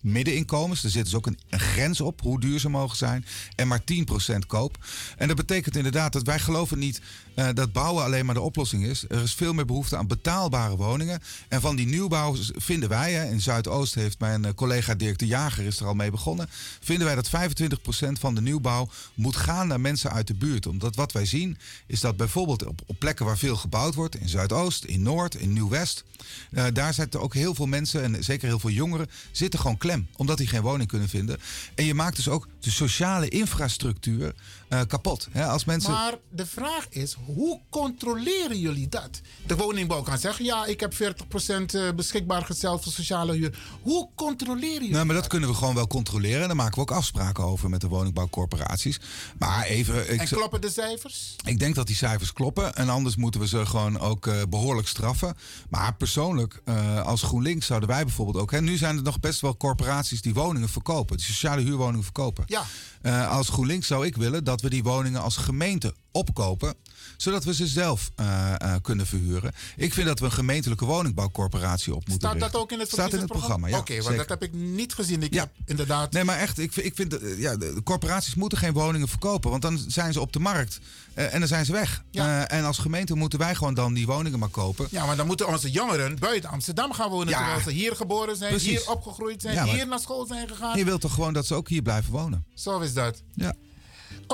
Speaker 21: middeninkomens. Er zit dus ook een, een grens op hoe duur ze mogen zijn. En maar 10% koop. En dat betekent inderdaad dat wij geloven niet eh, dat bouwen alleen maar de oplossing is. Er is veel meer behoefte aan betaalbare woningen. En van die nieuwbouw vinden wij, hè, in Zuidoost heeft mijn eh, collega Dirk de Jager is er al mee begonnen. Vinden wij dat 25% van de nieuwbouw moet gaan naar mensen uit de buurt. Omdat wat wij zien is dat bijvoorbeeld op, op plekken waar veel gebouwd wordt, in Zuidoost, in Noord, in Nieuw-West, eh, daar zitten ook heel veel mensen en zeker heel veel jongeren zitten gewoon klem. Omdat die geen woning kunnen vinden. En je maakt dus ook de sociale infrastructuur eh, kapot. Hè, als mensen...
Speaker 15: Maar de vraag is, hoe controleren jullie dat? De woningbouw kan zeggen, ja, ik heb 40% eh, beschikbaar gesteld voor sociale huur. Hoe controleren jullie
Speaker 21: Nou, maar dat kunnen we gewoon wel controleren. En daar maken we ook afspraken over met de woningbouwcorporaties. Maar even. Ik,
Speaker 15: En kloppen de cijfers?
Speaker 21: ik denk dat die cijfers kloppen. En anders moeten we ze gewoon ook eh, behoorlijk straffen. Maar persoonlijk, als GroenLinks zouden wij bijvoorbeeld ook. Hè, nu zijn er nog best wel corporaties die woningen verkopen. Die sociale huurwoningen verkopen.
Speaker 15: Ja.
Speaker 21: Als GroenLinks zou ik willen dat we die woningen als gemeente opkopen. Zodat we ze zelf eh, eh, kunnen verhuren. Ik vind dat we een gemeentelijke woningbouwcorporatie op moeten
Speaker 15: Staat dat ook in het
Speaker 21: Staat in het programma, ja.
Speaker 15: Oké, want
Speaker 21: zeker.
Speaker 15: dat heb ik niet gezien. Ik heb inderdaad...
Speaker 21: Nee, maar echt, ik, vind- ik vind dat, eh, ja, de corporaties moeten geen woningen verkopen. Want dan zijn ze op de markt en dan zijn ze weg. En als gemeente moeten wij gewoon dan die woningen maar kopen.
Speaker 15: Ja, maar dan moeten onze jongeren buiten Amsterdam gaan wonen.
Speaker 21: Ja.
Speaker 15: Terwijl ze hier geboren zijn,
Speaker 21: Precies.
Speaker 15: hier opgegroeid zijn,
Speaker 21: Ja,
Speaker 15: hier naar school zijn gegaan.
Speaker 21: Je wilt toch gewoon dat ze ook hier blijven wonen?
Speaker 15: Zo is dat.
Speaker 21: Ja.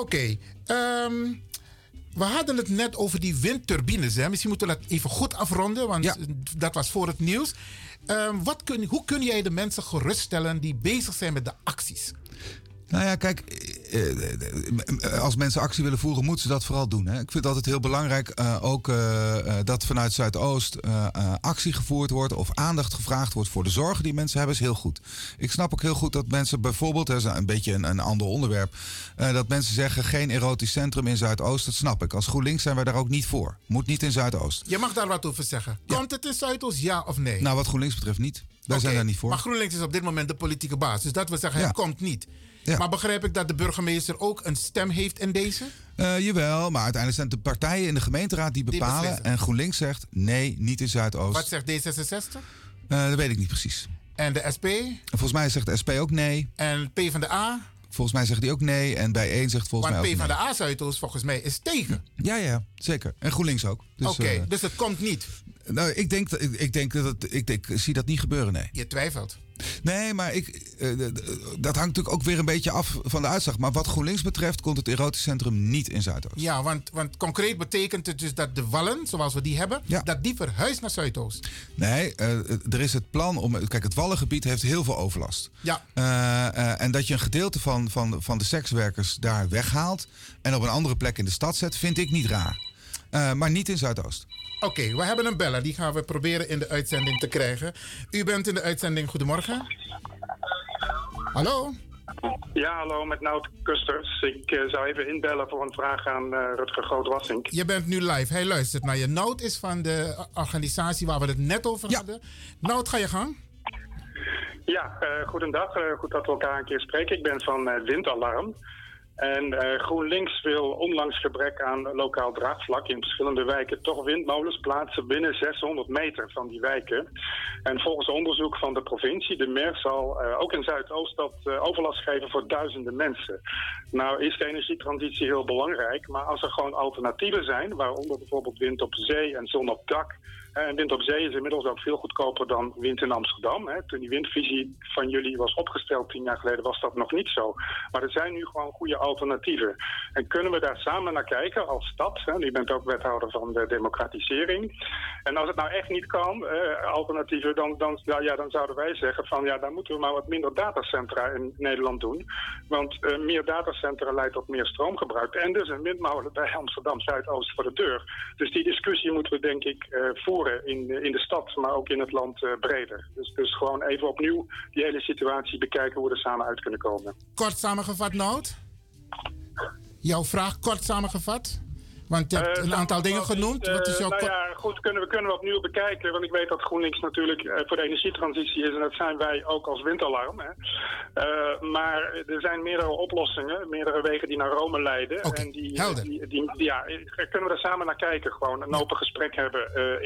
Speaker 15: Oké. ehm, we hadden het net over die windturbines. Hè? Misschien moeten we dat even goed afronden, want dat was voor het nieuws. Ehm, wat kun, hoe kun jij de mensen geruststellen die bezig zijn met de acties?
Speaker 21: Nou ja, kijk, als mensen actie willen voeren, moeten ze dat vooral doen. Hè. Ik vind het altijd heel belangrijk eh, ook eh, eh, dat vanuit Zuidoost eh, eh, actie gevoerd wordt of aandacht gevraagd wordt voor de zorgen die mensen hebben, is heel goed. Ik snap ook heel goed dat mensen bijvoorbeeld, dat is een beetje een, een ander onderwerp, eh, dat mensen zeggen geen erotisch centrum in Zuidoost. Dat snap ik. Als GroenLinks zijn wij daar ook niet voor. Moet niet in Zuidoost.
Speaker 15: Je mag daar wat over zeggen. Komt het in Zuidoost, ja of nee?
Speaker 21: Nou, wat GroenLinks betreft niet. Wij zijn daar niet voor.
Speaker 15: Maar GroenLinks is op dit moment de politieke baas. Dus dat wil zeggen,
Speaker 21: Ja.
Speaker 15: hij komt niet.
Speaker 21: Ja.
Speaker 15: Maar begrijp ik dat de burgemeester ook een stem heeft in deze?
Speaker 21: Eh, jawel, maar uiteindelijk zijn het de partijen in de gemeenteraad die
Speaker 15: Die
Speaker 21: bepalen. en GroenLinks zegt nee, niet in Zuidoost.
Speaker 15: Wat zegt D66?
Speaker 21: Eh, dat weet ik niet precies.
Speaker 15: En de SP?
Speaker 21: En volgens mij zegt de SP ook nee.
Speaker 15: En PvdA?
Speaker 21: Volgens mij zegt hij ook nee. En bij één zegt volgens
Speaker 15: Want
Speaker 21: mij ook nee.
Speaker 15: PvdA Zuidoost volgens mij is tegen.
Speaker 21: Ja, ja, zeker. En GroenLinks ook. Dus,
Speaker 15: Oké,
Speaker 21: eh,
Speaker 15: dus het komt niet.
Speaker 21: Nou, ik denk, dat- ik, ik denk dat het, ik, denk, ik zie dat niet gebeuren, nee.
Speaker 15: Je twijfelt.
Speaker 21: Nee, maar ik, eh, dat hangt natuurlijk ook weer een beetje af van de uitslag. Maar wat GroenLinks betreft komt het erotisch centrum niet in Zuidoost.
Speaker 15: Ja, want, want concreet betekent het dus dat de wallen, zoals we die hebben, dat die verhuist naar Zuidoost.
Speaker 21: Nee, eh, er is het plan om. Kijk, het Wallengebied heeft heel veel overlast.
Speaker 15: Ja.
Speaker 21: Eh, en dat je een gedeelte van, van, van de sekswerkers daar weghaalt. en op een andere plek in de stad zet, vind ik niet raar. Maar niet in Zuidoost.
Speaker 15: Oké, we hebben een beller. Die gaan we proberen in de uitzending te krijgen. U bent in de uitzending. Goedemorgen. Hallo?
Speaker 23: Ja, hallo, met Nout Kusters. Ik eh, zou even inbellen voor een vraag aan eh, Rutger Groot-Wassink.
Speaker 15: Je bent nu live. Hij luistert naar je. Nout is van de organisatie waar we het net over hadden. Nout, ga je gang.
Speaker 23: Ja, eh goedendag. Eh, goed dat we elkaar een keer spreken. Ik ben van Windalarm. En eh, GroenLinks wil ondanks gebrek aan lokaal draagvlak in verschillende wijken toch windmolens plaatsen binnen 600 meter van die wijken. En volgens onderzoek van de provincie, de MER, zal eh, ook in Zuidoost dat eh, overlast geven voor duizenden mensen. Nou is de energietransitie heel belangrijk, maar als er gewoon alternatieven zijn, waaronder bijvoorbeeld wind op zee en zon op dak, En wind op zee is inmiddels ook veel goedkoper dan wind in Amsterdam. Hè. Toen die windvisie van jullie was opgesteld tien jaar geleden was dat nog niet zo. Maar er zijn nu gewoon goede alternatieven. En kunnen we daar samen naar kijken als stad? Hè. U bent ook wethouder van de democratisering. En als het nou echt niet kan, eh, alternatieven, dan, dan, ja, dan zouden wij zeggen van ja, dan moeten we maar wat minder datacentra in Nederland doen. Want eh, meer datacentra leidt tot meer stroomgebruik. En dus een windmolen bij Amsterdam Zuidoost voor de deur. Dus die discussie moeten we denk ik eh, voeren in, de- in de stad, maar ook in het land eh, breder. Dus, dus gewoon even opnieuw die hele situatie bekijken hoe we er samen uit kunnen komen.
Speaker 15: Kort samengevat, Nout. Jouw vraag kort samengevat. Want je hebt
Speaker 23: Eh,
Speaker 15: een aantal dingen genoemd. Wat is
Speaker 23: eh,
Speaker 15: jouw
Speaker 23: nou ja, goed, kunnen we, kunnen we opnieuw bekijken. Want ik weet dat GroenLinks natuurlijk eh, voor de energietransitie is. En dat zijn wij ook als windalarm. Hè. Maar er zijn meerdere oplossingen, meerdere wegen die naar Rome leiden. en die,
Speaker 15: helder.
Speaker 23: Die, die, ja, kunnen we daar samen naar kijken. Gewoon een open gesprek hebben.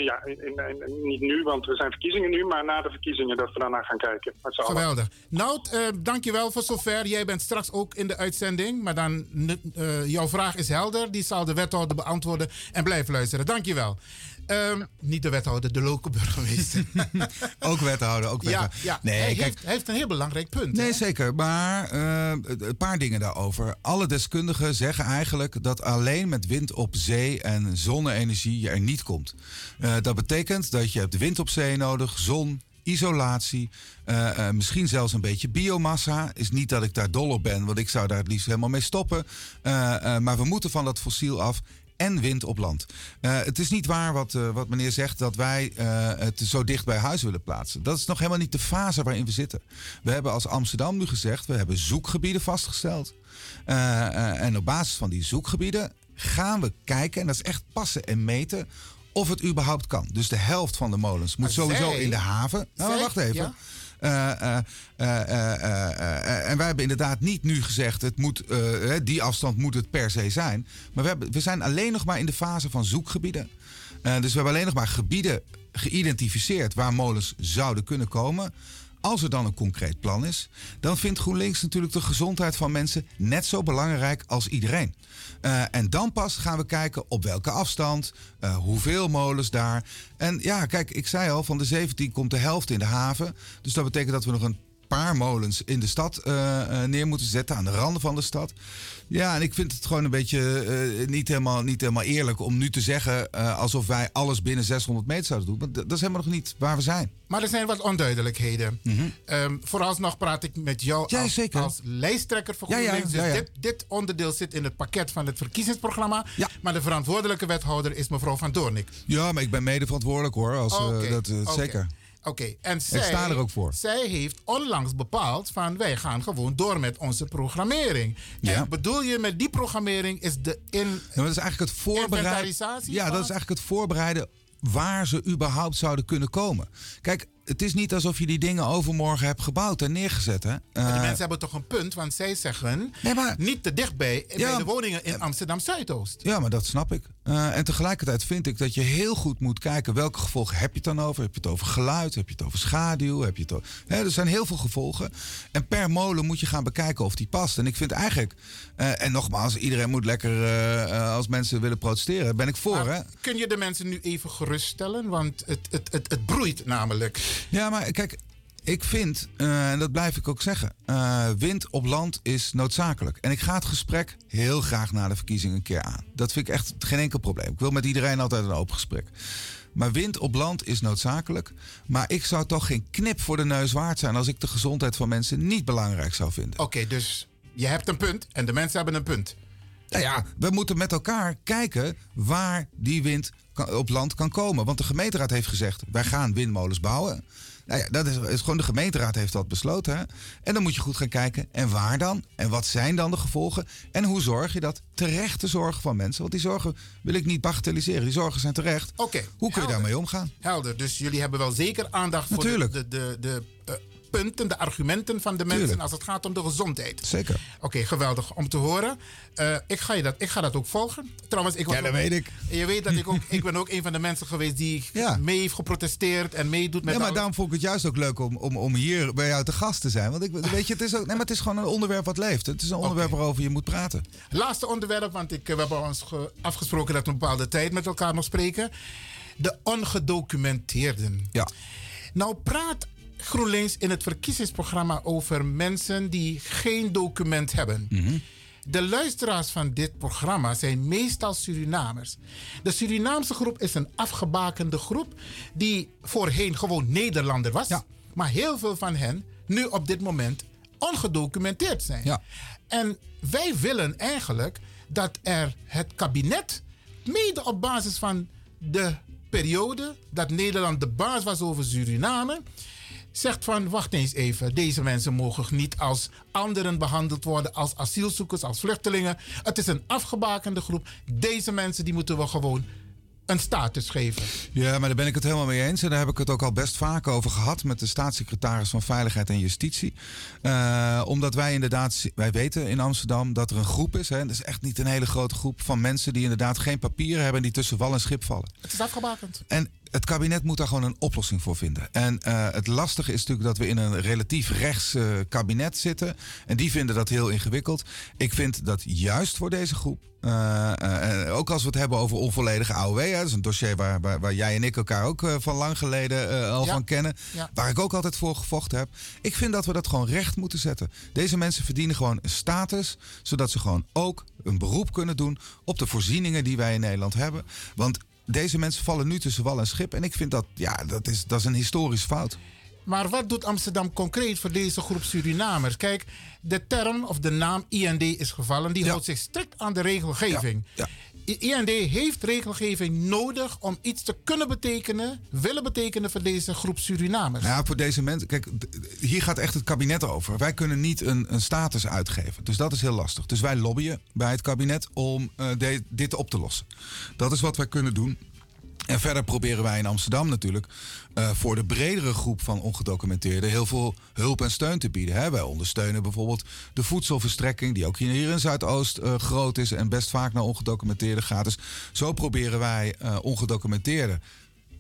Speaker 23: ja, in, in- in- niet nu, want er zijn verkiezingen nu. Maar na de verkiezingen dat we daarna gaan kijken.
Speaker 15: Geweldig. Nout, eh, dankjewel voor zover. Jij bent straks ook in de uitzending. Maar dan, jouw vraag is helder. Die zal de wethouder beantwoorden. En blijf luisteren. Dankjewel. Ehm niet de wethouder, de lokale burgemeester.
Speaker 21: Ook wethouder, ook
Speaker 15: ja,
Speaker 21: wethouder.
Speaker 15: ja.
Speaker 21: Nee,
Speaker 15: hij,
Speaker 21: kijk,
Speaker 15: heeft, hij heeft een heel belangrijk punt.
Speaker 21: Nee,
Speaker 15: hè?
Speaker 21: zeker. Maar eh, een paar dingen daarover. Alle deskundigen zeggen eigenlijk dat alleen met wind op zee en zonne-energie je er niet komt. Eh, dat betekent dat je hebt wind op zee nodig, zon, isolatie, eh, misschien zelfs een beetje biomassa. Is niet dat ik daar dol op ben, want ik zou daar het liefst helemaal mee stoppen. Maar we moeten van dat fossiel af en wind op land. Eh, het is niet waar wat, eh, wat meneer zegt dat wij eh, het zo dicht bij huis willen plaatsen. Dat is nog helemaal niet de fase waarin we zitten. We hebben als Amsterdam nu gezegd, we hebben zoekgebieden vastgesteld. En op basis van die zoekgebieden gaan we kijken, en dat is echt passen en meten, of het überhaupt kan. Dus de helft van de molens moet
Speaker 15: Maar
Speaker 21: sowieso
Speaker 15: zij-
Speaker 21: in de haven. Nou,
Speaker 15: zij-
Speaker 21: wacht even.
Speaker 15: ja?
Speaker 21: Eh, eh, eh, en wij hebben inderdaad niet nu gezegd, het moet, die afstand moet het per se zijn. Maar we, hebben, we zijn alleen nog maar in de fase van zoekgebieden. Dus we hebben alleen nog maar gebieden geïdentificeerd waar molens zouden kunnen komen. Als er dan een concreet plan is, dan vindt GroenLinks natuurlijk de gezondheid van mensen net zo belangrijk als iedereen. Eh, en dan pas gaan we kijken op welke afstand, eh, hoeveel molens daar. En ja, kijk, ik zei al, van de 17 komt de helft in de haven. Dus dat betekent dat we nog een paar molens in de stad eh, neer moeten zetten, aan de randen van de stad. Ja, en ik vind het gewoon een beetje eh, niet, helemaal, niet helemaal eerlijk om nu te zeggen eh, alsof wij alles binnen 600 meter zouden doen. Want dat is helemaal nog niet waar we zijn.
Speaker 15: Maar er zijn wat onduidelijkheden. Ehm, vooralsnog praat ik met jou
Speaker 21: Ja,
Speaker 15: als, als lijsttrekker voor
Speaker 21: ja,
Speaker 15: GroenLinks.
Speaker 21: ja,
Speaker 15: dus. Dit, dit onderdeel zit in het pakket van het verkiezingsprogramma. Maar de verantwoordelijke wethouder is mevrouw Van Doornik.
Speaker 21: Ja, maar ik ben mede verantwoordelijk hoor. Als, eh, dat. Zeker.
Speaker 15: Oké, en
Speaker 21: Ik
Speaker 15: zij,
Speaker 21: sta er ook voor.
Speaker 15: zij heeft onlangs bepaald van wij gaan gewoon door met onze programmering.
Speaker 21: Ja.
Speaker 15: En bedoel je met die programmering is de in,
Speaker 21: dat is eigenlijk het voorbereiden. Ja,
Speaker 15: van-
Speaker 21: dat is eigenlijk het voorbereiden waar ze überhaupt zouden kunnen komen. Kijk, het is niet alsof je die dingen overmorgen hebt gebouwd en neergezet. Hè?
Speaker 15: Maar die
Speaker 21: Eh,
Speaker 15: mensen hebben toch een punt, want zij zeggen niet te dichtbij bij
Speaker 21: Ja,
Speaker 15: de woningen in Amsterdam Zuidoost.
Speaker 21: Ja, maar dat snap ik. Eh, en tegelijkertijd vind ik dat je heel goed moet kijken welke gevolgen heb je het dan over. Heb je het over geluid? Heb je het over schaduw? Heb je het over... Hè, er zijn heel veel gevolgen. En per molen moet je gaan bekijken of die past. En ik vind eigenlijk, eh, en nogmaals, iedereen moet lekker als mensen willen protesteren, ben ik voor. Hè?
Speaker 15: Kun je de mensen nu even geruststellen? Want het, het, het, het broeit namelijk.
Speaker 21: Ja, maar kijk, ik vind, eh, en dat blijf ik ook zeggen, eh, wind op land is noodzakelijk. En ik ga het gesprek heel graag na de verkiezingen een keer aan. Dat vind ik echt geen enkel probleem. Ik wil met iedereen altijd een open gesprek. Maar wind op land is noodzakelijk. Maar ik zou toch geen knip voor de neus waard zijn als ik de gezondheid van mensen niet belangrijk zou vinden.
Speaker 15: Oké, dus je hebt een punt en de mensen hebben een punt.
Speaker 21: Nou ja, we moeten met elkaar kijken waar die wind kan- op land kan komen. Want de gemeenteraad heeft gezegd, wij gaan windmolens bouwen. Nou ja, dat is, is gewoon de gemeenteraad heeft dat besloten. Hè? En dan moet je goed gaan kijken. En waar dan? En wat zijn dan de gevolgen? En hoe zorg je dat terechte zorgen van mensen? Want die zorgen wil ik niet bagatelliseren. Die zorgen zijn terecht.
Speaker 15: Oké.
Speaker 21: Hoe kun je daarmee omgaan?
Speaker 15: Helder, dus jullie hebben wel zeker aandacht voor de, de, de, de eh, punten, de argumenten van de mensen
Speaker 21: Tuurlijk.
Speaker 15: als het gaat om de gezondheid.
Speaker 21: Zeker.
Speaker 15: Oké, geweldig om te horen. Eh, ik, ga je dat, ik ga dat ook volgen. Trouwens, ik was
Speaker 21: Ja, dat
Speaker 15: ook-
Speaker 21: weet ik.
Speaker 15: Je weet dat ik ook, ik ben ook een van de mensen geweest die mee heeft geprotesteerd en meedoet met
Speaker 21: Ja, maar
Speaker 15: alle-
Speaker 21: daarom vond ik het juist ook leuk om, om, om hier bij jou te gast te zijn. Want ik, weet je, het is, ook, nee, maar het is gewoon een onderwerp wat leeft. Het is een onderwerp waarover je moet praten.
Speaker 15: Laatste onderwerp, want ik, eh, we hebben ons ge- afgesproken dat we een bepaalde tijd met elkaar nog spreken. De ongedocumenteerden.
Speaker 21: Ja.
Speaker 15: Nou praat GroenLinks in het verkiezingsprogramma over mensen die geen document hebben. De luisteraars van dit programma zijn meestal Surinamers. De Surinaamse groep is een afgebakende groep die voorheen gewoon Nederlander was. Maar heel veel van hen nu op dit moment ongedocumenteerd zijn. En wij willen eigenlijk dat er het kabinet, mede op basis van de periode dat Nederland de baas was over Suriname, zegt van wacht eens even, deze mensen mogen niet als anderen behandeld worden, als asielzoekers, als vluchtelingen. Het is een afgebakende groep. Deze mensen die moeten we gewoon een status geven.
Speaker 21: Ja, maar daar ben ik het helemaal mee eens. En daar heb ik het ook al best vaak over gehad met de staatssecretaris van Veiligheid en Justitie. Eh, omdat wij inderdaad, wij weten in Amsterdam dat er een groep is. Hè, en dat is echt niet een hele grote groep van mensen die inderdaad geen papieren hebben en die tussen wal en schip vallen.
Speaker 15: Het is afgebakend.
Speaker 21: En het kabinet moet daar gewoon een oplossing voor vinden. En eh, het lastige is natuurlijk dat we in een relatief rechts eh, kabinet zitten. En die vinden dat heel ingewikkeld. Ik vind dat juist voor deze groep. eh, ook als we het hebben over onvolledige AOW. Hè, dat is een dossier waar, waar, waar jij en ik elkaar ook van lang geleden al
Speaker 15: Ja.
Speaker 21: van kennen.
Speaker 15: Ja.
Speaker 21: Waar ik ook altijd voor gevochten heb. Ik vind dat we dat gewoon recht moeten zetten. Deze mensen verdienen gewoon een status. Zodat ze gewoon ook een beroep kunnen doen op de voorzieningen die wij in Nederland hebben. Want deze mensen vallen nu tussen wal en schip. En ik vind dat, ja, dat is, dat is een historisch fout.
Speaker 15: Maar wat doet Amsterdam concreet voor deze groep Surinamers? Kijk, de term of de naam IND is gevallen. Die houdt zich strikt aan de regelgeving. I- IND heeft regelgeving nodig om iets te kunnen betekenen, willen betekenen voor deze groep Surinamers.
Speaker 21: Nou, voor deze mensen, kijk, hier gaat echt het kabinet over. Wij kunnen niet een, een status uitgeven. Dus dat is heel lastig. Dus wij lobbyen bij het kabinet om eh, dit op te lossen. Dat is wat wij kunnen doen. En verder proberen wij in Amsterdam natuurlijk eh, voor de bredere groep van ongedocumenteerden heel veel hulp en steun te bieden. Hè. Wij ondersteunen bijvoorbeeld de voedselverstrekking, die ook hier in Zuidoost eh, groot is en best vaak naar ongedocumenteerden gaat. Dus zo proberen wij eh, ongedocumenteerden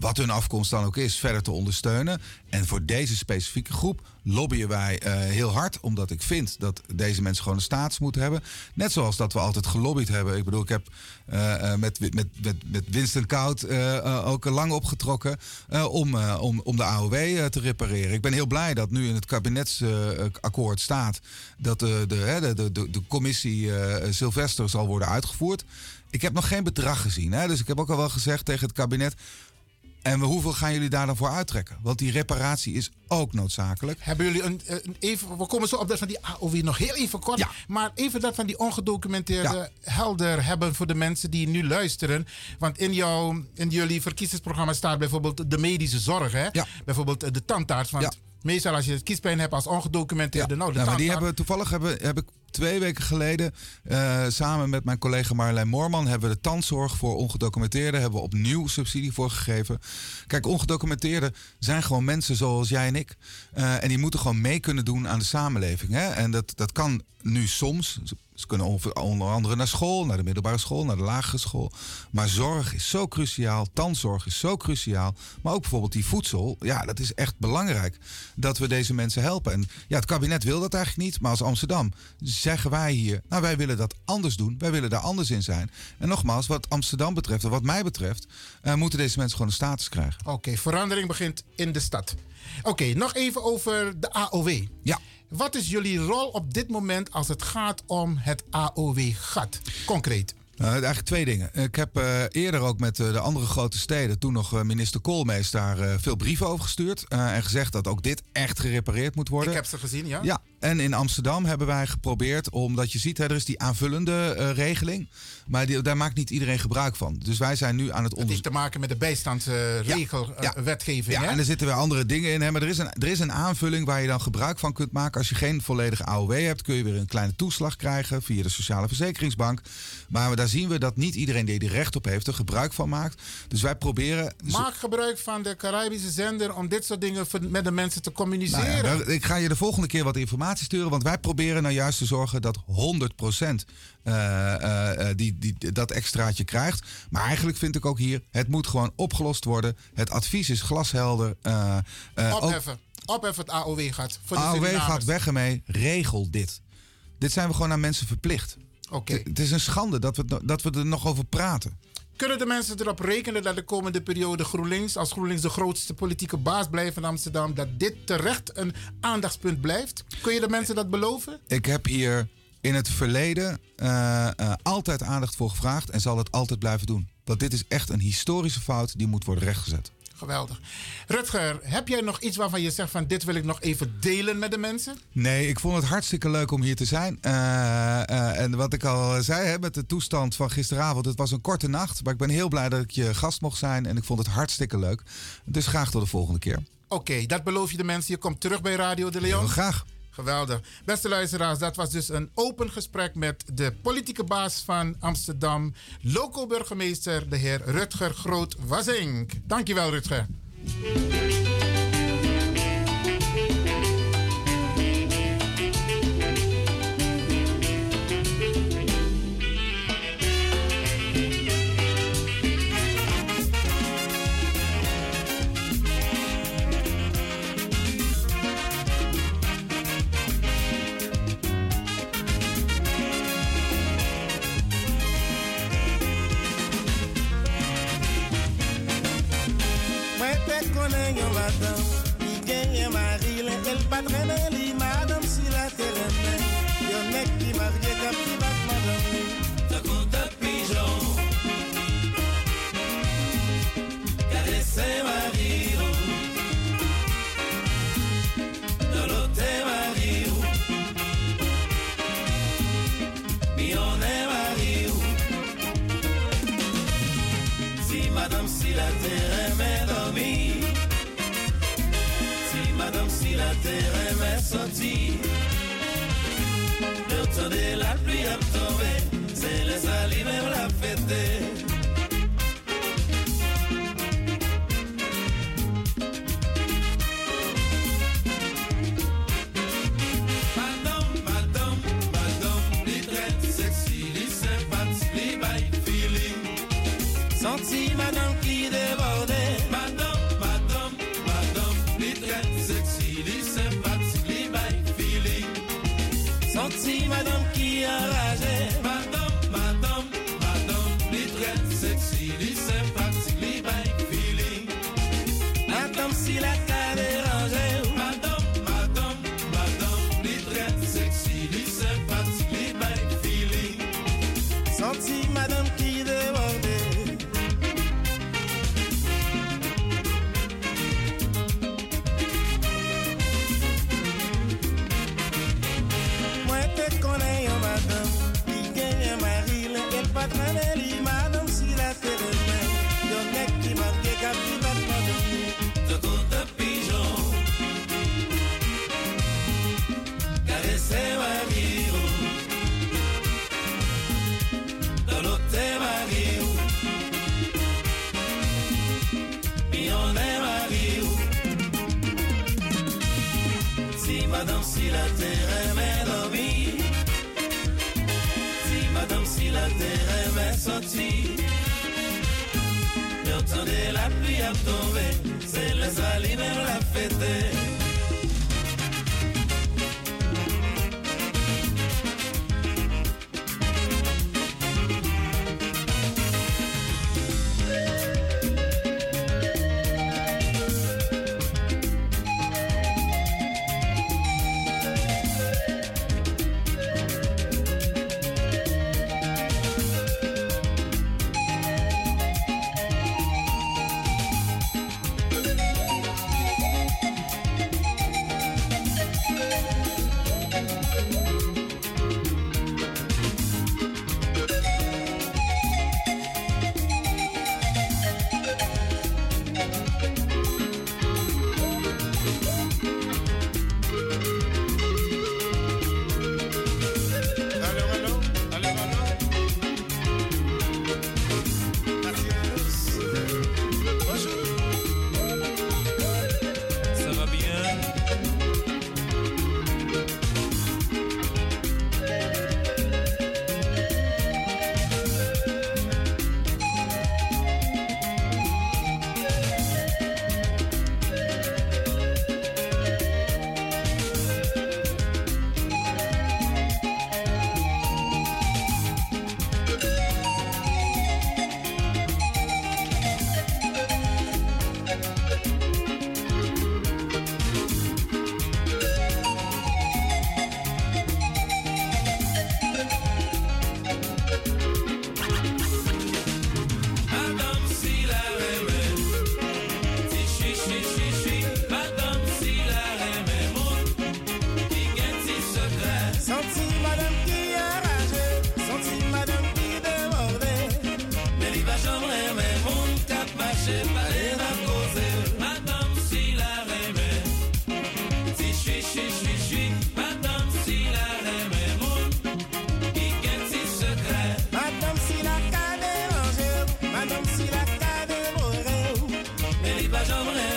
Speaker 21: wat hun afkomst dan ook is, verder te ondersteunen. En voor deze specifieke groep lobbyen wij eh, heel hard, omdat ik vind dat deze mensen gewoon een status moeten hebben. Net zoals dat we altijd gelobbyd hebben. Ik bedoel, ik heb eh, eh, met, met, met, met Winston Koud ook lang opgetrokken om, om, om de AOW te repareren. Ik ben heel blij dat nu in het kabinetsakkoord staat dat de, de, de, de, de, commissie Sylvester zal worden uitgevoerd. Ik heb nog geen bedrag gezien. Hè? Dus ik heb ook al wel gezegd tegen het kabinet. En hoeveel gaan jullie daar dan voor uittrekken? Want die reparatie is ook noodzakelijk.
Speaker 15: Hebben jullie een, een- even, we komen zo op dat van die AOW nog heel even kort. Maar even dat van die ongedocumenteerde helder hebben voor de mensen die nu luisteren. Want in, jouw, in jullie verkiezingsprogramma staat bijvoorbeeld de medische zorg. Hè? Bijvoorbeeld eh, de tandarts. Want meestal als je kiespijn hebt als ongedocumenteerde, nou de
Speaker 21: Nou, maar die hebben toevallig hebben, heb ik twee weken geleden eh, samen met mijn collega Marlijn Moorman hebben we de tandzorg voor ongedocumenteerden hebben we opnieuw subsidie voor gegeven. Kijk, ongedocumenteerden zijn gewoon mensen zoals jij en ik. Eh, en die moeten gewoon mee kunnen doen aan de samenleving. Hè? En dat, dat kan nu soms. Ze- kunnen onder andere naar school, naar de middelbare school, naar de lagere school. Maar zorg is zo cruciaal, tandzorg is zo cruciaal. Maar ook bijvoorbeeld die voedsel, ja, dat is echt belangrijk dat we deze mensen helpen. En ja, het kabinet wil dat eigenlijk niet, maar als Amsterdam zeggen wij hier, nou wij willen dat anders doen, wij willen daar anders in zijn. En nogmaals, wat Amsterdam betreft en wat mij betreft, eh, moeten deze mensen gewoon een status krijgen.
Speaker 15: Oké, verandering begint in de stad. Oké, nog even over de AOW.
Speaker 21: Ja.
Speaker 15: Wat is jullie rol op dit moment als het gaat om het AOW-gat? Concreet.
Speaker 21: Nou, eigenlijk twee dingen. Ik heb eh, eerder ook met eh, de andere grote steden, toen nog eh, minister Koolmees, daar veel brieven over gestuurd. en gezegd dat ook dit echt gerepareerd moet worden.
Speaker 15: Ik heb ze gezien, ja?
Speaker 21: Ja, en in Amsterdam hebben wij geprobeerd, omdat je ziet, hè, er is die aanvullende eh, regeling. Maar die, daar maakt niet iedereen gebruik van. Dus wij zijn nu aan het
Speaker 15: Het heeft
Speaker 21: onderzoeken.
Speaker 15: te maken met de bijstandsregelwetgeving.
Speaker 21: Ja, en er zitten weer andere dingen in. Hè? Maar er is, een, er is een aanvulling waar je dan gebruik van kunt maken. Als je geen volledige AOW hebt, kun je weer een kleine toeslag krijgen via de Sociale Verzekeringsbank. Maar daar zien we dat niet iedereen die er recht op heeft er gebruik van maakt. Dus wij proberen.
Speaker 15: Maak gebruik van de Caribische zender om dit soort dingen met de mensen te communiceren.
Speaker 21: Nou ja, daar- ik ga je de volgende keer wat informatie sturen. Want wij proberen nou juist te zorgen dat 100% eh, eh, eh, die, die, dat extraatje krijgt. Maar eigenlijk vind ik ook hier, het moet gewoon opgelost worden. Het advies is glashelder. eh, eh, ook-
Speaker 15: Opheffen. Opheffen het AOW-gat.
Speaker 21: AOW gaat weg ermee. Regel dit. Dit zijn we gewoon aan mensen verplicht.
Speaker 15: Oké.
Speaker 21: Het- Het is een schande dat we, dat we er nog over praten.
Speaker 15: Kunnen de mensen erop rekenen dat de komende periode GroenLinks, als GroenLinks de grootste politieke baas blijft in Amsterdam, dat dit terecht een aandachtspunt blijft? Kun je de mensen dat beloven?
Speaker 21: Ik heb hier in het verleden eh, eh, altijd aandacht voor gevraagd en zal het altijd blijven doen. Want dit is echt een historische fout die moet worden rechtgezet.
Speaker 15: Geweldig. Rutger, heb jij nog iets waarvan je zegt van dit wil ik nog even delen met de mensen?
Speaker 21: Nee, ik vond het hartstikke leuk om hier te zijn. Eh, eh, en wat ik al zei hè, met de toestand van gisteravond, het was een korte nacht. Maar ik ben heel blij dat ik je gast mocht zijn en ik vond het hartstikke leuk. Dus graag tot de volgende keer.
Speaker 15: Oké, dat beloof je de mensen. Je komt terug bij Radio de Leon.
Speaker 21: Heel graag.
Speaker 15: Geweldig. Beste luisteraars, dat was dus een open gesprek met de politieke baas van Amsterdam, loco-burgemeester, de heer Rutger Groot-Wazink. Dankjewel, Rutger.
Speaker 24: santi Nan tande la
Speaker 25: pli ap tombe Se le sali mem la fete sorti. Le temps de la pluie a tombé, c'est
Speaker 24: les salines la
Speaker 15: fête. love.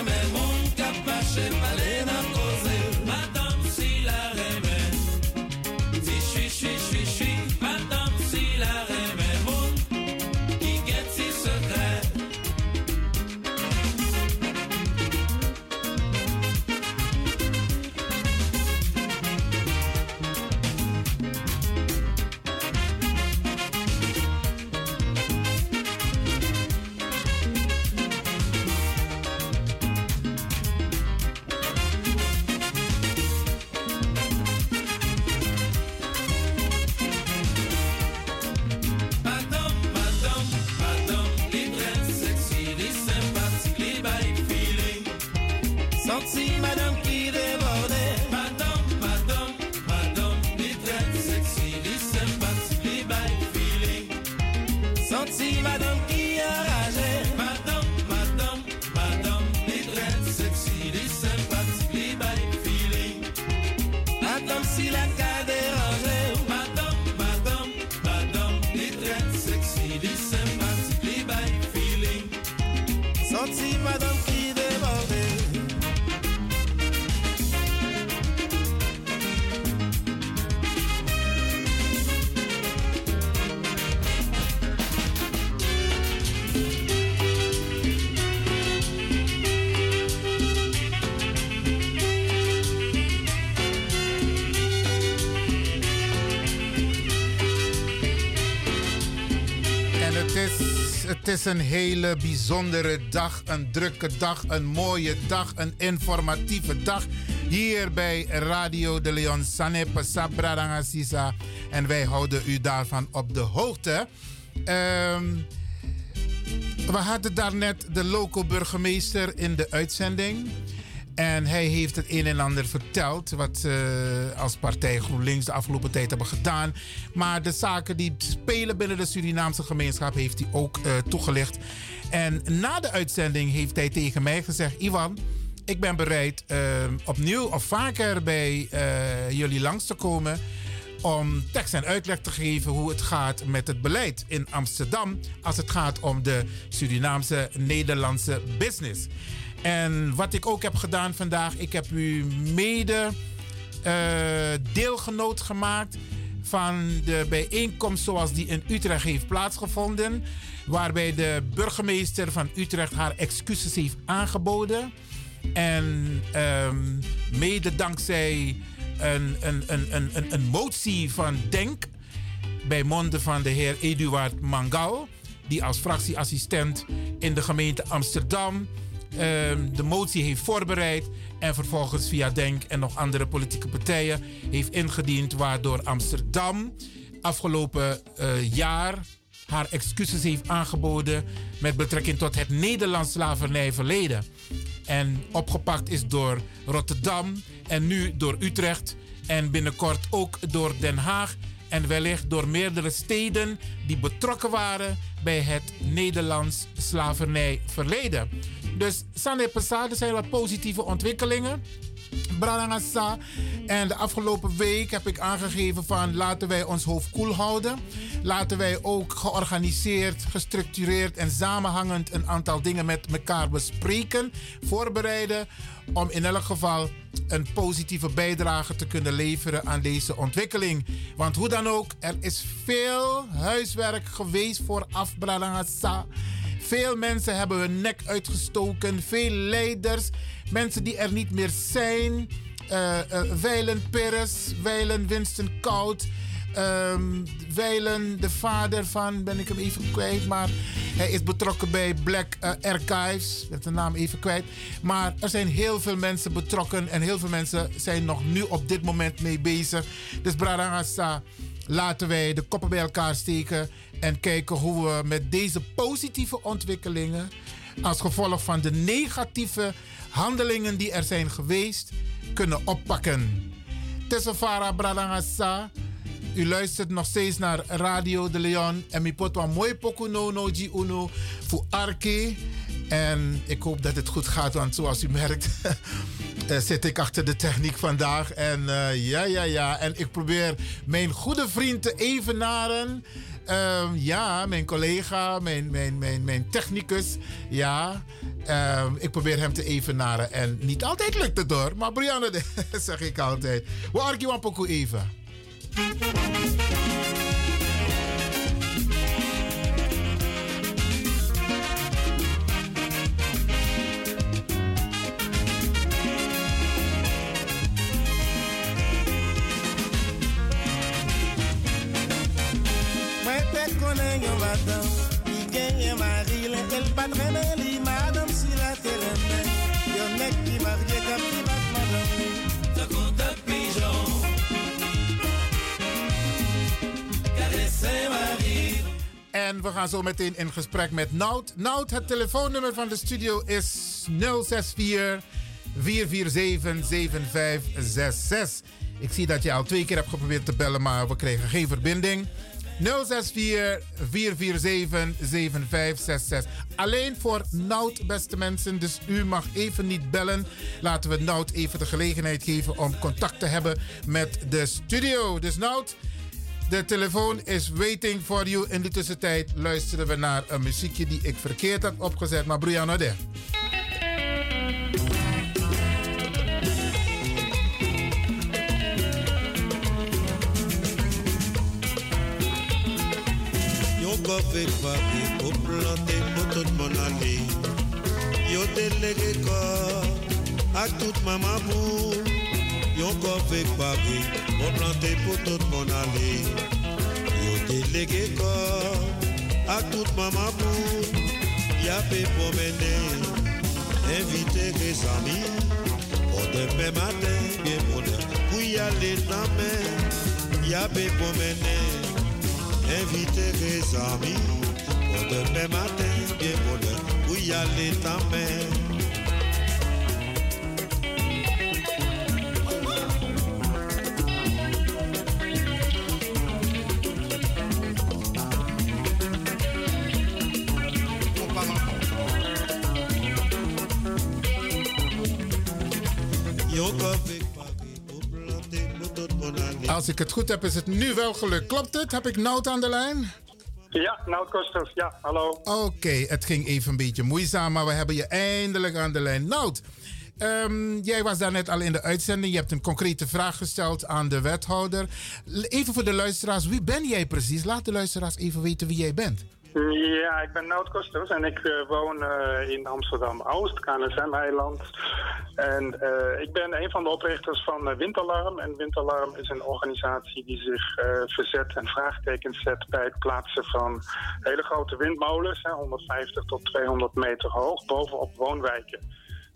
Speaker 15: Is een hele bijzondere dag, een drukke dag, een mooie dag, een informatieve dag. Hier bij Radio de Leon Sanepe Sabradanga En wij houden u daarvan op de hoogte. Ehm, we hadden daarnet de local burgemeester in de uitzending. En hij heeft het een en ander verteld wat ze als partij GroenLinks de afgelopen tijd hebben gedaan. Maar de zaken die spelen binnen de Surinaamse gemeenschap heeft hij ook eh, toegelicht. En na de uitzending heeft hij tegen mij gezegd: Ivan, ik ben bereid eh, opnieuw of vaker bij jullie langs te komen om tekst en uitleg te geven hoe het gaat met het beleid in Amsterdam als het gaat om de Surinaamse Nederlandse business. En wat ik ook heb gedaan vandaag, ik heb u mede eh, deelgenoot gemaakt van de bijeenkomst zoals die in Utrecht heeft plaatsgevonden. Waarbij de burgemeester van Utrecht haar excuses heeft aangeboden. En ehm, mede dankzij een, een, een, een, een, een motie van Denk bij monden van de heer Eduard Mangal, die als fractieassistent in de gemeente Amsterdam de motie heeft voorbereid en vervolgens via Denk en nog andere politieke partijen heeft ingediend, waardoor Amsterdam afgelopen eh, jaar haar excuses heeft aangeboden met betrekking tot het Nederlands slavernijverleden. En opgepakt is door Rotterdam en nu door Utrecht en binnenkort ook door Den Haag en wellicht door meerdere steden die betrokken waren bij het Nederlands slavernijverleden. Dus Pesa, er zijn wat positieve ontwikkelingen. Bralangasa. En de afgelopen week heb ik aangegeven van laten wij ons hoofd koel houden. Laten wij ook georganiseerd, gestructureerd en samenhangend een aantal dingen met elkaar bespreken, voorbereiden. Om in elk geval een positieve bijdrage te kunnen leveren aan deze ontwikkeling. Want hoe dan ook, er is veel huiswerk geweest vooraf Bralangasa. Veel mensen hebben hun nek uitgestoken. Veel leiders. Mensen die er niet meer zijn. Uh, uh, Weilen Peres, Weilen Winston Koud. Um, Weilen, de vader van, ben ik hem even kwijt, maar hij is betrokken bij Black uh, Archives. Ik de naam even kwijt. Maar er zijn heel veel mensen betrokken en heel veel mensen zijn nog nu op dit moment mee bezig. Dus Bradangasa, laten wij de koppen bij elkaar steken en kijken hoe we met deze positieve ontwikkelingen, als gevolg van de negatieve handelingen die er zijn geweest, kunnen oppakken. Tessofara Bradangasa. U luistert nog steeds naar Radio de Leon. En mi potwa mooi poku no no ji uno voor Arke. En ik hoop dat het goed gaat, want zoals u merkt zit ik achter de techniek vandaag. En uh, ja, ja, ja. En ik probeer mijn goede vriend te evenaren. Um, ja, mijn collega, mijn, mijn, mijn, mijn technicus. Ja, um, ik probeer hem te evenaren. En niet altijd lukt het door. Maar Brianne, zeg ik altijd. We argue pokoe even.
Speaker 24: Si la
Speaker 15: En we gaan zo meteen in gesprek met Nout. Nout, het telefoonnummer van de studio is 064 447 7566. Ik zie dat je al twee keer hebt geprobeerd te bellen, maar we kregen geen verbinding. 064 447 7566. Alleen voor Nout, beste mensen. Dus u mag even niet bellen. Laten we Nout even de gelegenheid geven om contact te hebben met de studio. Dus Nout, de telefoon is waiting for you. In de tussentijd luisteren we naar een muziekje die ik verkeerd had opgezet. Maar Brianna de.
Speaker 26: Yo kofe kwabi o plante pour tout mon année. Yo délégué corps à toute maman bou. Yo kofe kwabi o plante pour tout mon année. Yo délégué corps à toute maman bou. Y'a fait promener, inviter des amis. Pour demain matin, bien bonheur, pour y aller dans mer. Y'a fait promener inviter des amis pour demain matin, bien bonheur, où y aller ta mère.
Speaker 15: Als ik het goed heb, is het nu wel gelukt. Klopt het? Heb ik Nout aan de lijn?
Speaker 23: Ja, Nout Kosters. Ja, hallo.
Speaker 15: Oké, het ging even een beetje moeizaam, maar we hebben je eindelijk aan de lijn. Nout, ehm, jij was daarnet al in de uitzending. Je hebt een concrete vraag gesteld aan de wethouder. Even voor de luisteraars, wie ben jij precies? Laat de luisteraars even weten wie jij bent.
Speaker 23: Ja, ik ben Nout Kosters en ik eh, woon eh, in Amsterdam-Oost, KNSM-eiland. En eh, ik ben een van de oprichters van Windalarm. En Windalarm is een organisatie die zich verzet en vraagtekens zet bij het plaatsen van hele grote windmolens, hè, 150 tot 200 meter hoog, bovenop woonwijken.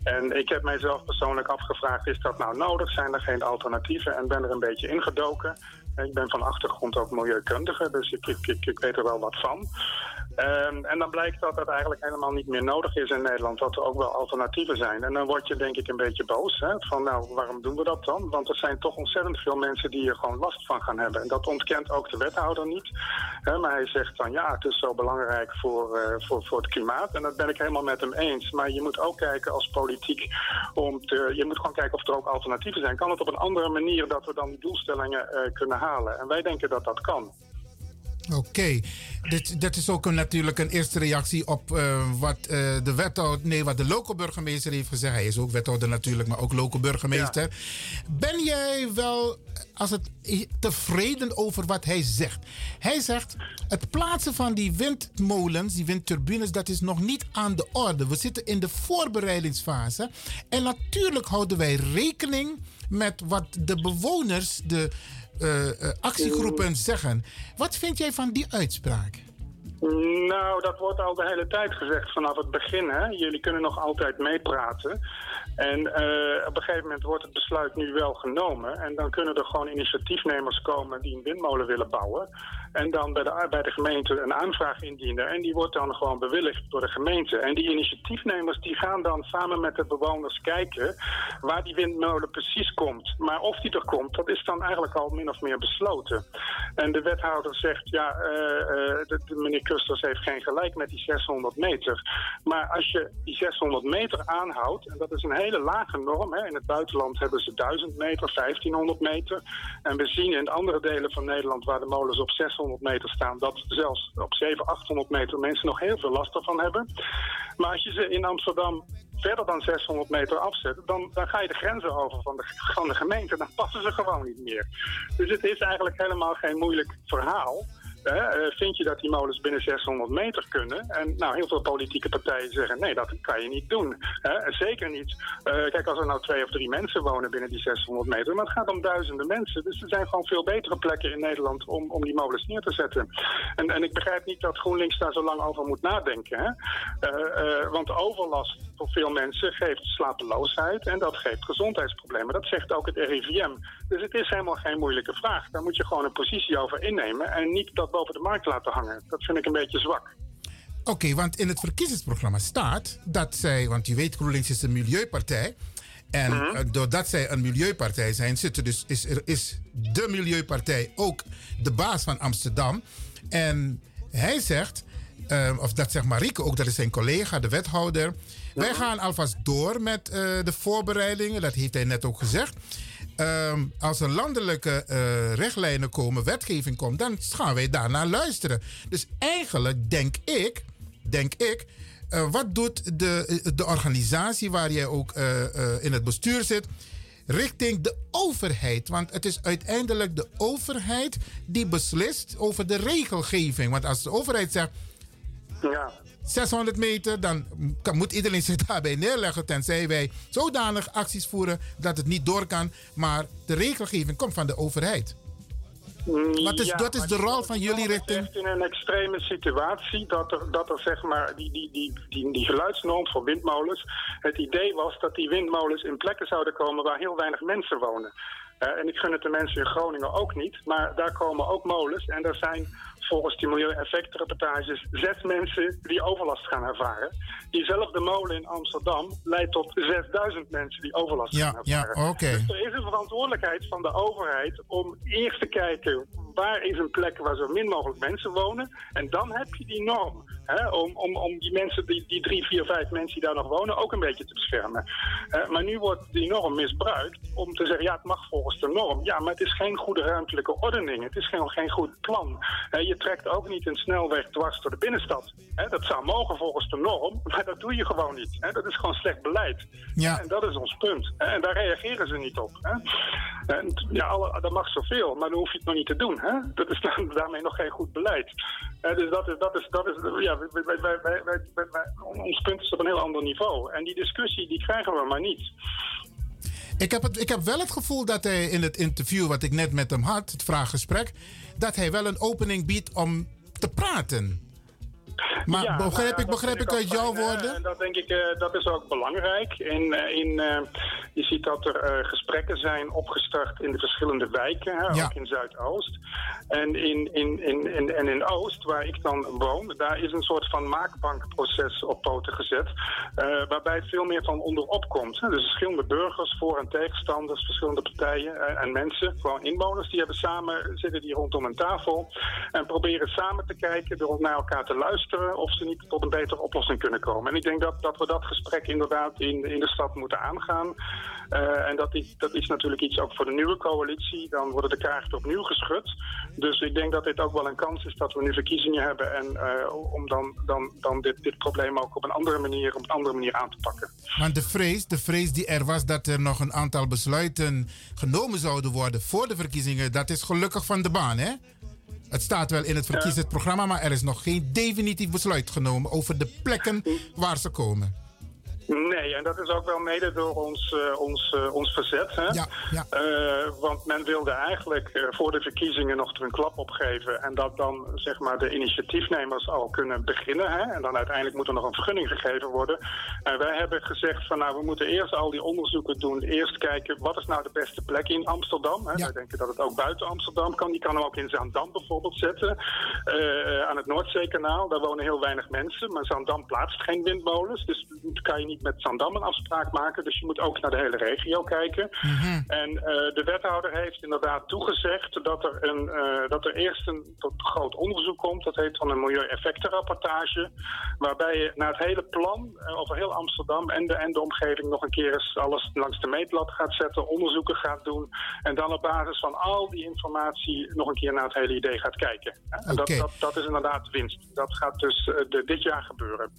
Speaker 23: En ik heb mijzelf persoonlijk afgevraagd, is dat nou nodig? Zijn er geen alternatieven? En ben er een beetje ingedoken. Ik ben van achtergrond ook milieukundige, dus ik, ik, ik, ik weet er wel wat van. Um, en dan blijkt dat dat eigenlijk helemaal niet meer nodig is in Nederland, dat er ook wel alternatieven zijn. En dan word je denk ik een beetje boos, hè? van nou, waarom doen we dat dan? Want er zijn toch ontzettend veel mensen die er gewoon last van gaan hebben. En dat ontkent ook de wethouder niet. Hè? Maar hij zegt dan ja, het is zo belangrijk voor, uh, voor, voor het klimaat. En dat ben ik helemaal met hem eens. Maar je moet ook kijken als politiek, om te, je moet gewoon kijken of er ook alternatieven zijn. Kan het op een andere manier dat we dan die doelstellingen uh, kunnen halen? En wij denken dat dat kan.
Speaker 15: Oké, okay. dit, dit is ook een, natuurlijk een eerste reactie op uh, wat uh, de wethouder, nee, wat de lokale burgemeester heeft gezegd. Hij is ook wethouder natuurlijk, maar ook lokale burgemeester. Ja. Ben jij wel, als het tevreden over wat hij zegt? Hij zegt, het plaatsen van die windmolens, die windturbines, dat is nog niet aan de orde. We zitten in de voorbereidingsfase. En natuurlijk houden wij rekening met wat de bewoners, de actiegroepen zeggen. Wat vind jij van die uitspraak?
Speaker 23: Nou, dat wordt al de hele tijd gezegd vanaf het begin. Hè? Jullie kunnen nog altijd meepraten. En uh, op een gegeven moment wordt het besluit nu wel genomen. En dan kunnen er gewoon initiatiefnemers komen die een windmolen willen bouwen. En dan bij de, bij de gemeente een aanvraag indienen. En die wordt dan gewoon bewilligd door de gemeente. En die initiatiefnemers die gaan dan samen met de bewoners kijken waar die windmolen precies komt. Maar of die er komt, dat is dan eigenlijk al min of meer besloten. En de wethouder zegt, ja, uh, uh, de, de meneer Kusters heeft geen gelijk met die 600 meter. Maar als je die 600 meter aanhoudt, en dat is een hele lage norm. Hè. In het buitenland hebben ze 1000 meter, 1500 meter. En we zien in andere delen van Nederland waar de molens op 600 meter staan, dat zelfs op 700, 800 meter mensen nog heel veel last ervan hebben. Maar als je ze in Amsterdam verder dan 600 meter afzet, dan, dan ga je de grenzen over van de, van de gemeente. Dan passen ze gewoon niet meer. Dus het is eigenlijk helemaal geen moeilijk verhaal. Uh, vind je dat die molens binnen 600 meter kunnen? En nou, heel veel politieke partijen zeggen nee, dat kan je niet doen. Zeker niet. Uh, kijk, als er nou twee of drie mensen wonen binnen die 600 meter, maar het gaat om duizenden mensen. Dus er zijn gewoon veel betere plekken in Nederland om, om die molens neer te zetten. En, en ik begrijp niet dat GroenLinks daar zo lang over moet nadenken. Hè? want overlast voor veel mensen geeft slapeloosheid en dat geeft gezondheidsproblemen. Dat zegt ook het RIVM. Dus het is helemaal geen moeilijke vraag. Daar moet je gewoon een positie over innemen en niet dat boven de markt laten hangen. Dat vind ik een beetje zwak.
Speaker 15: Oké, okay, want in het verkiezingsprogramma staat dat zij, want je weet GroenLinks is een milieupartij. En uh -huh. doordat zij een milieupartij zijn, zitten dus, is, is de milieupartij ook de baas van Amsterdam. En hij zegt, eh, of dat zegt Marieke ook, dat is zijn collega, de wethouder. Wij gaan alvast door met eh, de voorbereidingen, dat heeft hij net ook gezegd. Ehm, als er landelijke eh, richtlijnen komen, wetgeving komt, dan gaan wij daarnaar luisteren. Dus eigenlijk denk ik, denk ik, eh, wat doet de, de organisatie waar jij ook eh, eh, in het bestuur zit, richting de overheid? Want het is uiteindelijk de overheid die beslist over de regelgeving. Want als de overheid zegt.
Speaker 23: Ja.
Speaker 15: 600 meter, dan kan, moet iedereen zich daarbij neerleggen. Tenzij wij zodanig acties voeren dat het niet door kan. Maar de regelgeving komt van de overheid. Wat is,
Speaker 23: Ja,
Speaker 15: dat is de rol van jullie richting.
Speaker 23: in een extreme situatie dat er, dat er zeg maar die, die, die, die, die geluidsnorm voor windmolens. Het idee was dat die windmolens in plekken zouden komen waar heel weinig mensen wonen. Eh, en ik gun het de mensen in Groningen ook niet, maar daar komen ook molens en er zijn volgens die milieueffectrapportages zes mensen die overlast gaan ervaren. Diezelfde molen in Amsterdam leidt tot 6000 mensen die overlast
Speaker 15: Ja,
Speaker 23: gaan
Speaker 15: ja,
Speaker 23: ervaren. Dus er is een verantwoordelijkheid van de overheid om eerst te kijken waar is een plek waar zo min mogelijk mensen wonen. En dan heb je die norm. Hè, om, om, om die mensen, die, die drie, vier, vijf mensen die daar nog wonen, ook een beetje te beschermen. Maar nu wordt die norm misbruikt om te zeggen, ja, het mag volgens de norm. Ja, maar het is geen goede ruimtelijke ordening. Het is geen, geen goed plan. Je trekt ook niet een snelweg dwars door de binnenstad. Hè, dat zou mogen volgens de norm, maar dat doe je gewoon niet. Hè. Dat is gewoon slecht beleid.
Speaker 15: Ja.
Speaker 23: En dat is ons punt. En daar reageren ze niet op. Hè. En, ja, alle, dat mag zoveel, maar dan hoef je het nog niet te doen. Hè. Dat is dan, daarmee nog geen goed beleid. Dus dat is, dat is, dat is ja, ons punt is op een heel ander niveau. En die discussie die krijgen we maar niet.
Speaker 15: Ik heb, het, ik heb wel het gevoel dat hij in het interview wat ik net met hem had, het vraaggesprek, dat hij wel een opening biedt om te praten. Maar
Speaker 23: Ja,
Speaker 15: begrijp
Speaker 23: nou
Speaker 15: ik, begrijp ik uit jouw
Speaker 23: hè.
Speaker 15: woorden?
Speaker 23: En dat denk ik, eh, dat is ook belangrijk. In, eh, in, eh, je ziet dat er eh, gesprekken zijn opgestart in de verschillende wijken, hè,
Speaker 15: Ja.
Speaker 23: ook in Zuidoost. En in, in, in, in, en in Oost, waar ik dan woon, daar is een soort van maakbankproces op poten gezet. eh, waarbij veel meer van onderop komt. Hè. Dus verschillende burgers, voor- en tegenstanders, verschillende partijen eh, en mensen, gewoon inwoners, die hebben samen, zitten die rondom een tafel en proberen samen te kijken, door naar elkaar te luisteren of ze niet tot een betere oplossing kunnen komen. En ik denk dat, dat we dat gesprek inderdaad in, in de stad moeten aangaan. Eh, en dat is, dat is natuurlijk iets ook voor de nieuwe coalitie. Dan worden de kaarten opnieuw geschud. Dus ik denk dat dit ook wel een kans is dat we nu verkiezingen hebben. En eh, om dan, dan, dan dit, dit probleem ook op een andere manier, op een andere manier aan te pakken.
Speaker 15: Want de vrees, de vrees die er was dat er nog een aantal besluiten genomen zouden worden voor de verkiezingen, dat is gelukkig van de baan, hè? Het staat wel in het verkiezingsprogramma, maar er is nog geen definitief besluit genomen over de plekken waar ze komen.
Speaker 23: Nee, en dat is ook wel mede door ons, eh, ons, eh, ons verzet. Hè?
Speaker 15: Ja, ja.
Speaker 23: Eh, want men wilde eigenlijk voor de verkiezingen nog er een klap op geven. En dat dan zeg maar, de initiatiefnemers al kunnen beginnen. Hè? En dan uiteindelijk moet er nog een vergunning gegeven worden. En wij hebben gezegd van nou, we moeten eerst al die onderzoeken doen. Eerst kijken wat is nou de beste plek in Amsterdam. Hè? Wij denken dat het ook buiten Amsterdam kan. Die kan hem ook in Zaandam bijvoorbeeld zetten. Aan het Noordzeekanaal, daar wonen heel weinig mensen. Maar Zaandam plaatst geen windmolens. Dus kan je niet met Zaandam een afspraak maken. Dus je moet ook naar de hele regio kijken. En eh, de wethouder heeft inderdaad toegezegd dat er, een, eh, dat er eerst een tot groot onderzoek komt. Dat heet dan een milieueffectenrapportage. Waarbij je naar het hele plan eh, over heel Amsterdam en de, en de omgeving nog een keer eens alles langs de meetlat gaat zetten. Onderzoeken gaat doen. En dan op basis van al die informatie nog een keer naar het hele idee gaat kijken. En dat, dat, dat is inderdaad winst. Dat gaat dus de, dit jaar gebeuren.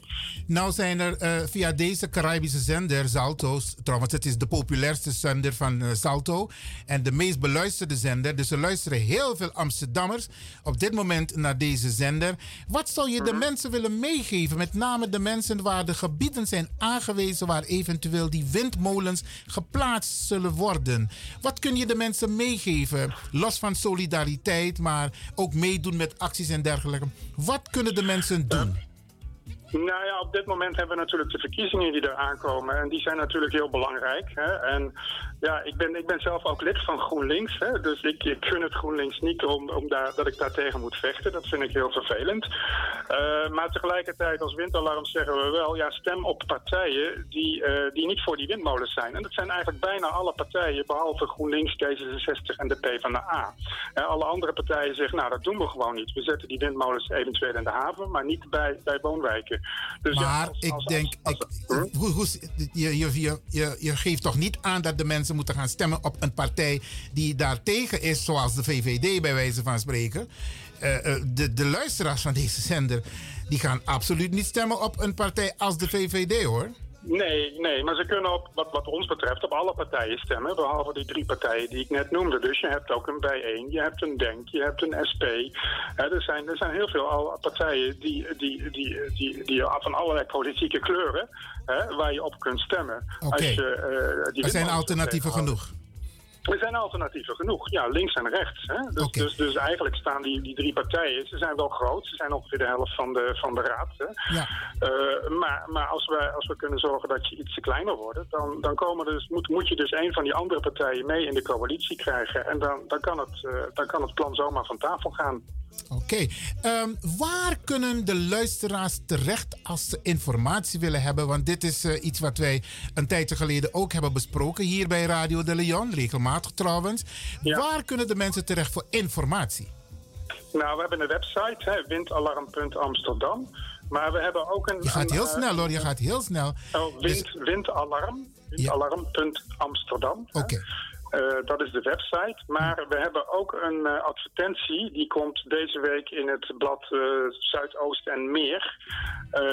Speaker 15: Nou zijn er via deze Caribische zender, Salto, trouwens het is de populairste zender van eh, Salto en de meest beluisterde zender, dus er luisteren heel veel Amsterdammers op dit moment naar deze zender. Wat zou je de mensen willen meegeven, met name de mensen waar de gebieden zijn aangewezen waar eventueel die windmolens geplaatst zullen worden? Wat kun je de mensen meegeven, los van solidariteit, maar ook meedoen met acties en dergelijke? Wat kunnen de mensen doen?
Speaker 23: Nou ja, op dit moment hebben we natuurlijk de verkiezingen die er aankomen. En die zijn natuurlijk heel belangrijk. Hè? En ja, ik ben, ik ben zelf ook lid van GroenLinks. Hè? Dus ik, ik gun het GroenLinks niet om, om daar, dat ik daar tegen moet vechten. Dat vind ik heel vervelend. Uh, maar tegelijkertijd als windalarm zeggen we wel... ja, stem op partijen die, uh, die niet voor die windmolens zijn. En dat zijn eigenlijk bijna alle partijen... behalve GroenLinks, D66 en de PvdA. En alle andere partijen zeggen, nou, dat doen we gewoon niet. We zetten die windmolens eventueel in de haven... maar niet bij, bij woonwijken. Dus
Speaker 3: maar
Speaker 23: ja, als-
Speaker 3: ik
Speaker 23: als-
Speaker 3: denk,
Speaker 23: als-
Speaker 3: ik, hoe, hoe, je, je, je, je, geeft toch niet aan dat de mensen moeten gaan stemmen op een partij die daar tegen is, zoals de VVD bij wijze van spreken. Eh, eh, de, de luisteraars van deze zender, die gaan absoluut niet stemmen op een partij als de VVD hoor.
Speaker 23: Nee, nee, maar ze kunnen op, wat, wat ons betreft op alle partijen stemmen, behalve die drie partijen die ik net noemde. Dus je hebt ook een Bijeen, je hebt een Denk, je hebt een SP. Hè, er, zijn, er zijn heel veel partijen die, die, die, die, die, van allerlei politieke kleuren, hè, waar je op kunt stemmen. Als je, eh, die
Speaker 3: Er zijn alternatieven genoeg.
Speaker 23: Er zijn alternatieven genoeg, ja, links en rechts. Hè? Dus, dus, dus eigenlijk staan die, die drie partijen, ze zijn wel groot, ze zijn ongeveer de helft van de, van de raad. Hè?
Speaker 3: Ja.
Speaker 23: Eh, maar maar als, we, als we kunnen zorgen dat je iets kleiner wordt, dan, dan komen dus, moet, moet je dus een van die andere partijen mee in de coalitie krijgen. En dan, dan, kan, het, eh, dan kan het plan zomaar van tafel gaan.
Speaker 3: Oké, ehm, waar kunnen de luisteraars terecht als ze informatie willen hebben? Want dit is eh, iets wat wij een tijdje geleden ook hebben besproken hier bij Radio de Leon, regelmatig trouwens. Waar kunnen de mensen terecht voor informatie?
Speaker 23: Nou, we hebben een website, hè, windalarm.amsterdam. Maar we hebben ook een...
Speaker 3: Je gaat
Speaker 23: een,
Speaker 3: heel
Speaker 23: eh,
Speaker 3: snel hoor, je gaat heel snel.
Speaker 23: Oh, wind, windalarm. Windalarm.amsterdam.
Speaker 3: Oké.
Speaker 23: Eh, dat is de website. Maar we hebben ook een eh, advertentie. Die komt deze week in het blad eh, Zuidoost en Meer.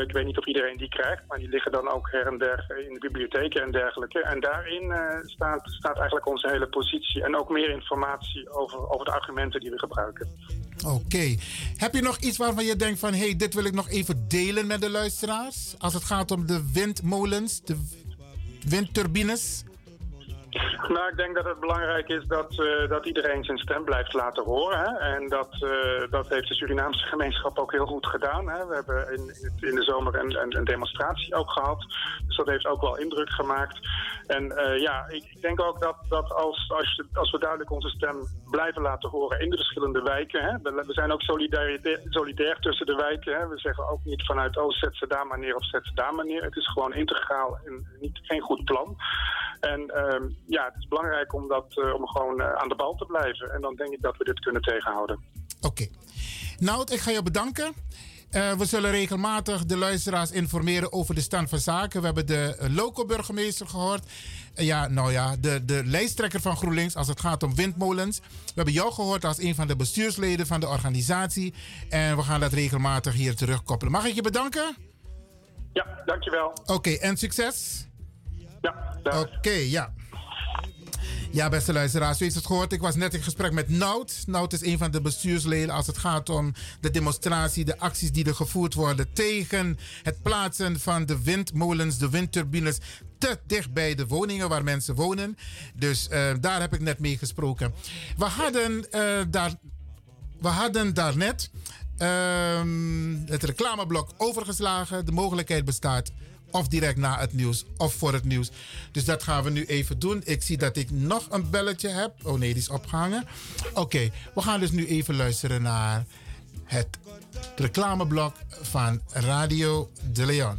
Speaker 23: Ik weet niet of iedereen die krijgt. Maar die liggen dan ook her en der in de bibliotheken en dergelijke. En daarin staat, staat eigenlijk onze hele positie. En ook meer informatie over, over de argumenten die we gebruiken.
Speaker 3: Oké. Heb je nog iets waarvan je denkt van... hé, hey, dit wil ik nog even delen met de luisteraars? Als het gaat om de windmolens, de windturbines?
Speaker 23: Nou, ik denk dat het belangrijk is dat, eh, dat iedereen zijn stem blijft laten horen. Hè? En dat, eh, dat heeft de Surinaamse gemeenschap ook heel goed gedaan. Hè? We hebben in, in, de zomer een, een, demonstratie ook gehad. Dus dat heeft ook wel indruk gemaakt. En eh, ja, ik, ik denk ook dat, dat als, als, als we duidelijk onze stem blijven laten horen in de verschillende wijken. Hè? We, zijn ook solidair, solidair tussen de wijken. Hè? We zeggen ook niet vanuit, oh, zet ze daar maar neer of zet ze daar maar neer. Het is gewoon integraal en niet, geen goed plan. En ehm, ja, het is belangrijk om, dat, eh, om gewoon eh, aan de bal te blijven. En dan denk ik dat we dit kunnen tegenhouden.
Speaker 3: Oké. Nou, ik ga je bedanken. Eh, we zullen regelmatig de luisteraars informeren over de stand van zaken. We hebben de uh, loco-burgemeester gehoord. Eh, ja, nou ja, de, de lijsttrekker van GroenLinks als het gaat om windmolens. We hebben jou gehoord als een van de bestuursleden van de organisatie. En we gaan dat regelmatig hier terugkoppelen. Mag ik je bedanken?
Speaker 23: Ja, dankjewel.
Speaker 3: Oké, en succes?
Speaker 23: Ja,
Speaker 3: Oké, ja. Ja, beste luisteraars, u heeft het gehoord. Ik was net in gesprek met Nout. Nout is een van de bestuursleden als het gaat om de demonstratie, de acties die er gevoerd worden tegen het plaatsen van de windmolens, de windturbines te dicht bij de woningen waar mensen wonen. Dus eh, daar heb ik net mee gesproken. We hadden eh, daar, we hadden daarnet ehm, het reclameblok overgeslagen. De mogelijkheid bestaat of direct na het nieuws of voor het nieuws. Dus dat gaan we nu even doen. Ik zie dat ik nog een belletje heb. Oh nee, die is opgehangen. Oké, we gaan dus nu even luisteren naar het reclameblok van Radio De Leon.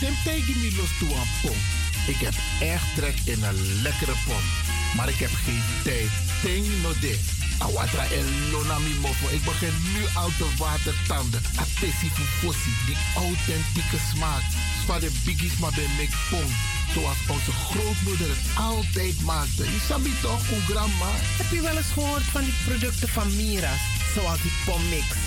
Speaker 3: Los pom. Ik heb echt trek in een lekkere pom. Maar ik heb geen tijd. Ting no de. Awatra en lonami mofo. Ik begin nu al te watertanden. Atesi fufosi. Die authentieke smaak. Zwa de biggies maar bij mek pom. Zoals onze grootmoeder het altijd maakte. Je sabi toch, grandma?
Speaker 9: Heb je wel eens gehoord van die producten van Mira's? Zoals die pommix.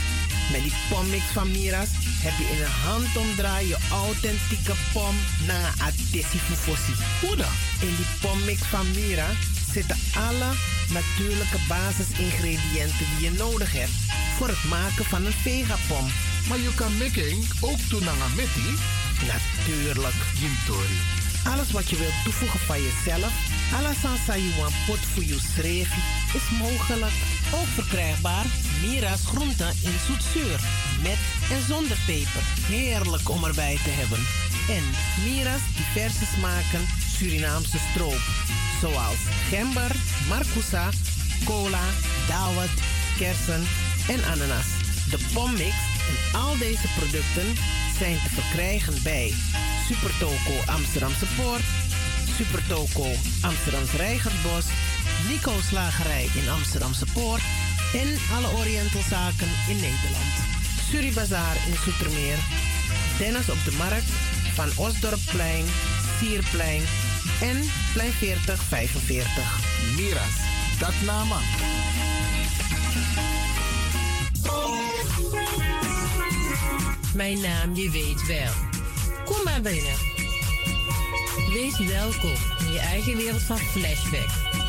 Speaker 9: Met die pommix van Mira's heb je in een handomdraai je authentieke pom naar Atesi Fufosi. Hoe dan? In die pommix van Mira zitten alle natuurlijke basisingrediënten die je nodig hebt voor het maken van een vegapom.
Speaker 3: Maar je kan making ook doen aan meti?
Speaker 9: Natuurlijk.
Speaker 3: Jimtori.
Speaker 9: Alles wat je wilt toevoegen van jezelf, sansa you want pot voor je srevi, is mogelijk. Ook verkrijgbaar Mira's groenten in zoetzuur, met en zonder peper. Heerlijk om erbij te hebben. En Mira's diverse smaken Surinaamse stroop, zoals gember, marcousa, cola, dawet, kersen en ananas. De pommix en al deze producten zijn te verkrijgen bij Supertoco Amsterdamse Poort, Supertoco Amsterdamse Reigersbos, Nico Slagerij in Amsterdamse Poort en alle Orientalzaken in Nederland. Suribazaar in Soetermeer, Dennis op de Markt, Van Osdorpplein, Sierplein en Plein 4045.
Speaker 3: Miras, dat nama.
Speaker 10: Mijn naam, je weet wel. Kom maar binnen. Wees welkom in je eigen wereld van Flashback.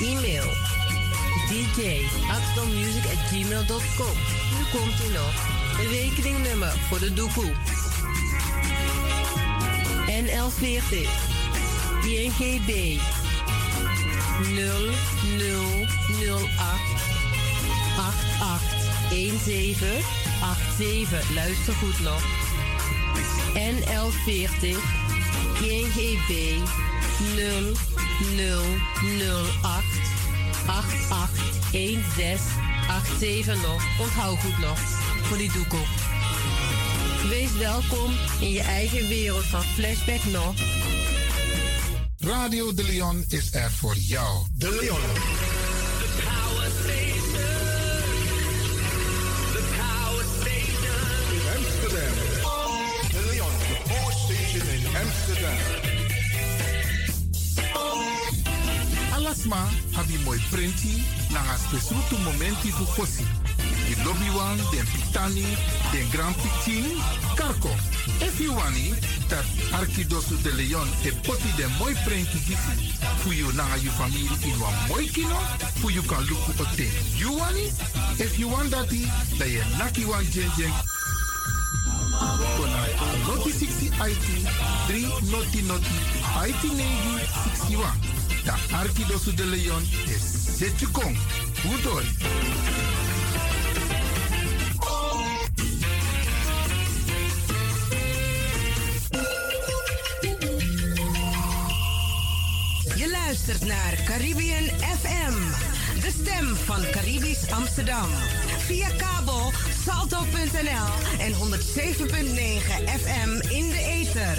Speaker 10: E-mail dj at gmail.com. Nu komt u nog. Rekeningnummer voor de doekoe. NL40 INGB 0008 8817 87. Luister goed nog. NL40 GGB 0008 881687 nog. Onthoud goed nog. Voor die doekoe. Wees welkom in je eigen wereld van Flashback nog.
Speaker 3: Radio De Leon is er voor jou. De Leon. Alasma habi mooi printi nanga spesrutu momenti fu fosi. Di lobby wan, den pitani, den grand pitin, karko. You wani, dat Arkidosu de Leon e poti den mooi printi gisi. Fu you nanga you family in wan mooi kino, fu you kan luku ote. You wani? If you want dati, da ye naki wan jen jen Kona noti 60 IT 3 noti noti IT negi 61. Da Arkidosu de Leon is Setjukong. Udori.
Speaker 27: Je luistert naar Caribbean FM, de stem van Caribisch Amsterdam. Via kabel salto.nl en 107.9 FM in de ether.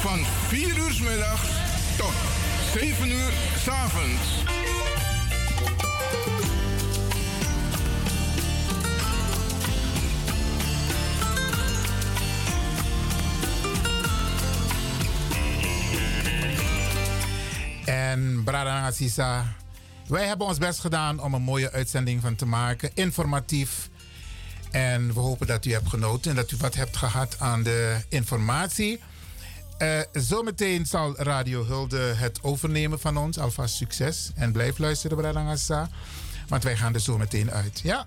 Speaker 1: van 4 uur s middags tot 7 uur s'avonds.
Speaker 28: En Brada Assisa, wij hebben ons best gedaan om een mooie uitzending van te maken. Informatief. En we hopen dat u hebt genoten en dat u wat hebt gehad aan de informatie. Uh, zometeen zal Radio Hulde het overnemen van ons. Alvast succes. En blijf luisteren, Brada Assisa. Want wij gaan er zo meteen uit. Ja.